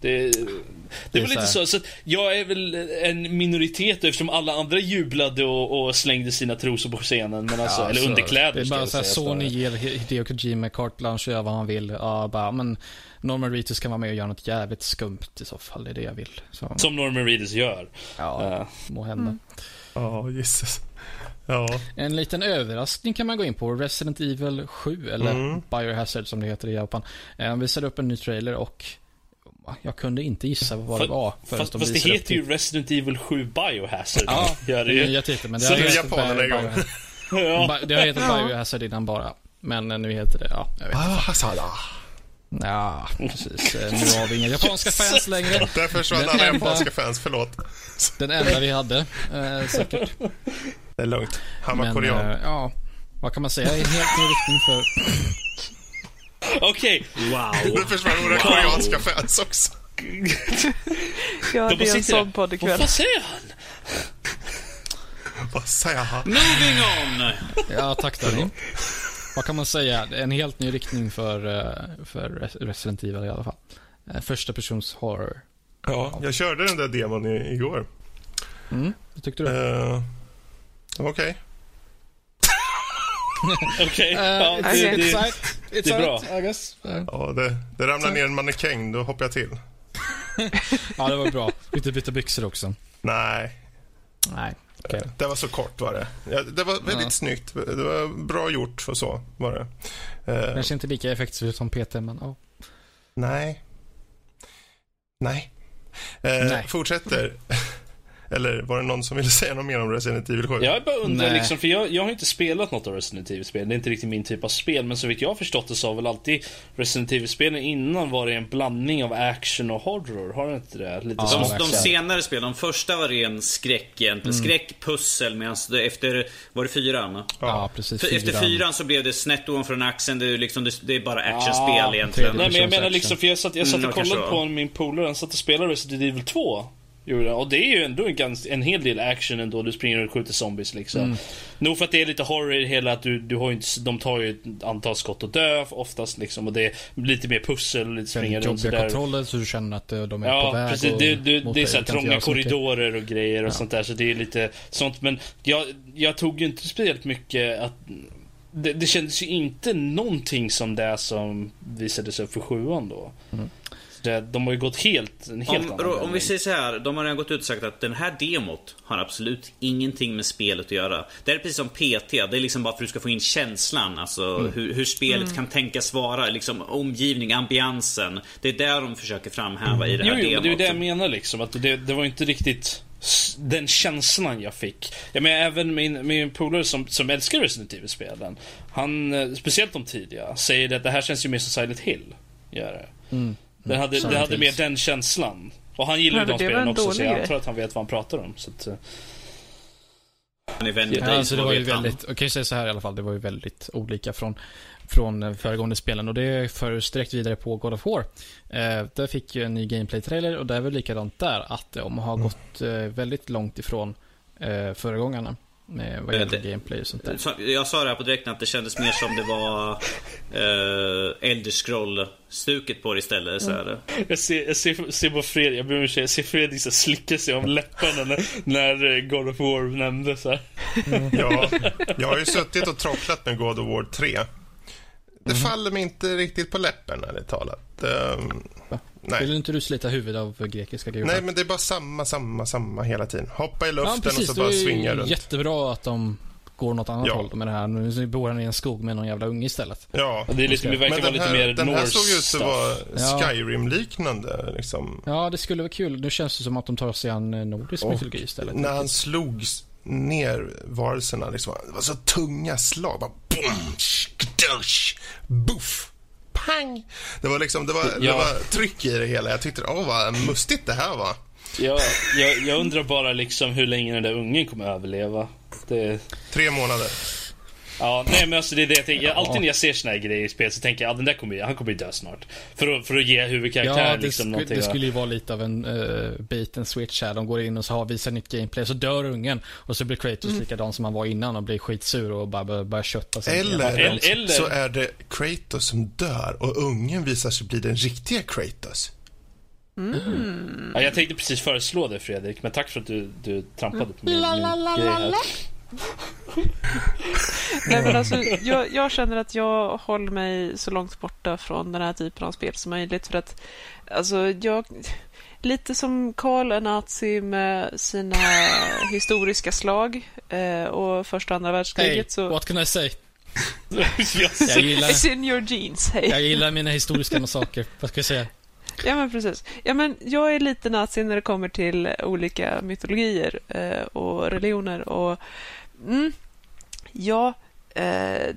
Det, det, väl lite så. så jag är väl en minoritet eftersom alla andra jublade och, och slängde sina trosor på scenen. Men alltså, ja, eller alltså, underkläder Det är bara såhär, Sony ger Hideo Kojima carte blanche och gör vad han vill. Ja, bara, men Norman Reedus kan vara med och göra något jävligt skumt i så fall. Det är det jag vill. Så. Som Norman Reedus gör. Ja, uh. må hända. Mm. Ja, mm. oh, Jesus. Ja. En liten överraskning kan man gå in på. Resident Evil 7, eller mm. Biohazard som det heter i Japan. Han eh, visade upp en ny trailer och jag kunde inte gissa vad det var. Fast, de fast det heter ju Resident Evil 7 Biohazard. Ja, [laughs] gör det ju. Jag tyckte, men det har hetat japanerna igång. ja. Det har hetat Biohazard innan bara. Men nu heter det, ja, jag vet inte. Ja, precis. Eh, nu har vi inga japanska fans [laughs] längre. Där försvann alla japanska fans, förlåt. Den enda vi hade, eh, säkert. Det är lugnt. Han var korean. Eh, ja, vad kan man säga? Helt ny riktning för... Okej. Okay. Wow. Nu försvann våra wow. koreanska fans också. ja, det är en sån podd ikväll. Vad säger han? Vad säger han? Moving on! Ja, tack Danny. Vad kan man säga? En helt ny riktning för, eh, för Resident Evil i alla fall. Eh, första persons horror. Ja, jag körde den där demon igår. Mm, vad tyckte du? Uh, Okej. Okay. [laughs] Okej. Okay. Uh, it's, det, it's, it's, it's bra. I guess. Uh. Ja, det, det ramlar ner en mannekäng, då hoppar jag till. [laughs] ja, det var bra. Fick du byta byxor också? Nej. Nej. Okay. Det var så kort var det. Ja, det var väldigt ja. snyggt. Det var bra gjort och så var det. Kanske inte lika effektivt som PT, men ja. Nej. Nej. Eh, Nej. Fortsätter. [laughs] Eller var det någon som ville [laughs] säga något mer om Resident Evil 7? Jag bara undrar liksom, för jag, jag har inte spelat något av Resident Evil-spel. Det är inte riktigt min typ av spel. Men så vitt jag har förstått det så har väl alltid Resident Evil-spelen innan varit en blandning av action och horror. Har det inte det? Lite ja, de, de senare spelen, de första var ren skräck egentligen. Mm. Skräck, pussel, medan efter, var det fyran? Ja, precis. För, efter fyran så blev det snett ovanför axeln. Det är, liksom, det, det är bara actionspel ja, egentligen. Nej men jag menar liksom, för jag satt, jag satt och mm, kollade på min polare, han satt och spelade Resident Evil 2. Jo, och det är ju ändå en, ganska, en hel del action ändå. Du springer och skjuter zombies liksom. Mm. Nog för att det är lite horror i det hela att du, du har inte, de tar ju ett antal skott och dö oftast liksom. Och det är lite mer pussel och lite springa runt sådär. kontroller så du känner att de är ja, på väg precis. Det, du, det är såhär trånga korridorer och grejer och ja. sånt där. Så det är lite sånt. Men jag, jag tog ju inte speciellt mycket att det, det kändes ju inte någonting som det som visades upp för sjuan då. Mm. Det, de har ju gått helt, en helt om, annan Om vi säger så här, de har redan gått ut och sagt att den här demot har absolut ingenting med spelet att göra. Det är precis som PT, det är liksom bara för att du ska få in känslan, alltså mm. hur, hur, spelet mm. kan tänkas vara, liksom omgivning, ambiansen. Det är där de försöker framhäva i det här jo, jo, demot. det är det jag menar liksom, att det, det var inte riktigt den känslan jag fick. Jag menar även min, min polare som, som älskar Resident Evil-spelen. Han, eh, speciellt de tidiga, säger att det här känns ju mer som Silent Hill. Gör det. Mm. Den hade, det hade mer den känslan. Och han gillar ju de spelen också så jag antar att han vet vad han pratar om. Så att, eh. han är väldigt ja, alltså det var ju väldigt, jag kan ju säga så här i alla fall, det var ju väldigt olika från, från föregående spelen och det förs direkt vidare på God of War. Eh, där fick ju en ny gameplay-trailer och det är väl likadant där, att de har mm. gått eh, väldigt långt ifrån eh, föregångarna. Med vad gäller det, gameplay och sånt där. Jag sa det här på direkten att det kändes mer som det var eh, Elder Scroll-stuket på det istället. Så här. Jag ser, jag ser, ser på Fredrik, jag ber om jag ser Fredrik så slicka sig om läpparna när, när eh, God of War nämndes här. Mm. Ja, jag har ju suttit och trocklat med God of War 3. Det mm. faller mig inte riktigt på läppen, ärligt talat. Um, Nej. Vill inte du slita huvudet av grekiska gudar? Nej, men det är bara samma, samma, samma hela tiden. Hoppa i luften ja, precis, och så bara svinga runt. Det är jättebra att de går något annat ja. håll med det här. Nu bor han i en skog med någon jävla unge istället. Ja. Det, är lite, det verkar vara lite mer Den här såg ut att vara Skyrim-liknande. Liksom. Ja, det skulle vara kul. Nu känns det som att de tar sig an nordisk och mytologi istället. När han slogs ner varelserna, liksom, det var så tunga slag. Bara boom, skdush, buff pang. Det var liksom, det var, ja. det var tryck i det hela. Jag tyckte, åh vad mustigt det här var. Ja, jag, jag undrar bara liksom hur länge den där ungen kommer att överleva. Det... Tre månader. Ja, nej men alltså det är det jag tänker. Alltid när jag ser såna här grejer i spel så tänker jag, ja den där kommer han kommer ju dö snart. För att, för att ge huvudkaraktären ja, liksom någonting. det skulle ju vara lite av en uh, bait and switch här. De går in och så har, visar nytt gameplay, så dör ungen. Och så blir Kratos mm. likadan som han var innan och blir skitsur och bara börjar, börjar kötta sig. Eller, eller, eller så är det Kratos som dör och ungen visar sig bli den riktiga Kratos. Mm. Ja, jag tänkte precis föreslå det Fredrik, men tack för att du, du trampade på min, min grej här. Nej, men alltså, [laughs] jag, jag, känner att jag håller mig så långt borta från den här typen av spel som möjligt. För att, alltså, jag... Lite som Karl är nazi med sina historiska slag eh, och första och andra världskriget. Hey, så... what can I say? [laughs] jag gillar, It's in your jeans, hey. Jag gillar mina historiska saker. Vad ska jag säga? Ja, men precis. Ja, men jag är lite nazi när det kommer till olika mytologier eh, och religioner. och mm, Ja, eh,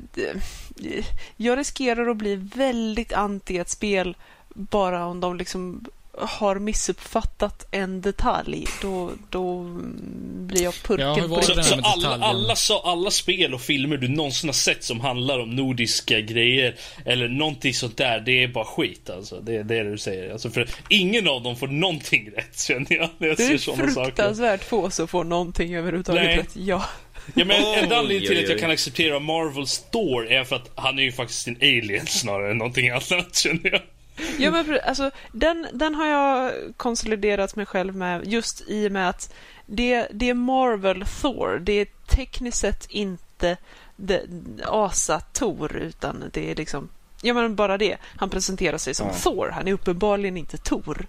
jag riskerar att bli väldigt anti ett spel bara om de liksom har missuppfattat en detalj. Då, då blir jag purken ja, på så, så alla, alla, så, alla spel och filmer du någonsin har sett som handlar om nordiska grejer eller någonting sånt där, det är bara skit alltså. Det är det du säger. Alltså, för ingen av dem får någonting rätt känner jag. När jag det är fruktansvärt få som får någonting överhuvudtaget Nej. rätt. Ja. Ja, men oh, enda anledningen till att jag kan acceptera Marvels Thor är för att han är ju faktiskt en alien snarare än någonting annat känner jag. Ja, men alltså, den, den har jag konsoliderat mig själv med just i och med att det, det är Marvel Thor. Det är tekniskt sett inte Asa-Tor, utan det är liksom... Ja, men bara det. Han presenterar sig som ja. Thor. Han är uppenbarligen inte Tor.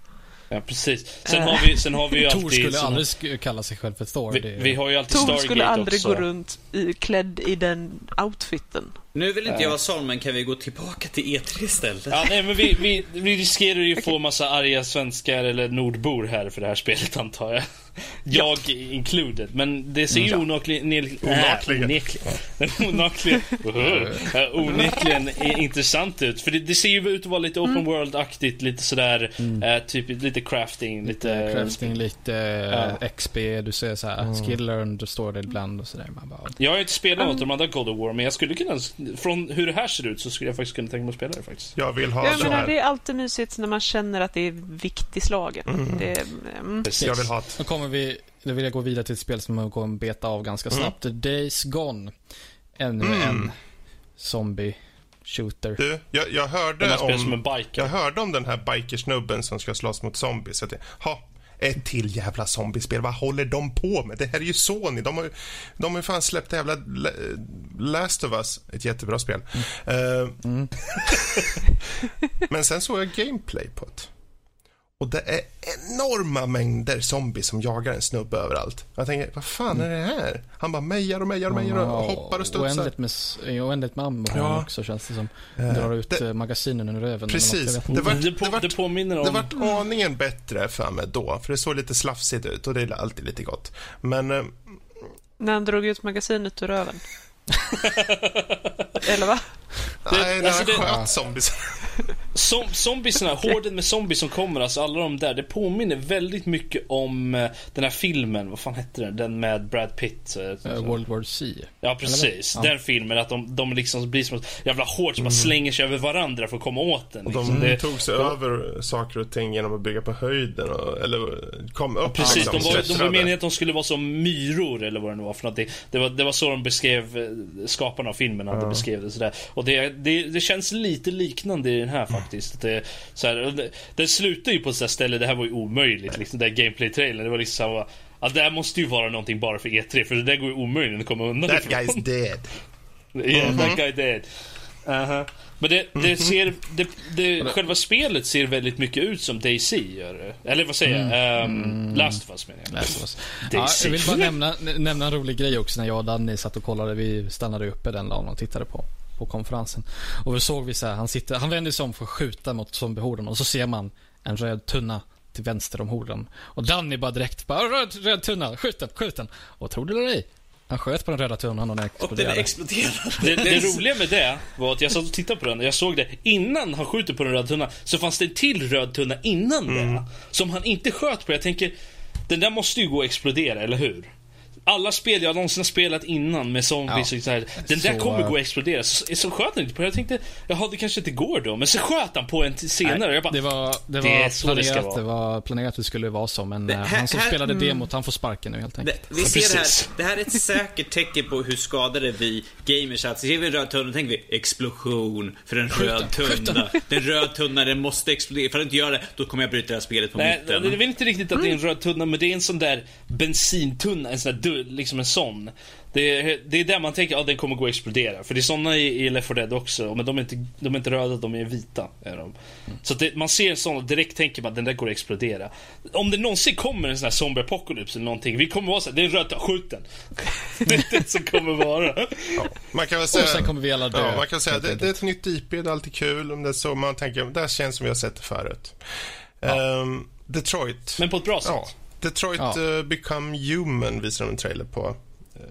Ja, precis. Sen har vi, sen har vi ju [laughs] alltid... Tor skulle såna... aldrig kalla sig själv för Thor. Vi, vi har ju alltid Tor Stargate skulle aldrig också. gå runt i, klädd i den outfiten. Nu vill inte jag vara sån, men kan vi gå tillbaka till E3 istället? Ja, nej, men vi, vi, vi riskerar ju att få massa arga svenskar eller nordbor här för det här spelet, antar jag. [laughs] Jag ja. included. Men det ser ju [laughs] [laughs] ja. onekligen... Onekligen. onekligen intressant ut. För det, det, ser ju ut att vara lite open mm. world-aktigt. Lite sådär, mm. äh, typ lite crafting. Lite, lite crafting, lite ja. XP. Du ser såhär, mm. skill learned står det ibland och sådär. Man bara, jag har inte spelat något av de andra God of War, men jag skulle kunna... Från hur det här ser ut så skulle jag faktiskt kunna tänka mig att spela det faktiskt. Jag vill ha jag menar, Det är alltid mysigt när man känner att det är vikt i slagen. Mm. Det, mm. Jag vill ha ett kommer vi, då vill jag gå vidare till ett spel som kommer att beta av ganska mm. snabbt. Mm. Days Gone. Ännu mm. en zombie shooter. Du, jag, jag hörde om... Jag hörde om den här bikersnubben som ska slåss mot zombies. Jag tänkte, ha, ett till jävla zombiespel. Vad håller de på med? Det här är ju Sony. De har ju, de har ju fan släppt det jävla Last of Us. Ett jättebra spel. Mm. Uh, mm. [laughs] men sen såg jag gameplay på det. Och det är enorma mängder zombies som jagar en snubbe överallt. Jag tänker, vad fan är det här? Han bara mejar och mejar och mejar och hoppar och studsar. Oändligt med, oändligt med ammo ja. också känns det som. Uh, Drar ut det, magasinen ur röven. Precis. Det, var, det, på, det påminner om... Det vart aningen bättre för mig då, för det såg lite slafsigt ut och det är alltid lite gott. Men... Uh, När han drog ut magasinet ur röven? [laughs] Eller va? Nej, när alltså han sköt zombies. Som, zombiesarna, horden med zombies som kommer, alltså alla de där, det påminner väldigt mycket om uh, den här filmen, vad fan hette den? Den med Brad Pitt. Uh, World War C. Ja, precis. Den filmen, att de, de liksom blir som ett jävla hord som mm. bara slänger sig över varandra för att komma åt den. Liksom. Och de det, tog sig de, över saker och ting genom att bygga på höjden, och, eller kom upp. Precis, liksom, de, var, de var meningen att de skulle vara som myror, eller vad det nu var för någonting. Det var, det var så de beskrev eh, skaparna av filmen, att ja. de beskrev det sådär. Och det, det, det känns lite liknande i den här faktiskt. Det, så här, det, det slutar ju på ett ställe, det här var ju omöjligt. Liksom, den gameplay-trailern. Det var liksom samma... Alltså, det här måste ju vara någonting bara för E3, för det där går ju omöjligt att komma undan That guy's [laughs] dead. yeah, mm -hmm. that guy dead. Uh -huh. Men det, det mm-hmm. ser, det, det, själva spelet ser väldigt mycket ut som DayZ gör Eller vad säger jag? Mm. Um, Last of Us menar jag. Last of Us. Ja, jag vill bara nämna, nämna en rolig grej också när jag och Danny satt och kollade. Vi stannade uppe den dagen och tittade på på konferensen. Och då såg vi så här, han, sitter, han vänder sig om för att skjuta mot zombiehorden och så ser man en röd tunna till vänster om horden. Och Danny bara direkt bara, röd, röd tunna, skjut den, skjut den. Och tro det eller ej, han sköt på den röda tunnan och den exploderade. Och den exploderade. Det, det roliga med det var att jag satt och tittade på den och jag såg det. Innan han skjuter på den röda tunnan så fanns det en till röd tunna innan mm. det. Som han inte sköt på. Jag tänker, den där måste ju gå att explodera, eller hur? Alla spel jag någonsin har spelat innan med zombies ja. och så här, Den där kommer gå att explodera. Så, så sköt han inte på det. Jag tänkte, jaha det kanske inte går då. Men så sköt han på en senare. Nej, jag bara, det var, det var det planerat, det, det, var planerat att det skulle vara så. Men det, eh, här, han som här, spelade mm. demot, han får sparken nu helt enkelt. vi ser det här. Det här är ett säkert tecken på hur skadade vi gamers är. Ser vi en röd tunna tänker vi explosion för en röd tunna. Den röd tunna, den måste explodera. För att inte göra det, då kommer jag bryta det här spelet på Nej, mitten. Det är väl inte riktigt att det är en röd tunna, men det är en sån där bensintunna. En sån där liksom en sån. Det är, det är där man tänker att ja, den kommer gå att explodera. För det är såna i, i Left 4 Dead också. Men de är inte, de är inte röda, de är vita. Är de. Mm. Så det, man ser en sån och direkt tänker man att den där går att explodera. Om det någonsin kommer en sån här zombie apocalypse eller någonting. Vi kommer vara så här, det är rött, skjut den. [laughs] det är det som kommer vara. Ja, man kan väl säga, och sen kommer vi alla dö. Ja, man kan säga det, det, är ett nytt IP, det är alltid kul. Om det är så man tänker, det här känns som vi har sett det förut. Ja. Um, Detroit. Men på ett bra sätt. Ja. Detroit ja. uh, Become Human visar de en trailer på.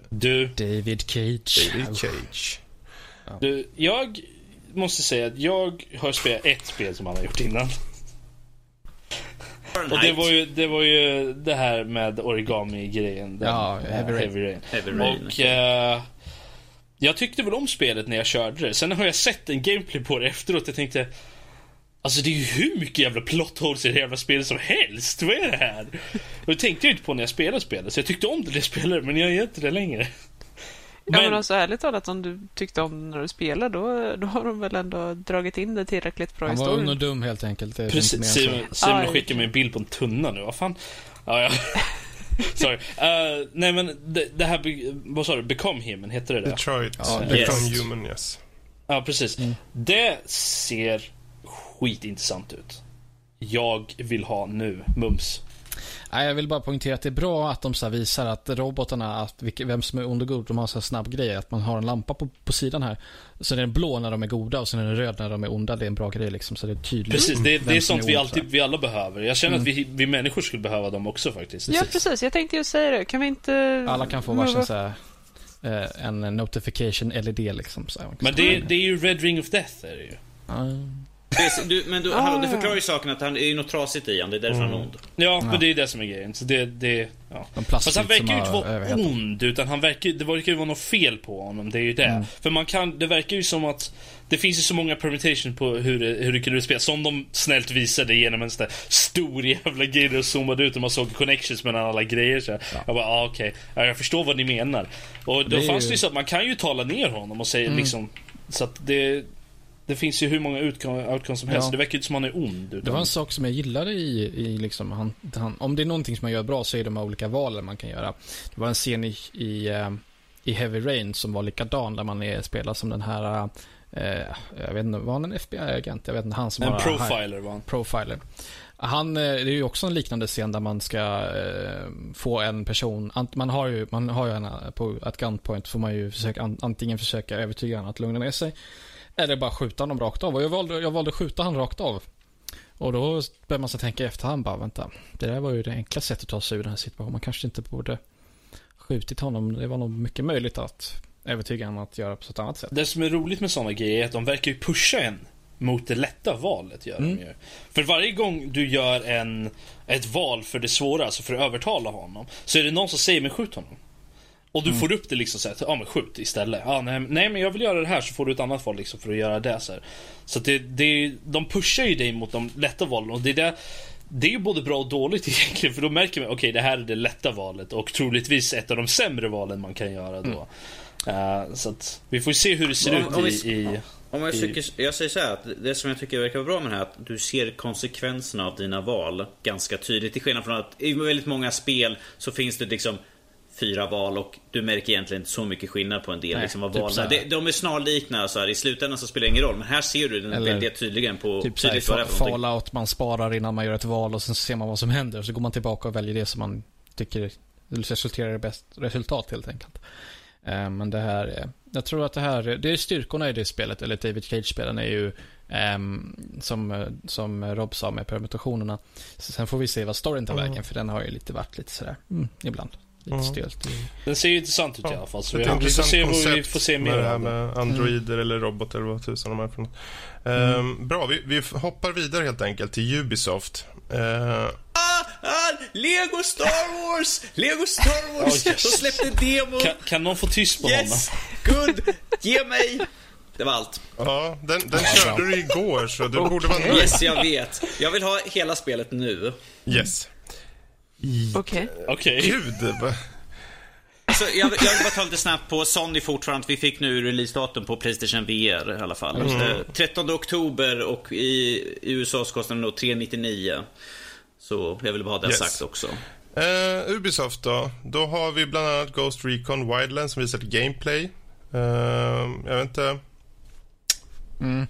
Du. David Cage. David Cage. Du, jag måste säga att jag har spelat ett spel som han har gjort innan. Och det var, ju, det var ju det här med origami-grejen. Ja, Heavy Rain. Heavy Rain. Heavy Rain. Och uh, jag tyckte väl om spelet när jag körde det. Sen har jag sett en gameplay på det efteråt. Jag tänkte, Alltså det är ju hur mycket jävla plot holes i det jävla spelet som helst. Vad är det här? Och det tänkte jag inte på när jag spelade spelet. Så jag tyckte om det när jag spelade, men jag gör inte det längre. Men... Ja men alltså ärligt talat, om du tyckte om när du spelade, då, då har de väl ändå dragit in det tillräckligt bra i storyn. Han var ung och dum helt enkelt. Precis, Simon, Simon skickar mig en bild på en tunna nu. Vad fan? Ja, ja. [laughs] Sorry. Uh, nej men det, det här, vad sa du? Become Human, heter det det? Detroit. Ja, Become yes. Human, yes. Ja, precis. Mm. Det ser skitintressant ut. Jag vill ha nu, mums. Nej, jag vill bara poängtera att det är bra att de så visar att robotarna, att vem som är ond och god, de har så snabb grej. Att man har en lampa på, på sidan här. Så är den blå när de är goda och sen är den röd när de är onda. Det är en bra grej liksom. Så det är tydligt. Precis, det, det är sånt är vi, alltid, vi alla behöver. Jag känner mm. att vi, vi människor skulle behöva dem också faktiskt. Ja, precis. Jag tänkte ju säga det. Kan vi inte... Alla kan få varsin så här, eh, en notification LED liksom. Så Men det, det är ju Red Ring of Death är det ju. Mm. Du, men du, ah, hallå, det förklarar ju saken att han är ju något trasigt i han. Det är därför mm. han är ond. Ja, men det är det som är grejen. Så det, det, ja. Fast han verkar ju inte vara ond, utan han verkar, det verkar ju vara något fel på honom. Det är ju det. Mm. För man kan, det verkar ju som att det finns ju så många permutations på hur det, hur det kan utspelas. Som de snällt visade genom en sån där stor jävla grej och zoomade ut och man såg connections mellan alla grejer. Så ja. Jag bara, ah, okej. Okay. Jag förstår vad ni menar. Och då det fanns ju... det ju så att man kan ju tala ner honom och säga mm. liksom så att det, det finns ju hur många outcomes som helst. Ja. Det verkar inte som han är ond. Utan... Det var en sak som jag gillade i, i liksom, han, han, om det är någonting som man gör bra så är det de här olika valen man kan göra. Det var en scen i, i, eh, i Heavy Rain som var likadan där man är, spelar som den här eh, jag vet inte, var han en FBI-agent? Jag vet inte, han som En bara, profiler var han. Profiler. Han, eh, det är ju också en liknande scen där man ska eh, få en person, man har ju, man har ju en, på ett gunpoint får man ju försöka, antingen försöka övertyga honom att lugna ner sig eller bara skjuta honom rakt av. Och jag valde, jag valde att skjuta honom rakt av. Och då börjar man sig tänka i efterhand bara, vänta. Det där var ju det enkla sättet att ta sig ur den här situationen. Man kanske inte borde skjutit honom. Det var nog mycket möjligt att övertyga honom att göra på ett annat sätt. Det som är roligt med sådana grejer är att de verkar ju pusha en mot det lätta valet. Gör mm. de ju. För varje gång du gör en, ett val för det svåra, alltså för att övertala honom, så är det någon som säger men skjut honom. Och du mm. får upp det liksom såhär, ja men skjut istället. Ja, nej, nej, men jag vill göra det här så får du ett annat val liksom för att göra det så här. Så det, det, de pushar ju dig mot de lätta valen och det är det det är ju både bra och dåligt [laughs] egentligen för då märker man okej okay, det här är det lätta valet och troligtvis ett av de sämre valen man kan göra då. Mm. Uh, så att vi får se hur det ser om, ut om vi, i, i om jag, tycker, jag säger så här, att det som jag tycker verkar vara bra med det här är att du ser konsekvenserna av dina val ganska tydligt. Till skillnad från att i väldigt många spel så finns det liksom fyra val och du märker egentligen inte så mycket skillnad på en del. Nej, liksom, vad typ de, de är snarlikna, så här, i slutändan så spelar det ingen roll. Men här ser du den väldigt tydligen på typ tydligt vad det är för Fallout, man sparar innan man gör ett val och sen ser man vad som händer. Så går man tillbaka och väljer det som man tycker resulterar i bäst resultat helt enkelt. Eh, men det här, jag tror att det här, det är styrkorna i det spelet, eller David Cage-spelen är ju um, som, som Rob sa med permutationerna. sen får vi se vad storyn tar vägen, mm. för den har ju lite varit lite sådär, mm, ibland. Lite mm. stelt. Den ser ju intressant ut ja. i alla fall. Så vi, vi får se vad vi får se mer med det här med androider mm. eller robotar eller vad tusan de är för något. Mm. Um, bra, vi, vi, hoppar vidare helt enkelt till Ubisoft. Uh... Ah, ah, Lego Star Wars! Lego Star [laughs] Wars! Oh, yes. De släppte demo. Kan, kan någon få tyst på yes. honom? Good! Ge mig! Det var allt. Ja, den, den körde du igår så du okay. borde vara nöjd. Yes, jag vet. Jag vill ha hela spelet nu. Yes. Okej. Okay. okay. Gud. Så jag, jag vill bara ta lite snabbt på Sony fortfarande. Vi fick nu releasedatum på Playstation VR i alla fall. Mm. 13 oktober och i, USA så kostar den då 399. Så jag vill bara ha det yes. sagt också. Uh, Ubisoft då? Då har vi bland annat Ghost Recon Wildlands som visade gameplay. Uh, jag vet inte. Mm.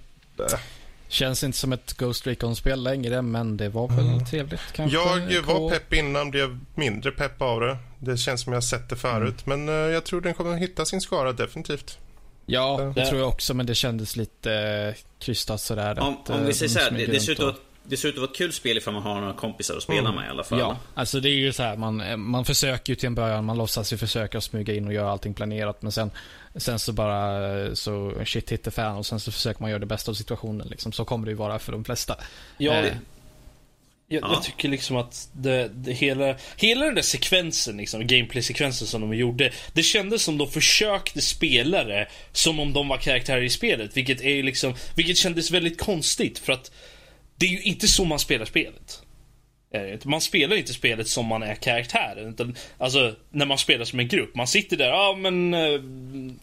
Känns inte som ett Ghost Recon-spel längre, men det var väl mm. trevligt kanske? Jag var pepp innan, blev mindre pepp av det. Det känns som jag sett det förut, mm. men uh, jag tror den kommer hitta sin skara definitivt. Ja, det tror jag också, men det kändes lite uh, krystat sådär. Om, att, om vi säger så här, det, det ser ut att det ser ut att vara ett kul spel ifall man har några kompisar att spela mm. med i alla fall. Ja, alltså det är ju så här, man, man försöker ju till en början, man låtsas ju försöka smyga in och göra allting planerat. Men sen, sen så bara, så shit hit the fan och sen så försöker man göra det bästa av situationen. Liksom. Så kommer det ju vara för de flesta. Ja, eh. jag, jag, tycker liksom att det, det, hela, hela den där sekvensen, liksom, gameplay-sekvensen som de gjorde. Det kändes som de försökte spela det som om de var karaktärer i spelet. Vilket, är liksom, vilket kändes väldigt konstigt. För att det är ju inte så man spelar spelet. Eh, man spelar inte spelet som man är karaktären. Utan, alltså, när man spelar som en grupp. Man sitter där, ja ah, men eh,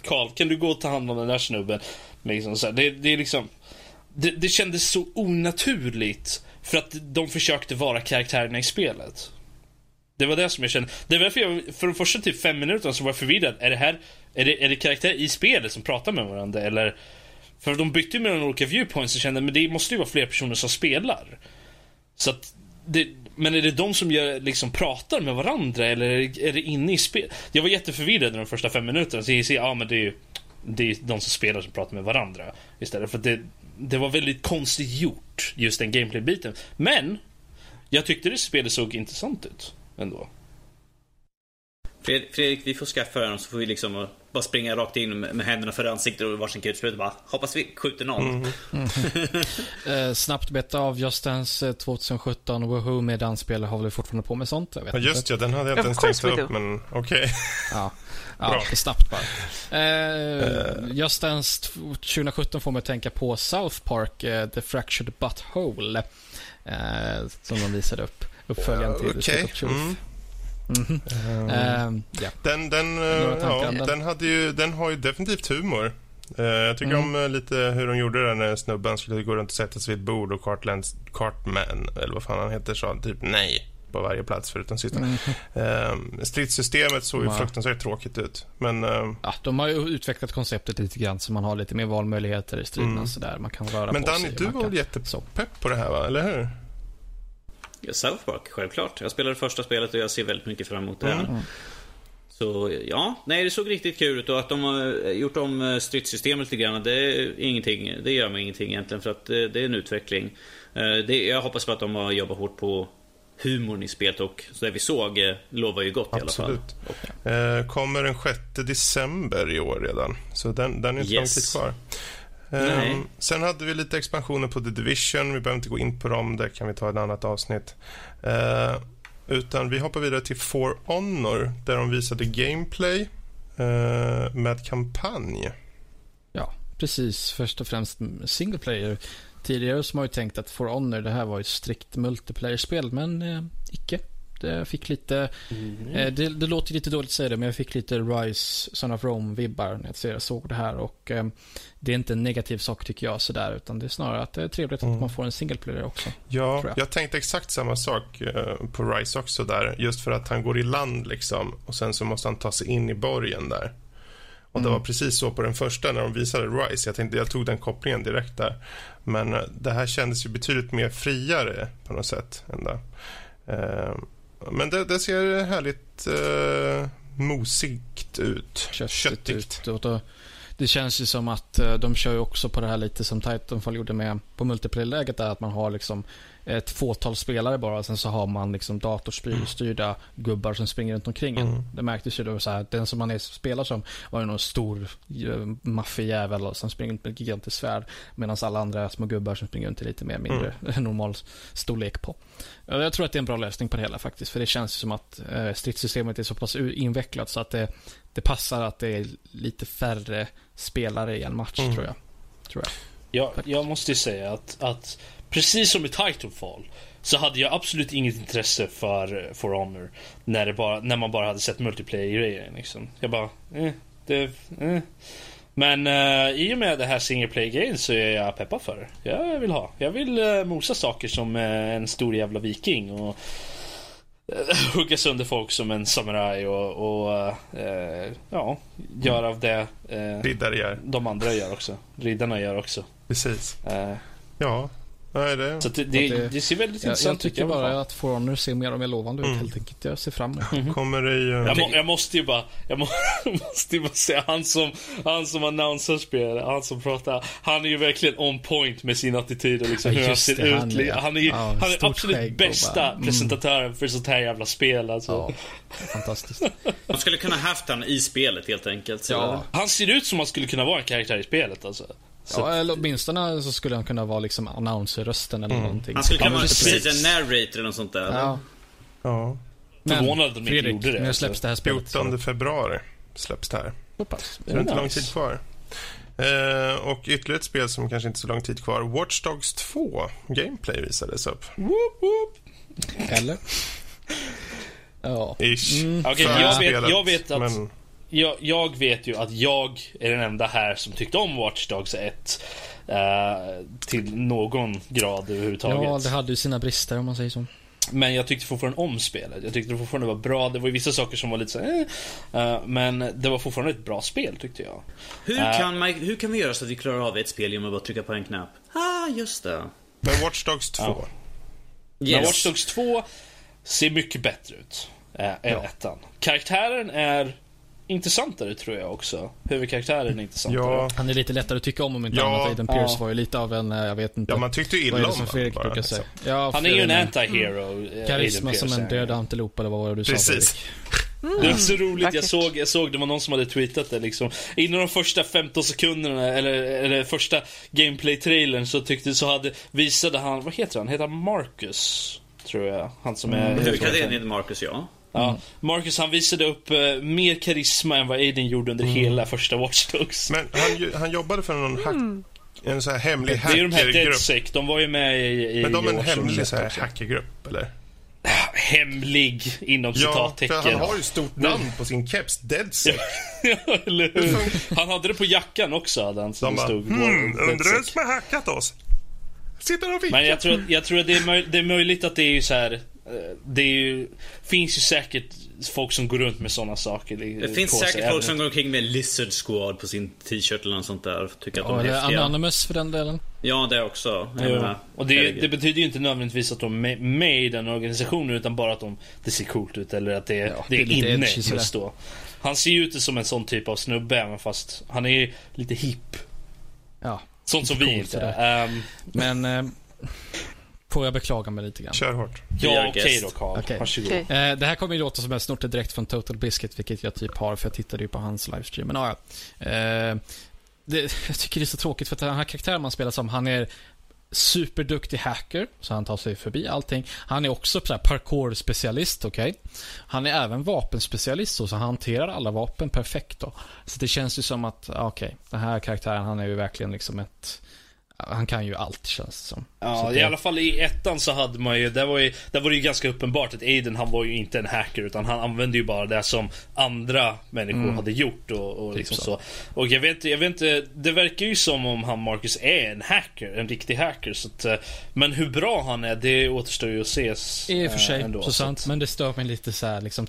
Karl, kan du gå och ta hand om den där snubben? Liksom, så det, det, är liksom... Det, det kändes så onaturligt. För att de försökte vara karaktärerna i spelet. Det var det som jag kände. Det var därför jag, för de första typ fem minuterna så var jag förvirrad. Är det här, är det, är det karaktärer i spelet som pratar med varandra eller? För de bytte ju mellan olika viewpoints och kände men det måste ju vara fler personer som spelar. Så att det, men är det de som gör, liksom pratar med varandra eller är det inne i spel? Jag var jätteförvirrad de första fem minuterna. Så jag ser, ja men det är ju det är de som spelar som pratar med varandra istället. För det, det var väldigt konstigt gjort, just den gameplay-biten. Men, jag tyckte det spelet såg intressant ut ändå. Fredrik, vi får skaffa den så får vi liksom bara springa rakt in med händerna för ansiktet och varsin kulspruta bara hoppas vi skjuter någon. Mm. Mm. [laughs] eh, snabbt beta av Just Dance 2017 Woohoo med dansspel har väl fortfarande på med sånt? Jag vet ja, just ja, den hade jag inte ens tänkt upp men okej. Okay. Ja, [laughs] ja snabbt bara. Eh. Just Dance 2017 får mig att tänka på South Park, uh, The Fractured Butthole. Uh, som de visade upp. Uppföljaren till uh, okay. Mm. Mm -hmm. uh, yeah. Den, den, ja, den, hade ju, den har ju definitivt humor. Uh, jag tycker mm. om uh, lite hur de gjorde det när snubben skulle gå runt och sätta sig vid ett bord och Cartlands, Cartman, eller vad fan han heter, sa typ nej på varje plats förutom sista. Mm. Uh, stridssystemet såg ju wow. fruktansvärt tråkigt ut. Men, uh, ja, de har ju utvecklat konceptet lite grann så man har lite mer valmöjligheter i striderna. Mm. Sådär. Man kan röra Men på Danny, sig. du var väl jättepepp på det här, va? eller hur? South Park, självklart. Jag spelade första spelet och jag ser väldigt mycket fram emot det här. Mm. Så ja, nej det såg riktigt kul ut och att de har gjort om eh, stridssystemet lite grann, det, är ingenting, det gör mig ingenting egentligen för att det, det är en utveckling. Eh, det, jag hoppas på att de har jobbat hårt på humorn i spelet och så det vi såg eh, lovar ju gott Absolut. i alla fall. Eh, kommer den 6 december i år redan, så den, den är inte yes. lång tid kvar. Um, sen hade vi lite expansioner på The Division. Vi behöver inte gå in på dem. Det kan vi ta i ett annat avsnitt. Uh, utan vi hoppar vidare till For Honor där de visade gameplay uh, med kampanj. Ja, precis. Först och främst single player. Tidigare så har man ju tänkt att For Honor det här var ett strikt multiplayer-spel, men eh, icke. Det fick lite, mm. eh, det, det, låter lite dåligt att säga det, men jag fick lite Rise, Son of Rome-vibbar när jag såg det här. Och eh, det är inte en negativ sak tycker jag sådär, utan det är snarare att det är trevligt mm. att man får en single player också. Ja, jag. jag. tänkte exakt samma sak eh, på Rise också där, just för att han går i land liksom och sen så måste han ta sig in i borgen där. Och mm. det var precis så på den första när de visade Rise. Jag tänkte jag tog den kopplingen direkt där. Men eh, det här kändes ju betydligt mer friare på något sätt. Ändå. Eh, men det, det ser härligt eh, mosigt ut. Köttigt. Köttigt. Ut. Och det känns ju som att eh, de kör ju också på det här lite som Titanfall gjorde med på multiplayer-läget där att man har liksom ett fåtal spelare bara. Sen så har man liksom datorstyrda mm. gubbar som springer runt omkring en. Mm. Det märktes ju då så här, den som man är, spelar som var ju någon stor uh, maffig jävel som springer runt med ett gigantiskt svärd. Medan alla andra små gubbar som springer runt är lite mer mindre mm. [laughs] normal storlek på. Jag tror att det är en bra lösning på det hela faktiskt. För det känns som att uh, stridssystemet är så pass invecklat så att det, det passar att det är lite färre spelare i en match mm. tror jag. Tror jag. Ja, jag måste ju säga att, att precis som i Titanfall så hade jag absolut inget intresse för For Honor när, det bara, när man bara hade sett multiplayer-grejer. Liksom. Jag bara, eh, det, eh. Men uh, i och med det här single play-grejen så är jag peppad för det. Jag vill ha. Jag vill uh, mosa saker som uh, en stor jävla viking och [laughs] hugga sönder folk som en samuraj och, och ja, göra av det Riddare gör. de andra gör också. Riddarna gör också. Precis. ja, Nej, det... Så det, det, det, ser väldigt intressant ut. Jag tycker bara att For Honor ser mer och mer lovande mm. ut helt enkelt. Jag ser fram emot mm. Kommer det ju... jag, må, jag, måste ju bara, jag må, [laughs] måste ju bara säga, han som, han som annonsar spelet, han som pratar, han är ju verkligen on point med sin attityd och liksom hur han ser det, ut. Han, ja. han är ju, ja, han är absolut bästa bara, mm. presentatören för sånt här jävla spel alltså. Ja, fantastiskt. [laughs] De skulle kunna haft han i spelet helt enkelt. Så. Ja. Han ser ut som han skulle kunna vara en karaktär i spelet alltså. Så. Ja, eller åtminstone så skulle han kunna vara liksom announcer-rösten eller mm. någonting. Han skulle kunna vara precis en narrator eller något sånt där. Ja. ja. Förvånad att de inte gjorde det. när släpps det här spelet? 14 februari släpps det här. Så pass. Det är inte nice. lång tid kvar. Eh, och ytterligare ett spel som kanske inte är så lång tid kvar. Watch Dogs 2. Gameplay visades upp. Woop, woop. Eller? ja. Ish. Mm. Okay, jag, vet, jag vet att... Men jag, jag, vet ju att jag är den enda här som tyckte om Watch Dogs 1. Uh, eh, till någon grad överhuvudtaget. Ja, det hade ju sina brister om man säger så. men jag tyckte fortfarande om spelet. Jag tyckte det fortfarande var bra. Det var ju vissa saker som var lite så eh, uh, Men det var fortfarande ett bra spel tyckte jag. Hur, uh, kan, man, hur kan vi göra så att vi klarar av ett spel genom att bara trycka på en knapp? Ah, just det. Men Watch Dogs 2? Ja. Yes. Men Watch Dogs 2 ser mycket bättre ut äh, än ja. ettan. Karaktären är intressantare tror jag också. Huvudkaraktären är intressantare. Ja. Han är lite lättare att tycka om om inte ja. annat. Aiden Pierce ja. var ju lite av en, eh, jag vet inte. Ja, man tyckte ju illa om honom. Fredrik brukar liksom. säga. Ja, han är ju en anti-hero. Mm. Karisma som en död antilop eller vad var det du Precis. sa Precis. Mm. Det var så roligt, jag såg, jag såg det var någon som hade tweetat det liksom. Inom de första 15 sekunderna, eller, eller första gameplay-trailern så tyckte, så hade, visade han, vad heter han? Heter han Marcus? Tror jag. Han som är... Mm. Huvudkaraktären heter Marcus, ja. Ja, mm. Marcus han visade upp uh, mer karisma än vad Aiden gjorde under mm. hela första Watch Dogs. Men han, han jobbade för någon hack, mm. en sån här hemlig hackergrupp. Det är ju de här DeadSec, de var ju med i, i Men de är en hemlig så här hackergrupp, eller? Hemlig, inom citattecken. Ja, för han har ju stort namn på sin keps, DeadSec. [laughs] ja, eller hur? Han hade det på jackan också, hade han. Som de bara, stod, hmm, undrar vem som har hackat oss? Sitter och vinkar. Men jag tror, jag tror att det är, möj, det är möjligt att det är ju så här Eh, det ju, finns ju säkert folk som går runt med sådana saker. Det finns säkert sig, folk som går omkring med Lizard Squad på sin t-shirt eller något sånt där. Tycker att ja, de är häftiga. Anonymous för den delen. Ja, det också. Ja. Och det, det, betyder ju inte nödvändigtvis att de är med i den organisationen utan bara att de, det ser coolt ut eller att det, ja, det är, det är inne just då. Han ser ju ut som en sån typ av snubbe även fast han är lite hipp. Ja. Sånt som vi inte är. Um, Men... Uh, Får jag beklaga mig lite grann? Kör hårt. Ja, okej okay då Carl. Okay. Varsågod. Okay. Eh, det här kommer ju låta som jag snort det direkt från Total Biscuit, vilket jag typ har, för jag tittade ju på hans livestream. Men ja, eh, det, jag tycker det är så tråkigt, för att den här karaktären man spelar som, han är superduktig hacker, så han tar sig förbi allting. Han är också parkour-specialist, okej. Okay? Han är även vapenspecialist, så han hanterar alla vapen perfekt då. Så det känns ju som att, okej, okay, den här karaktären, han är ju verkligen liksom ett han kan ju allt känns det som. Ja, det... i alla fall i ettan så hade man ju, där var, ju, där var det ju ganska uppenbart att Aiden han var ju inte en hacker utan han använde ju bara det som andra människor mm. hade gjort och, och typ liksom så. så. Och jag vet, jag vet inte, det verkar ju som om han Marcus är en hacker, en riktig hacker. Så att, eh, men hur bra han är, det återstår ju att ses. I och för sig, ändå, så sant. Men det stör mig lite så här, liksom,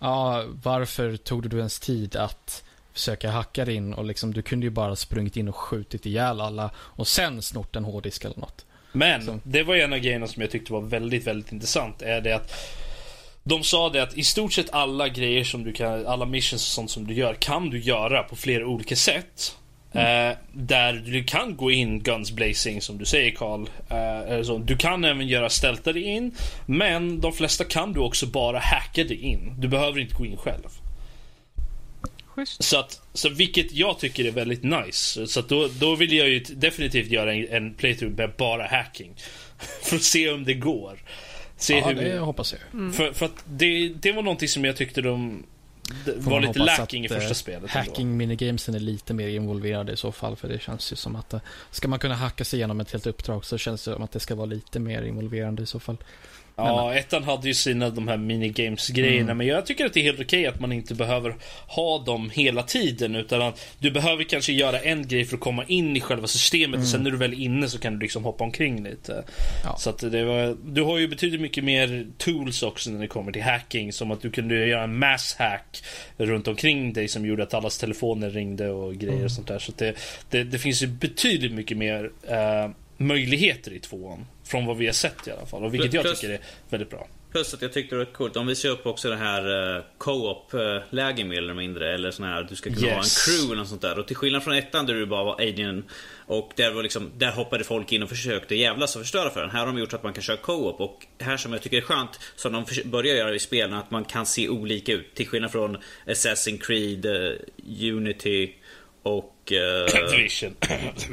ja, varför tog du ens tid att försöka hacka in och liksom, du kunde ju bara sprungit in och skjutit ihjäl alla och sen snort en hårddisk eller något. Men, Så. det var en av grejerna som jag tyckte var väldigt, väldigt intressant. Är det att de sa det att i stort sett alla grejer som du kan, alla missions och sånt som du gör kan du göra på flera olika sätt. Mm. Eh, där du kan gå in guns blazing som du säger Karl. Eh, du kan även göra stälta dig in. Men de flesta kan du också bara hacka dig in. Du behöver inte gå in själv. Schysst. Så, att, så vilket jag tycker är väldigt nice. Så att då, då vill jag ju definitivt göra en, en playthrough med bara hacking. [laughs] för att se om det går. Se ja, hur, det hoppas jag. Mm. För, för att det, det var någonting som jag tyckte de var lite lacking i första eh, spelet. Hacking minigamesen är lite mer involverade i så fall. För det känns ju som att eh, ska man kunna hacka sig igenom ett helt uppdrag så känns det som att det ska vara lite mer involverande i så fall. Ja, ettan hade ju sina de här minigames-grejerna. Mm. Men jag tycker att det är helt okej att man inte behöver ha dem hela tiden. Utan att du behöver kanske göra en grej för att komma in i själva systemet. Mm. Och sen när du väl är inne så kan du liksom hoppa omkring lite. Ja. Så att det var, du har ju betydligt mycket mer tools också när det kommer till hacking. Som att du kunde göra en mass hack runt omkring dig som gjorde att allas telefoner ringde och grejer mm. och sånt där. Så det, det, det, finns ju betydligt mycket mer uh, möjligheter i tvåan. Från vad vi har sett i alla fall. Och vilket plus, jag tycker är väldigt bra. Plus att jag tyckte det var coolt. De visar upp också det här uh, co-op-läge mer eller mindre. Eller sån här, du ska kunna yes. ha en crew eller något sånt där. Och till skillnad från ettan där du bara var Adrian och där, var liksom, där hoppade folk in och försökte jävlas och förstöra för den. Här har de gjort att man kan köra co-op. Och här som jag tycker är skönt, som de börjar göra i spelen, att man kan se olika ut. Till skillnad från Assassin's Creed, uh, Unity och Uh, Division.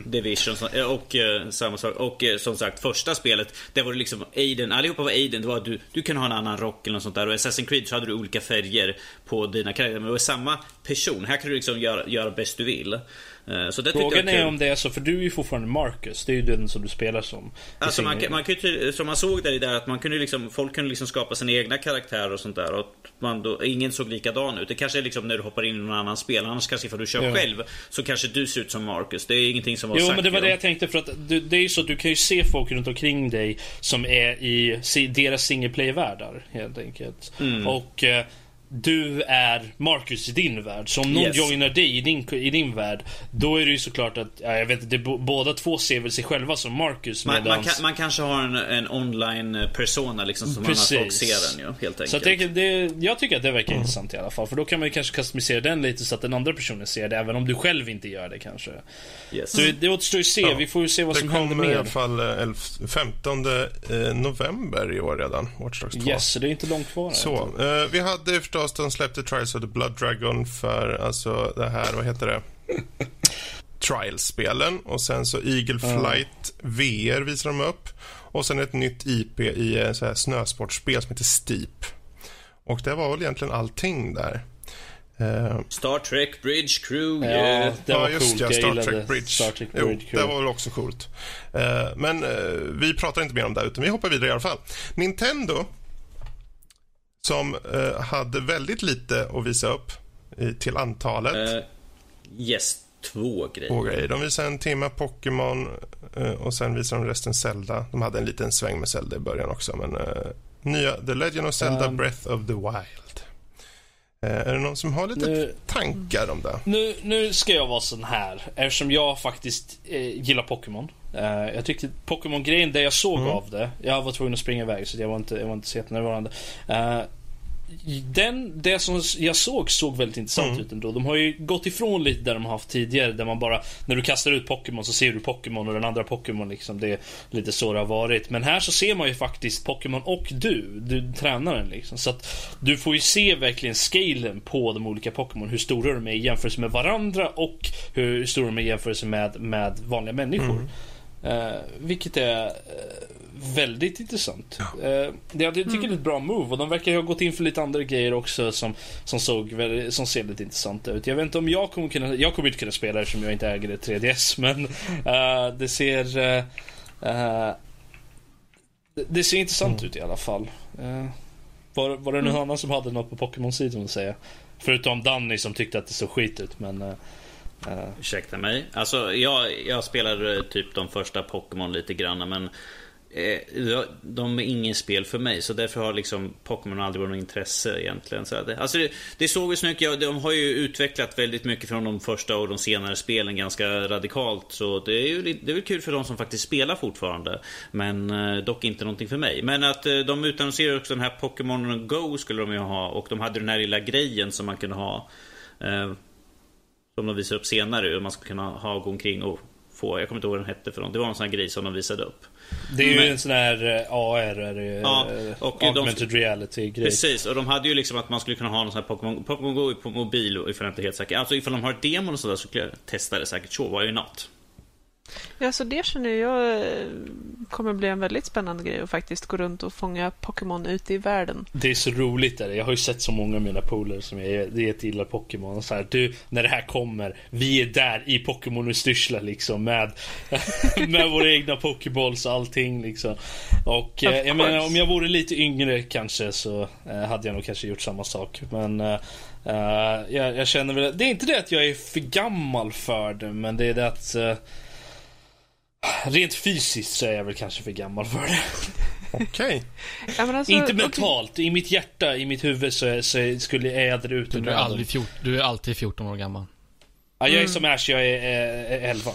Division och uh, samma sak. Och uh, som sagt, första spelet, där var det liksom Aiden, allihopa var Aiden. Det var att du, du kan ha en annan rock eller något sånt där. Och Assassin's Creed så hade du olika färger på dina karaktärer. Men det var samma person. Här kan du liksom göra, göra bäst du vill. Eh, så det Frågan är om det är så, för du är ju fortfarande Marcus. Det är ju den som du spelar som. Alltså man, man kan ju, som man såg där i där, att man kunde liksom, folk kunde liksom skapa sina egna karaktärer och sånt där. Och man då, ingen såg likadan ut. Det kanske är liksom när du hoppar in i någon annan spel. Annars kanske ifall du kör ja. själv så kanske du ser ut som Marcus. Det är ingenting som var Jo, sagt. men det var det jag tänkte för att du, det är ju så att du kan ju se folk runt omkring dig som är i deras single play-världar helt enkelt. Mm. Och eh, du är Marcus i din värld. Så om någon Yes. joinar dig i din, i din värld, då är det ju såklart att, ja, jag vet inte, det, båda två ser väl sig själva som Marcus Man, man, medans... kan, man kanske har en, en online persona liksom som annars folk Precis. ser den ju, helt enkelt. Så att det, det, jag tycker att det verkar intressant i alla fall. För då kan man ju kanske customisera den lite så att den andra personen ser det, även om du själv inte gör det kanske. yes. Så det återstår ju att se. Ja. Vi får ju se vad Det som händer kommer i alla fall eh, 11 15 eh, november i år redan, Watch Dogs 2. Yes, så det är inte långt kvar. Så, eh, vi hade förstås, de släppte Trials of the Blood Dragon för, alltså det här, vad heter det? Trials-spelen och sen så Eagle Flight VR visar de upp och sen ett nytt IP i eh, så här snösportspel som heter Steep. Och det var väl egentligen allting där. Eh, Star Trek Bridge Crew, Ja, yeah. det var ja, just coolt. ja, Star Trek Bridge. Star Trek jo, Bridge. det var väl också coolt. Eh, men eh, vi pratar inte mer om det, utan vi hoppar vidare i alla fall. Nintendo, som eh, hade väldigt lite att visa upp i, till antalet. Eh, yes, två grejer. Två grejer. De visade en timme Pokémon eh, och sen visade de resten Zelda. De hade en liten sväng med Zelda i början också, men eh, nya The Legend of Zelda Um. Breath of the Wild. Eh, är det någon som har lite Nu- tankar om det? Nu, nu ska jag vara sån här, eftersom jag faktiskt eh, gillar Pokémon. Eh, jag tyckte Pokémon-grejen, det jag såg Mm. av det, jag var tvungen att springa iväg så jag var inte, jag var inte så jättenärvarande. Eh, den, det som jag såg såg väldigt intressant Mm. ut ändå. De har ju gått ifrån lite där de har haft tidigare, där man bara, när du kastar ut Pokémon så ser du Pokémon och den andra Pokémon liksom. Det är lite så det har varit. Men här så ser man ju faktiskt Pokémon och du, du tränaren liksom. Så att du får ju se verkligen scalen på de olika Pokémon, hur stora de är i jämförelse med varandra och hur stora de är i jämförelse med, med vanliga människor. Eh, vilket är eh, väldigt intressant. Eh, det, jag tycker det är ett bra move och de verkar ha gått in för lite andra grejer också som, som, såg väldigt, som ser lite intressanta ut. Jag vet inte om jag kommer kunna, jag kommer inte kunna spela eftersom jag inte äger ett 3DS [laughs] men eh, det ser eh, eh, det, det ser intressant ut i alla fall. Eh, var, var det någon annan som hade något på Pokémon-sidan att säga? Förutom Danny som tyckte att det såg skit ut men Uh. Ursäkta mig. Alltså, jag, jag spelade eh, typ de första Pokémon lite grann, men eh, de är ingen spel för mig. Så därför har liksom Pokémon aldrig varit något intresse egentligen. Så att, eh, alltså det, det såg ju snyggt ja, De har ju utvecklat väldigt mycket från de första och de senare spelen ganska radikalt. Så det är ju det är väl kul för de som faktiskt spelar fortfarande. Men eh, dock inte någonting för mig. Men att eh, de utannonserade också den här Pokémon Go skulle de ju ha. Och de hade den här lilla grejen som man kunde ha. Som de visar upp senare, hur man ska kunna ha gå omkring och få, jag kommer inte ihåg vad den hette för något. Det var en sån här grej som de visade upp. Det är ju Men- en sån här eh, AR, Ja, eh, och de- augmented reality grej. Precis, och de hade ju liksom att man skulle kunna ha någon sån här Pokémon, Pokémon Go på mobil ifall jag inte är helt säker. Alltså ifall de har demon och sådär så skulle jag testa det säkert. Så why not? Ja, så det känner jag eh, kommer bli en väldigt spännande grej att faktiskt gå runt och fånga Pokémon ute i världen. Det är så roligt där. Jag har ju sett så många av mina polare som jag gillar Pokémon. Och så här, du, när det här kommer, vi är där i Pokémon och styrsla liksom med, [laughs] med våra egna Pokéballs och allting liksom. Och eh, jag menar, om jag vore lite yngre kanske så eh, hade jag nog kanske gjort samma sak. Men eh, eh, jag, jag känner väl, det är inte det att jag är för gammal för det, men det är det att eh, Rent fysiskt så är jag väl kanske för gammal för det. Okej. Ja, men alltså, Inte mentalt, i mitt hjärta, i mitt huvud så, så skulle jag ädra ut Du, är aldrig fjort, du är alltid 14 år gammal. Ja, jag är som Ash, jag är, är 11.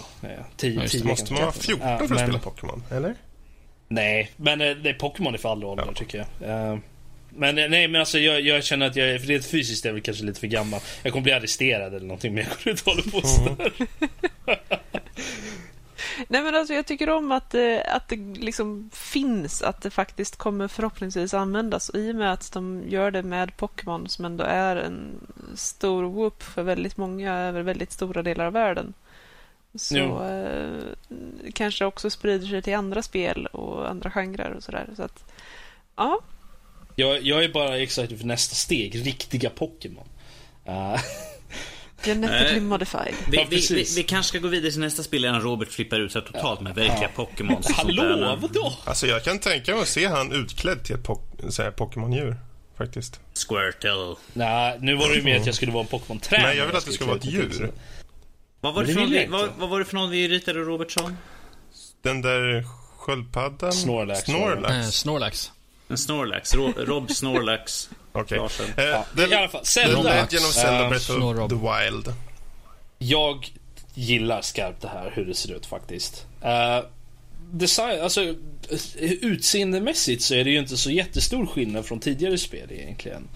10, Ja, just det. 10 Måste man vara 14 Ja, för att men- spela Pokémon? Eller? Nej, men eh, det är Pokémon är för alla åldrar Ja. tycker jag. Eh, Men eh, nej, men alltså jag, jag känner att jag är, för rent fysiskt är jag väl kanske lite för gammal. Jag kommer bli arresterad eller någonting, men jag kommer inte hålla på sådär. [laughs] Nej, men alltså, jag tycker om att, eh, att det liksom finns, att det faktiskt kommer förhoppningsvis användas. Och I och med att de gör det med Pokémon som ändå är en stor whoop för väldigt många över väldigt stora delar av världen. Så eh, kanske också sprider sig till andra spel och andra genrer och sådär. Så att, ja, Jag, jag är bara excited för nästa steg, riktiga Pokémon. Eh, [laughs] genetically modified. Vi, Ja, vi, vi, vi kanske ska gå vidare till nästa spel innan Robert flippar ut sig totalt med verkliga Pokémon. och sånt hallå, vadå? Alltså jag kan tänka mig att se han utklädd till ett po Pokémon-djur. Faktiskt. Squirtle. Nej, nu var det ju mer att jag skulle vara en Pokémon-tränare. Nej, jag vill att det ska vara ett djur. Vad var, det för någon vi, vad, vad var det för någon vi ritade, Robertsson? Den där sköldpaddan? Snorlax. Snorlax. Eh, Snorlax. En Snorlax. Ro, Rob Snorlax. Okej. Larsen. Eh, Ja, I alla fall, The Zelda. Legend of Zelda Eh, Breath of the Wild. Jag gillar skarpt det här, hur det ser ut faktiskt. Uh, design, alltså utseendemässigt så är det ju inte så jättestor skillnad från tidigare spel egentligen.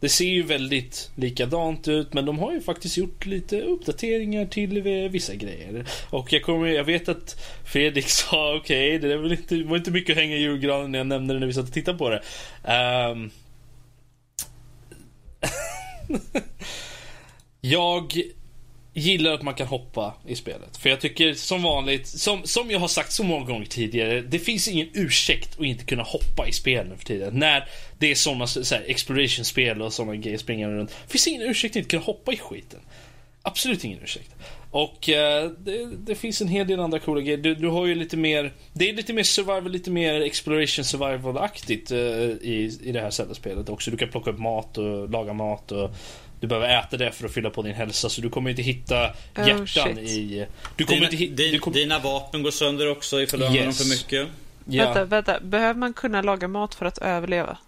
Det ser ju väldigt likadant ut men de har ju faktiskt gjort lite uppdateringar till vissa grejer. Och jag, kommer, jag vet att Fredrik [laughs] sa okej, det är väl inte, det var inte mycket att hänga i julgranen när jag nämnde det när vi satt och tittade på det. Ehm, [laughs] jag gillar att man kan hoppa i spelet. För jag tycker som vanligt, som, som jag har sagt så många gånger tidigare, det finns ingen ursäkt att inte kunna hoppa i spel nu för tiden. När det är såna så här, exploration-spel och såna grejer springande runt. Det finns ingen ursäkt att inte kunna hoppa i skiten. Absolut ingen ursäkt. Och eh, det, det finns en hel del andra coola grejer. Du, du har ju lite mer, det är lite mer survival, lite mer exploration survival-aktigt eh, i, i det här Zelda-spelet också. Du kan plocka upp mat och laga mat och du behöver äta det för att fylla på din hälsa så du kommer inte hitta Oh, hjärtan shit. i... Du kommer Dina, inte hitta... din, Du kommer, dina vapen går sönder också ifall du använder dem för mycket. Vänta, ja. vänta. Behöver man kunna laga mat för att överleva?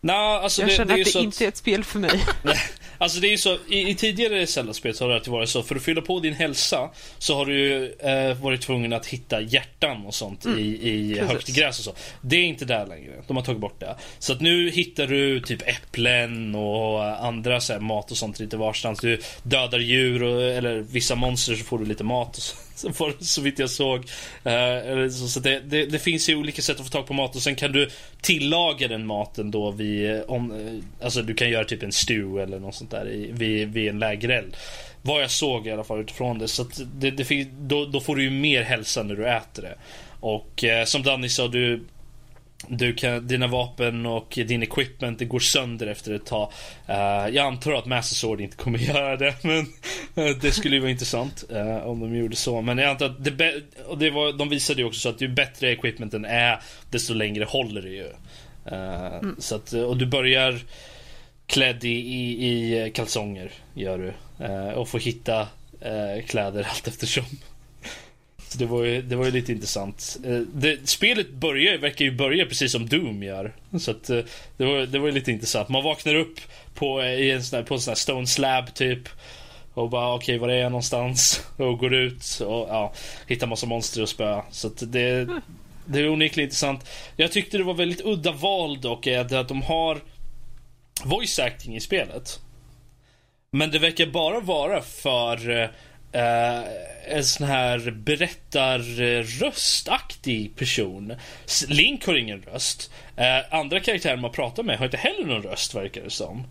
Nah, alltså Jag det, känner det att det så inte är ett spel för mig. [laughs] Alltså det är ju så, i, i tidigare Zelda-spel så har det alltid varit så, för att fylla på din hälsa så har du eh, varit tvungen att hitta hjärtan och sånt i, i precis. högt gräs och så. Det är inte där längre, de har tagit bort det. Så att nu hittar du typ äpplen och andra så här, mat och sånt lite varstans. Du dödar djur och, eller vissa monster så får du lite mat och så. [laughs] Så, så vitt jag såg. Eh, så så det, det, det finns ju olika sätt att få tag på mat och sen kan du tillaga den maten då vid, eh, om, eh, alltså du kan göra typ en stew eller något sånt där i, vid, vid en lägereld. Vad jag såg i alla fall utifrån det. Så att det, det finns, då, då får du ju mer hälsa när du äter det. Och eh, som Danny sa, du, du kan, dina vapen och din equipment det går sönder efter ett tag. Eh, jag antar att Master Sword inte kommer [laughs] göra det, men eh, det skulle ju vara intressant eh, om de gjorde så. Men jag antar att det, och det var, de visade ju också så att ju bättre equipmenten är, desto längre håller det ju. Eh, så att, och du börjar klädd i, i, i kalsonger, gör du. Och får hitta kläder [laughs] allt eftersom. Det var ju, det var ju lite intressant. Eh, det, spelet börjar, verkar ju börja precis som Doom gör. Så att, eh, det, var, det var ju lite intressant. Man vaknar upp på, eh, i en sån här, på en sån här stone slab typ. Och bara okej, var är jag någonstans? [laughs] Och går ut och ja, hittar massa monster och spöa. Så att det, det är onekligen intressant. Jag tyckte det var väldigt udda val dock, är att de har voice acting i spelet. Men det verkar bara vara för eh, en sån här berättarröstaktig person. Link har ingen röst. Eh, andra karaktärer man pratar med har inte heller någon röst verkar det som.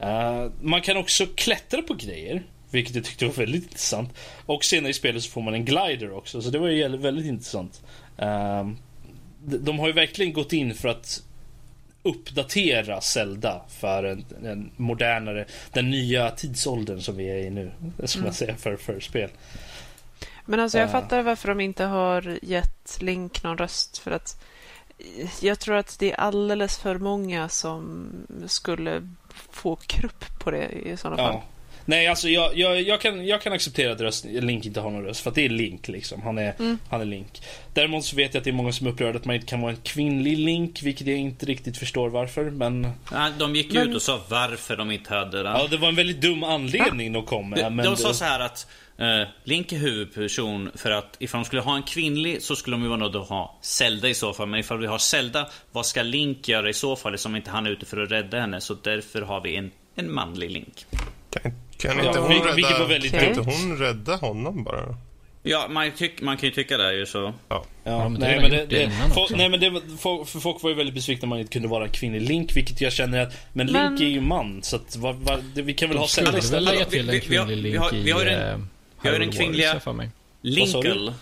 Eh, man kan också klättra på grejer. Vilket jag tyckte var väldigt intressant. Och senare i spelet så får man en glider också. Så det var ju väldigt intressant. Eh, de har ju verkligen gått in för att uppdatera Zelda för en, en modernare, den nya tidsåldern som vi är i nu. Som jag säger för, för spel. Men alltså jag Ja. fattar varför de inte har gett Link någon röst. För att jag tror att det är alldeles för många som skulle få krupp på det i sådana fall. Ja. Nej, alltså jag, jag, jag, kan, jag kan acceptera att röst, Link inte har någon röst. För att det är Link liksom. Han är, Mm. han är Link. Däremot så vet jag att det är många som är upprörda att man inte kan vara en kvinnlig Link. Vilket jag inte riktigt förstår varför. Men Ja, de gick ju Men- ut och sa varför de inte hade den. ja, det var en väldigt dum anledning de kom med. De, men de sa så här att eh, Link är huvudperson för att ifall de skulle ha en kvinnlig så skulle de ju vara nödda att ha Zelda i så fall. Men ifall vi har Zelda, vad ska Link göra i så fall? Som inte han är ute för att rädda henne. Så därför har vi en, en manlig Link. Kan, kan Ja, inte hon vil- vilket var rädda... väldigt Kan inte hon rädda honom bara? Ja, man, tyck, man kan ju tycka det ju så. Ja. Ja, men nej, men de det, det folk, nej men det, var- folk, för folk var ju väldigt besvikna när man inte kunde vara en kvinnlig Link, vilket jag känner att, men Link Men- är ju man, så att vad, vad, det, vi kan väl ha väl istället. lägga Vi- till vi- en vi har- kvinnlig vi har- link vi har i en- eh, vi har kvinnliga-? Linkel.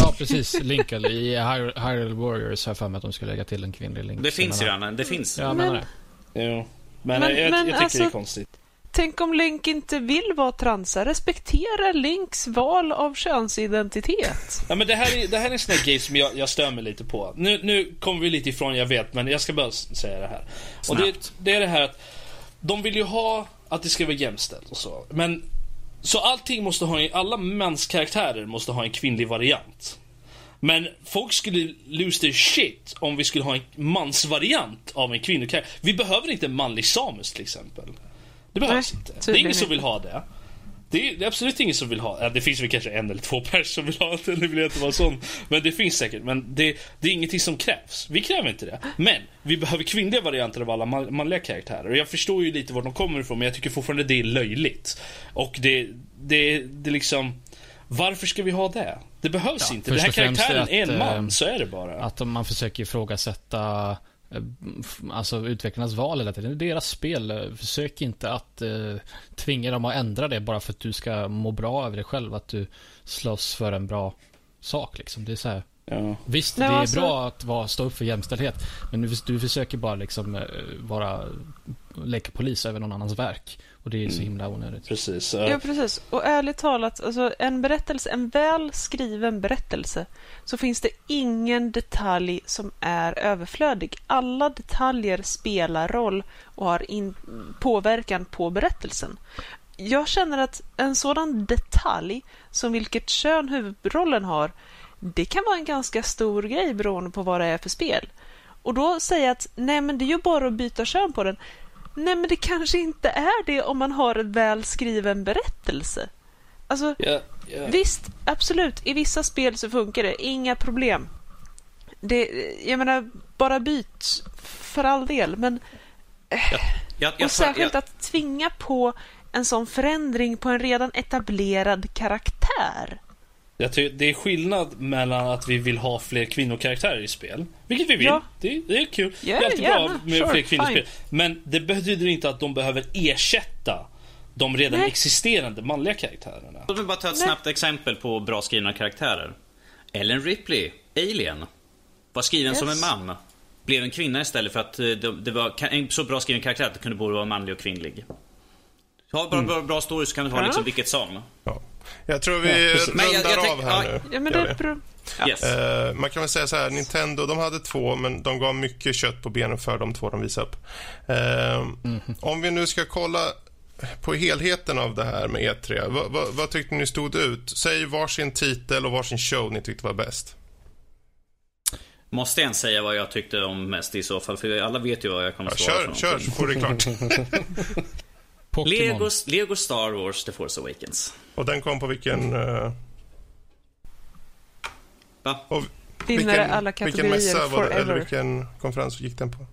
Ja, precis. Linkle. I Hyr- Hyrule Warriors har jag för mig att de skulle lägga till en kvinnlig link. Det finns ju redan. Det finns. Ja, Men-. Men, Men- jag, jag, jag tycker det är alltså- konstigt. Tänk om Link inte vill vara transa. Respektera Links val av könsidentitet. [laughs] Ja, men det, här är, det här är en sån här grej som jag, jag stör mig lite på. Nu, nu kommer vi lite ifrån, jag vet, men jag ska bara säga det här. Och det, det är det här att de vill ju ha att det ska vara jämställt och så. Men Så allting måste ha, alla manskaraktärer måste ha en kvinnlig variant. Men folk skulle lose their shit om vi skulle ha en mansvariant av en kvinnokaraktär. Vi behöver inte en manlig Samus till exempel. Det behövs Nej, inte. Det är ingen som vill ha det. Det är, det är, absolut ingen som vill ha Det finns väl kanske en eller två [laughs] personer som vill ha det. Nu vill jag inte vara sån. Men det finns säkert. Men det, det är ingenting som krävs. Vi kräver inte det. Men vi behöver kvinnliga varianter av alla manliga karaktärer. Och jag förstår ju lite var de kommer ifrån. Men jag tycker fortfarande det är löjligt. Och det, det, det liksom... Varför ska vi ha det? Det behövs ja, inte. Den här karaktären är en man, eh, så är det bara. Att man försöker ifrågasätta alltså utvecklarnas val hela tiden. Det är deras spel. Försök inte att uh, tvinga dem att ändra det bara för att du ska må bra över dig själv. Att du slåss för en bra sak liksom. Det är så här. Ja. Visst, det är alltså... bra att vara, stå upp för jämställdhet. Men du, du försöker bara liksom uh, vara leka polis över någon annans verk. Och det är så mm. himla onödigt. Precis. Ja, precis. Och ärligt talat, alltså en berättelse, en väl skriven berättelse, så finns det ingen detalj som är överflödig. Alla detaljer spelar roll och har in, påverkan på berättelsen. Jag känner att en sådan detalj som vilket kön huvudrollen har, det kan vara en ganska stor grej beroende på vad det är för spel. Och då säga att nej men det är ju bara att byta kön på den. Nej, men det kanske inte är det om man har en väl skriven berättelse. Alltså, yeah, yeah. visst, absolut, i vissa spel så funkar det, inga problem. Det, jag menar, bara byt för all del, men... Jag, jag, jag, och särskilt att tvinga på en sån förändring på en redan etablerad karaktär. Jag tycker det är skillnad mellan att vi vill ha fler kvinnokaraktärer i spel. Vilket vi vill. Ja. Det, det, är kul. Yeah, det är alltid yeah, bra med sure, fler kvinnor i spel. Men det betyder inte att de behöver ersätta de redan Nej. existerande manliga karaktärerna. Låt mig bara ta ett Nej. snabbt exempel på bra skrivna karaktärer. Ellen Ripley, Alien, var skriven yes. som en man. Blev en kvinna istället för att eh, det, det var en så bra skriven karaktär att det kunde både vara manlig och kvinnlig. Har bara mm. bra, bra story så kan du ha liksom vilket som. Ja. Jag tror vi ja, rundar jag, jag av här nu. Ja, men det är. Yes. Uh, man kan väl säga så här, Nintendo de hade två, men de gav mycket kött på benen för de två de visade upp. Uh, mm. Om vi nu ska kolla på helheten av det här med E3, vad, vad, vad tyckte ni stod ut? Säg varsin titel och varsin show ni tyckte var bäst. Måste jag ens säga vad jag tyckte om mest i så fall? För alla vet ju vad jag kommer att svara Kör, kör så får det klart. [laughs] [laughs] Lego, Lego Star Wars The Force Awakens. Och den kom på vilken... Uh... Va? Och vilken, alla kategorier vilken mässa var det, eller vilken konferens gick den på?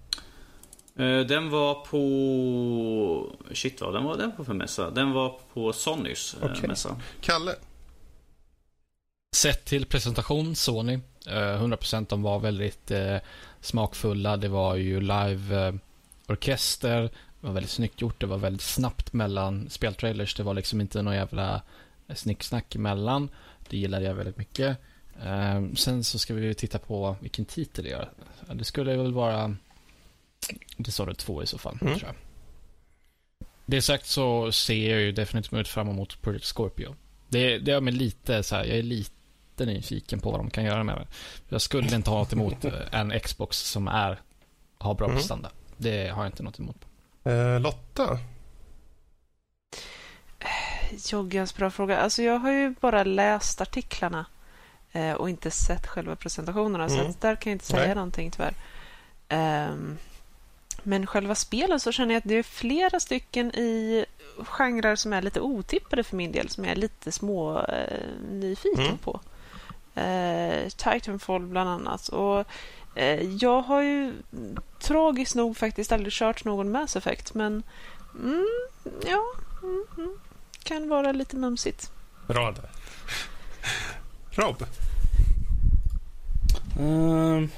Uh, den var på... Shit vad den var den på för mässa? Den var på Sonys uh, okay. mässa. Kalle? Sett till presentation, Sony. 100% de var väldigt smakfulla. Det var ju live orkester, det var väldigt snyggt gjort. Det var väldigt snabbt mellan speltrailers. Det var liksom inte någon jävla snicksnack emellan. Det gillade jag väldigt mycket. Um, sen så ska vi titta på vilken titel det är. Det skulle väl vara det två i så fall, mm. tror jag. Det sagt så ser jag ju definitivt fram emot Project Scorpio. Det, det är mig lite så här, jag är lite nyfiken på vad de kan göra med det. Jag skulle inte ha något emot en Xbox som är, har bra mm. prestanda. Det har jag inte något emot. Eh, Lotta? Joggens bra fråga. Alltså jag har ju bara läst artiklarna eh, och inte sett själva presentationerna, mm. så där kan jag inte säga Nej. någonting tyvärr. Um, men själva spelen så känner jag att det är flera stycken i genrer som är lite otippade för min del, som jag är lite små eh, nyfiken mm. på. Eh, Titanfall bland annat. Och Eh, jag har ju tragiskt nog faktiskt aldrig kört någon Mass Effect, men mm, ja, mm, mm, kan vara lite mumsigt. Bra där. Rob? Um,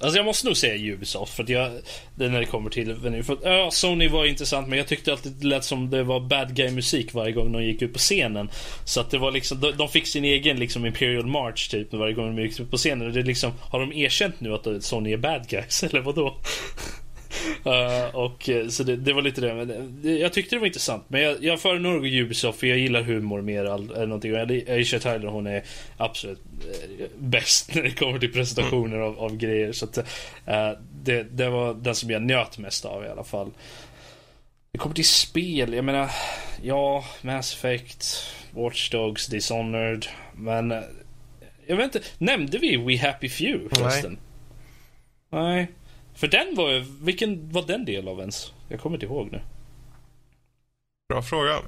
Alltså jag måste nog säga Ubisoft för att jag, det när det kommer till för att, ja, Sony var intressant men jag tyckte alltid det lät som det var bad guy musik varje gång de gick ut på scenen. Så att det var liksom, de, de fick sin egen liksom Imperial March typ varje gång de gick ut på scenen. Det liksom, har de erkänt nu att Sony är bad guys [laughs] eller vadå? Uh, [laughs] och, eh, så det, det, var lite det. Men det, jag tyckte det var intressant. Men jag, jag föredrar Ubisoft för jag gillar humor mer än någonting. Aisha Tyler hon är absolut äh, bäst [laughs] när det kommer till presentationer mm. av, av, grejer. Så att, uh, det, det, var den som jag njöt mest av i alla fall. det kommer till spel, jag menar, ja, Mass Effect, Watch Dogs, Dishonored, men eh, jag vet inte, nämnde vi We Happy Few förresten? Nej. Nej. För den var ju, vilken var den del av ens? Jag kommer inte ihåg nu. Bra fråga.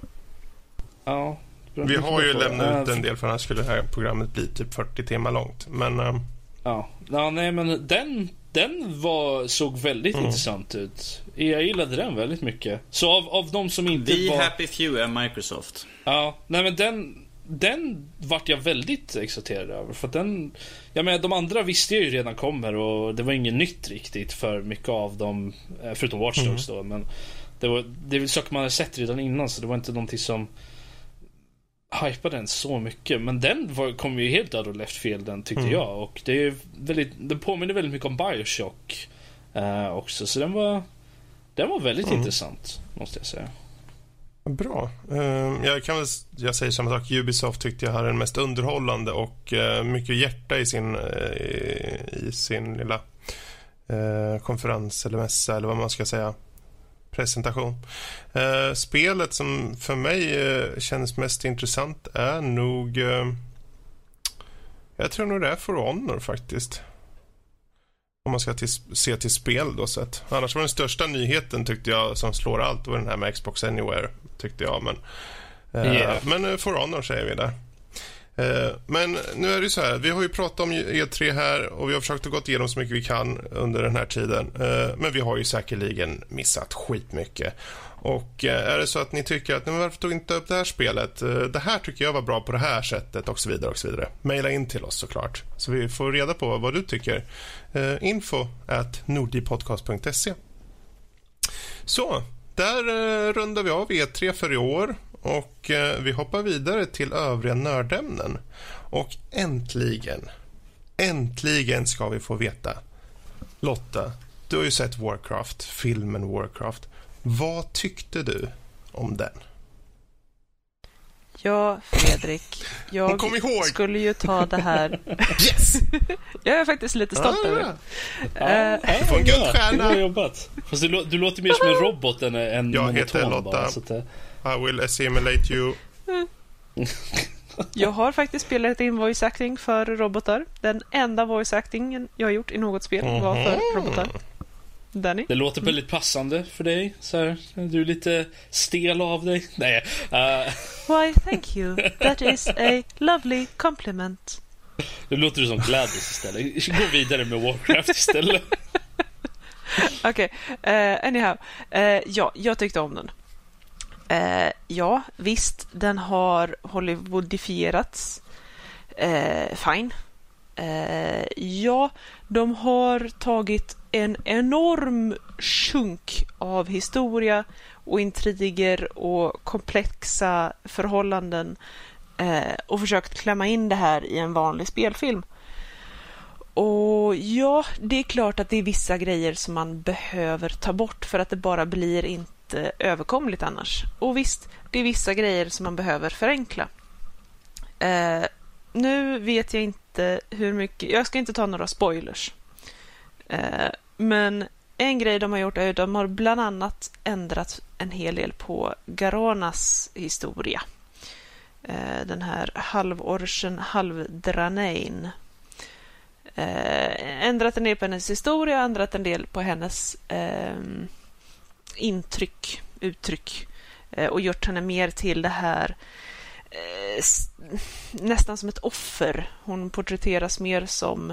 Ja. Vi har ju lämnat ut en del för annars skulle det här programmet bli typ 40 timmar långt. Men... Uh... Ja. ja, nej men den, den var, såg väldigt mm. intressant ut. Jag gillade den väldigt mycket. Så av, av de som inte The var... Happy Few är Microsoft. Ja, nej men den, den vart jag väldigt exalterad över. För den, jag menar, de andra visste jag ju redan kommer och det var inget nytt riktigt för mycket av dem. Eh, förutom Watch Dogs mm. då. Men det, var, det väl saker man hade sett redan innan så det var inte någonting som hypade den så mycket. Men den var, kom ju helt out of left field den tyckte mm. jag. Och det är väldigt, den påminner väldigt mycket om Bioshock uh, också. Så den var, den var väldigt mm. intressant måste jag säga. Bra. Ehm, jag kan väl jag säger samma sak. Ubisoft tyckte jag hade den mest underhållande och eh, mycket hjärta i sin, eh, i sin lilla eh, konferens eller mässa eller vad man ska säga presentation. Eh, spelet som för mig kändes känns mest intressant är nog... Eh, jag tror nog det är For Honor faktiskt. Om man ska till, se till spel då sett. Annars var den största nyheten tyckte jag som slår allt var den här med Xbox Anywhere tyckte jag. Men, yeah. men eh, For Honor säger vi där. Eh, men nu är det så här, vi har ju pratat om E3 här och vi har försökt att gå igenom så mycket vi kan under den här tiden. Eh, men vi har ju säkerligen missat skitmycket. Och eh, är det så att ni tycker att, men varför tog inte upp det här spelet? Det här tycker jag var bra på det här sättet och så vidare och så vidare. Maila in till oss såklart. Så vi får reda på vad du tycker. Info at nordipodcast.se Så, där eh, rundar vi av E3 för i år och eh, vi hoppar vidare till övriga nördämnen. Och äntligen, äntligen ska vi få veta. Lotta, du har ju sett Warcraft, filmen Warcraft. Vad tyckte du om den? Ja, Fredrik. Jag skulle ju ta det här... [laughs] Yes! [laughs] jag är faktiskt lite stolt ah, över det. Ja, du får en guldstjärna. Bra jobbat. Fast du, du låter mer som en robot än en Jag heter Lotta. Bara, så att, i will assimilate you. Jag har faktiskt spelat in voice acting för robotar. Den enda voice actingen jag har gjort i något spel var för mhm. robotar. Danny? Det låter väldigt passande för dig. Så här, du är lite stel av dig. Nej. Uh... Why, thank you. That is a lovely compliment. Nu låter du som Gladys istället. Gå vidare med Warcraft istället. [laughs] Okej, okay. uh, eh, anyhow. Uh, ja, jag tyckte om den. Eh, ja, visst, den har Hollywoodifierats. Eh, fine. Eh, ja, de har tagit en enorm sjunk av historia och intriger och komplexa förhållanden eh, och försökt klämma in det här i en vanlig spelfilm. Och ja, det är klart att det är vissa grejer som man behöver ta bort för att det bara blir inte inte överkomligt annars. Och visst, det är vissa grejer som man behöver förenkla. Eh, nu vet jag inte hur mycket... Jag ska inte ta några spoilers. Eh, men en grej de har gjort är att de har bland annat ändrat en hel del på Garonas historia. Eh, den här halvorsen, halvdranein. Eh, ändrat en del på hennes historia, ändrat en del på hennes ehm, intryck, uttryck eh, och gjort henne mer till det här eh, nästan som ett offer. Hon porträtteras mer som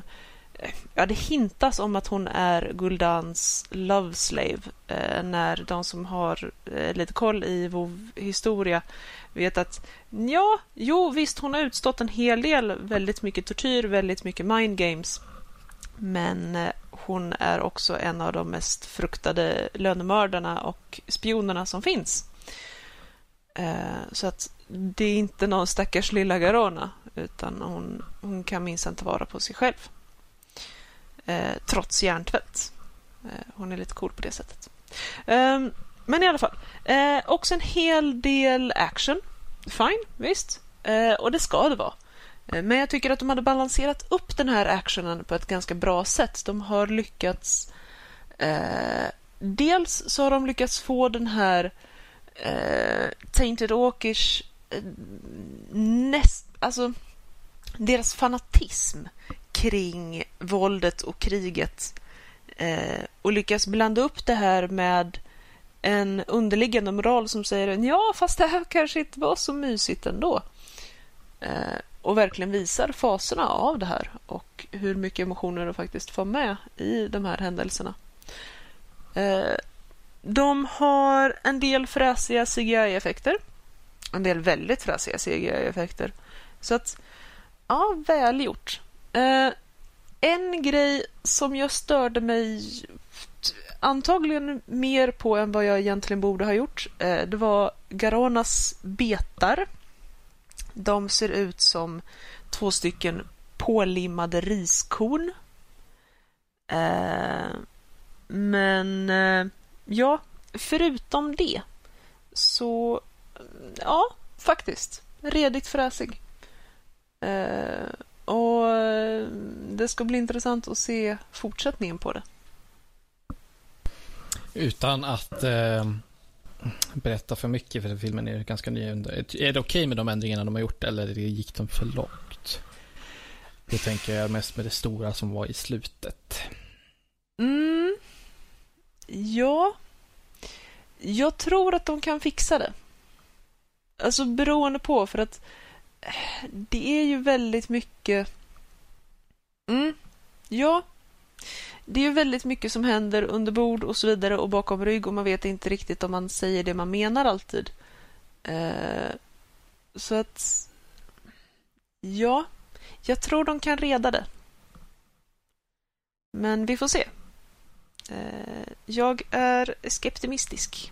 eh, Ja, det hintas om att hon är Guldans love slave eh, när de som har eh, lite koll i vov historia vet att ja, jo visst, hon har utstått en hel del, väldigt mycket tortyr, väldigt mycket mind games. Men hon är också en av de mest fruktade lönemördarna och spionerna som finns. Så att det är inte någon stackars lilla Garona, utan hon, hon kan minsann ta vara på sig själv. Eh, trots hjärntvätt. Eh, hon är lite cool på det sättet. Eh, men i alla fall, eh, också en hel del action. Fine, visst. Eh, och det ska det vara. Eh, men jag tycker att de hade balanserat upp den här actionen på ett ganska bra sätt. De har lyckats eh, dels så har de lyckats få den här eh, Tainted Åkers näst, alltså deras fanatism kring våldet och kriget eh, och lyckas blanda upp det här med en underliggande moral som säger ja, fast det här kanske inte var så mysigt ändå. Eh, och verkligen visar faserna av det här och hur mycket emotioner de faktiskt får med i de här händelserna. Eh, de har en del fräsiga CGI-effekter. En del väldigt fräsiga CGI-effekter. Så att, ja, välgjort. Eh, en grej som jag störde mig antagligen mer på än vad jag egentligen borde ha gjort. Eh, det var Garonas betar. De ser ut som två stycken pålimmade riskorn. Eh, men eh, ja, förutom det så ja, faktiskt redigt fräsig. Och det ska bli intressant att se fortsättningen på det. Utan att eh, berätta för mycket, för filmen är ganska ny. Är det okej okay med de ändringarna de har gjort eller gick de för långt? Det tänker jag mest med det stora som var i slutet. Mm. Ja. Jag tror att de kan fixa det. Alltså beroende på, för att det är ju väldigt mycket... Mm. Ja, det är ju väldigt mycket som händer under bord och så vidare och bakom rygg och man vet inte riktigt om man säger det man menar alltid. Eh, så att... Ja, jag tror de kan reda det. Men vi får se. Eh, jag är skeptimistisk.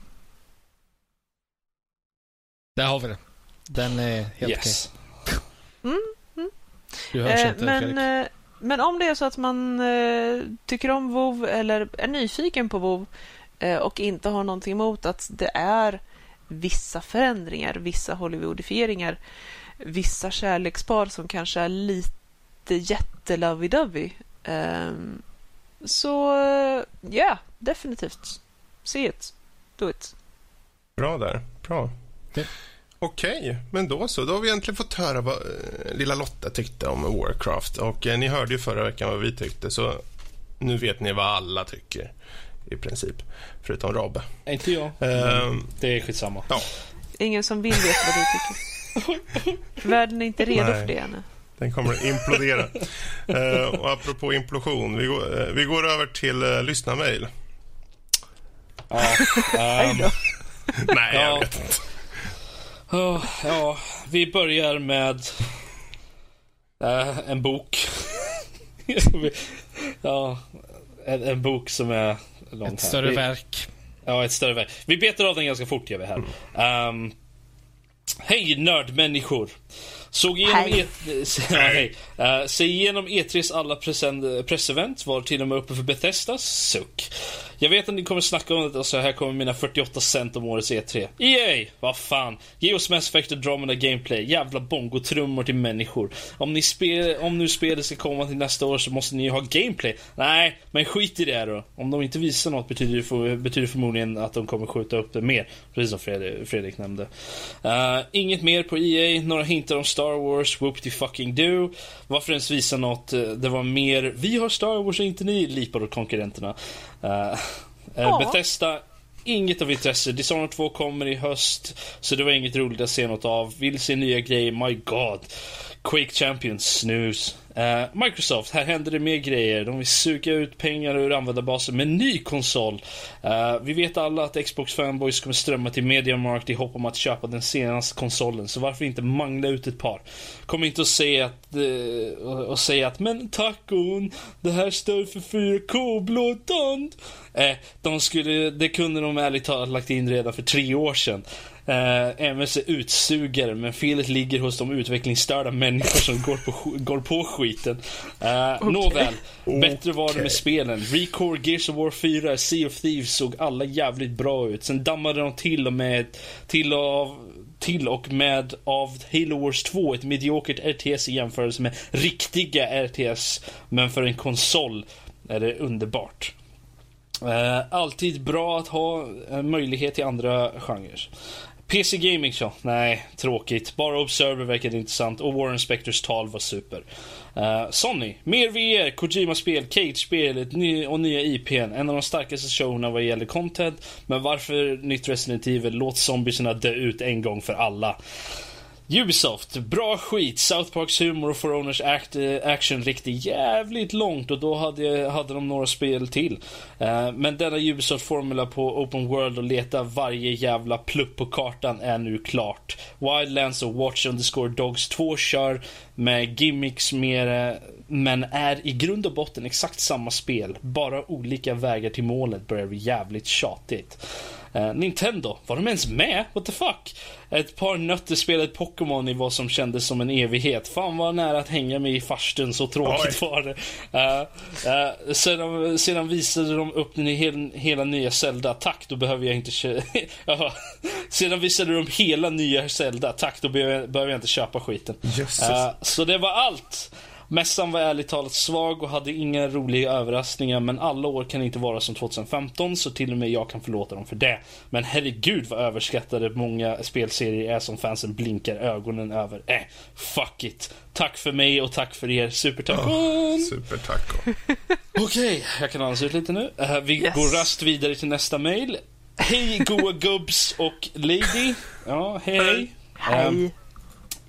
Där har vi det. Den är helt yes. okej. Mm, mm. Du hörs eh, inte, men, Fredrik. Eh, men om det är så att man eh, tycker om WoW eller är nyfiken på WoW eh, och inte har någonting emot att det är vissa förändringar, vissa Hollywoodifieringar, vissa kärlekspar som kanske är lite jättelovey-dovey. Eh, så ja, yeah, definitivt. See it. Do it. Bra där. Bra. Okay. Okej, men då så. Då har vi egentligen fått höra vad eh, lilla Lotta tyckte om Warcraft. Och eh, ni hörde ju förra veckan vad vi tyckte, så nu vet ni vad alla tycker i princip. Förutom Robbe. Inte jag. Um, det är skitsamma. Ja. Ingen som vill veta vad du tycker. [laughs] Världen är inte redo Nej. för det ännu. Den kommer att implodera. uh, [laughs] och apropå implosion, vi går, uh, vi går över till uh, lyssnarmail. Ja, [laughs] um, Nej, jag vet inte. Oh, ja, vi börjar med äh, en bok. [laughs] ja, en, en, bok som är lång. Ett större vi, verk. Ja, ett större verk. Vi betar av den ganska fort gör vi här. Um, Hej nördmänniskor! Såg igenom hej. E [laughs] ja, hej. Uh, se igenom E3s alla pressevent, var till och med uppe för Bethesdas. Suck. Jag vet att ni kommer snacka om det, så alltså, här kommer mina 48 cent om årets E3. EA! Vad fan. Ge oss Mass Effect och Gameplay. Jävla bongotrummor till människor. Om, ni spel, om nu spelet ska komma till nästa år så måste ni ju ha Gameplay. Nej, men skit i det då. Om de inte visar något betyder det, för, betyder förmodligen att de kommer skjuta upp det mer. Precis som Fredrik, Fredrik nämnde. Uh, inget mer på EA. Några hintar om Star Wars. Whoop fucking do. Varför ens visa något? Det var mer, vi har Star Wars och inte ni, lipar åt konkurrenterna. Uh, ja. Bethesda, inget av intresse. Dishonored 2 kommer i höst, så det var inget roligt att se något av. Vill se nya grejer, my god. Quake Champions, snus. Uh, Microsoft, här händer det mer grejer. De vill suga ut pengar ur användarbasen med ny konsol. Uh, vi vet alla att Xbox fanboys kommer strömma till MediaMarkt i hopp om att köpa den senaste konsolen. Så varför inte mangla ut ett par? Kom inte och säga att, uh, och säga att men tacon, det här står för 4K blåtand. Eh, de skulle, det kunde de ärligt talat lagt in redan för tre år sedan. Eh, MS är utsugare, men felet ligger hos de utvecklingsstörda människor som går på, går på skiten. Eh, okay. Nåväl, bättre var det med spelen. Recore, Gears of War 4, Sea of Thieves såg alla jävligt bra ut. Sen dammade de till och med till av till och med av Halo Wars 2, ett mediokert RTS i jämförelse med riktiga RTS. Men för en konsol är det underbart. Uh, alltid bra att ha uh, möjlighet till andra genrer. PC Gaming så? Nej, tråkigt. Bara Observer verkade intressant och Warren Spectors tal var super. Uh, Sony, mer VR, Kojima-spel, Cage-spel ny och nya IPn. En av de starkaste showerna vad gäller content. Men varför nytt Resident Evil? Låt zombiesarna dö ut en gång för alla. Ubisoft, bra skit. South Parks humor och Foreigners act, eh, action riktigt jävligt långt och då hade, hade de några spel till. Uh, men denna Ubisoft-formula på Open World och leta varje jävla plupp på kartan är nu klart. Wildlands och Watch Underscore Dogs 2 kör med gimmicks mer, men är i grund och botten exakt samma spel. Bara olika vägar till målet börjar bli jävligt tjatigt. Uh, Nintendo, var de ens med? What the fuck? Ett par nötter spelade Pokémon i vad som kändes som en evighet. Fan vad nära att hänga mig i farstun, så tråkigt Oj. var det. Uh, uh, sedan, sedan visade de upp den hel, hela nya Zelda. Tack, då behöver jag inte köpa... [laughs] sedan visade de hela nya Zelda. Tack, då behöver jag inte köpa skiten. så det var allt. Mässan var ärligt talat svag och hade inga roliga överraskningar men alla år kan inte vara som 2015 så till och med jag kan förlåta dem för det. Men herregud vad överskattade många spelserier är som fansen blinkar ögonen över. Äh, fuck it. Tack för mig och tack för er. Supertacon! Oh, supertacon. [laughs] Okej, okay, jag kan andas ut lite nu. Uh, vi yes. går rast vidare till nästa mail. Hej goa gubbs och lady. Ja, hej. Hej. Hej. Um,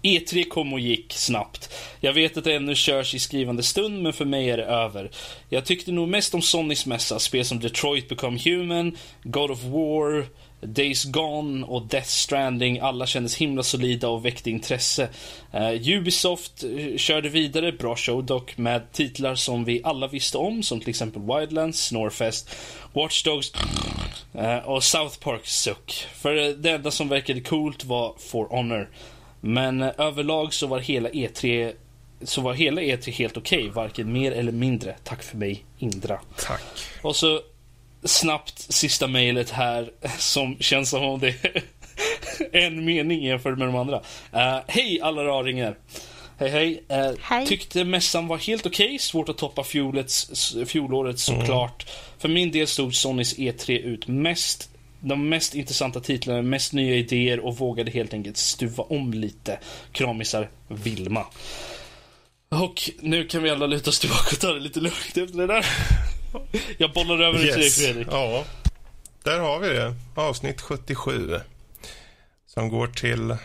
E3 kom och gick snabbt. Jag vet att det ännu körs i skrivande stund, men för mig är det över. Jag tyckte nog mest om Sonys mässa, spel som Detroit Become Human, God of War, Days Gone och Death Stranding, alla kändes himla solida och väckte intresse. Uh, Ubisoft uh, körde vidare, bra show dock, med titlar som vi alla visste om, som till exempel Wildlands, Snorefest, Watch Dogs uh, och South Park Suck. För det enda som verkade coolt var For Honor. Men eh, överlag så var hela E3 så var hela E3 helt okej, okay, varken mer eller mindre. Tack för mig, Indra. Tack. Och så snabbt sista mejlet här [laughs] som känns som om det är en mening jämfört med de andra. Uh, hej alla raringar. Hej hej. Uh, hej. Tyckte mässan var helt okej. Okay. Svårt att toppa fjolets, fjolåret såklart. Mm. För min del stod Sonys E3 ut mest de mest intressanta titlarna, mest nya idéer och vågade helt enkelt stuva om lite. Kramisar Vilma. Och nu kan vi alla luta oss tillbaka och ta det lite lugnt efter det där. Jag bollar över yes. till dig Fredrik. Ja, där har vi det. Avsnitt 77. Som går till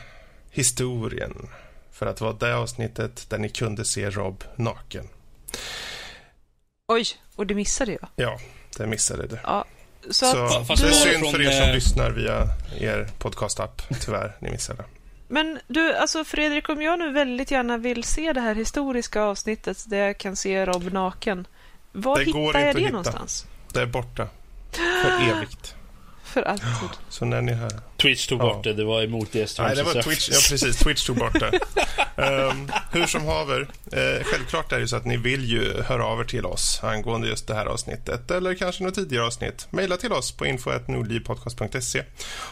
historien. För att vara det avsnittet där ni kunde se Rob naken. Oj, och det missade jag. Ja, det missade du. Ja, så, så det är synd för er som lyssnar via er podcastapp. Tyvärr, ni missade. Men du, alltså Fredrik, om jag nu väldigt gärna vill se det här historiska avsnittet där jag kan se Rob naken. Var det hittar jag det hitta. någonstans? Det är borta. För [gasps] evigt. För alltid. Så när ni hör... Twitch tog bort det, det var emot det Nej, det var Twitch, ja precis, Twitch tog bort det. um, [laughs] hur som haver, uh, självklart är det så att ni vill ju höra av er till oss angående just det här avsnittet eller kanske något tidigare avsnitt. Maila till oss på info.nordlivpodcast.se.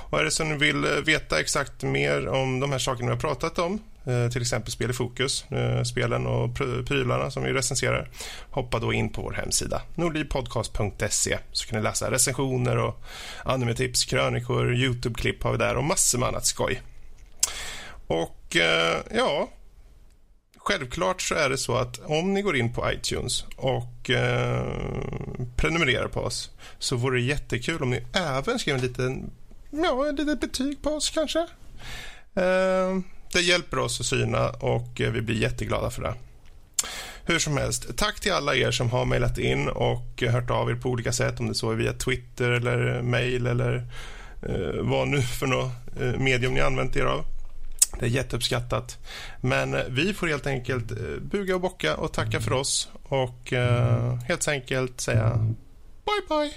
Och är det så att ni vill eh, veta exakt mer om de här sakerna vi har pratat om Eh, till exempel Spel i fokus, eh, spelen och prylarna som vi recenserar. Hoppa då in på vår hemsida nordlivpodcast.se så kan ni läsa recensioner och animetips, krönikor, Youtube-klipp har vi där och massor med annat skoj. Och eh, ja, självklart så är det så att om ni går in på iTunes och eh, prenumererar på oss så vore det jättekul om ni även skrev en liten, ja, ett litet betyg på oss kanske. Eh, det hjälper oss att syna och eh, vi blir jätteglada för det. Hur som helst, tack till alla er som har mejlat in och hört av er på olika sätt, om det så är via Twitter eller mejl eller eh, vad nu för något eh, medium ni använt er av. Det är jätteuppskattat. Men eh, vi får helt enkelt eh, buga och bocka och tacka för oss och eh, helt enkelt säga bye bye.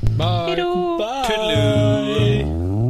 Bye. Hejdå. Bye.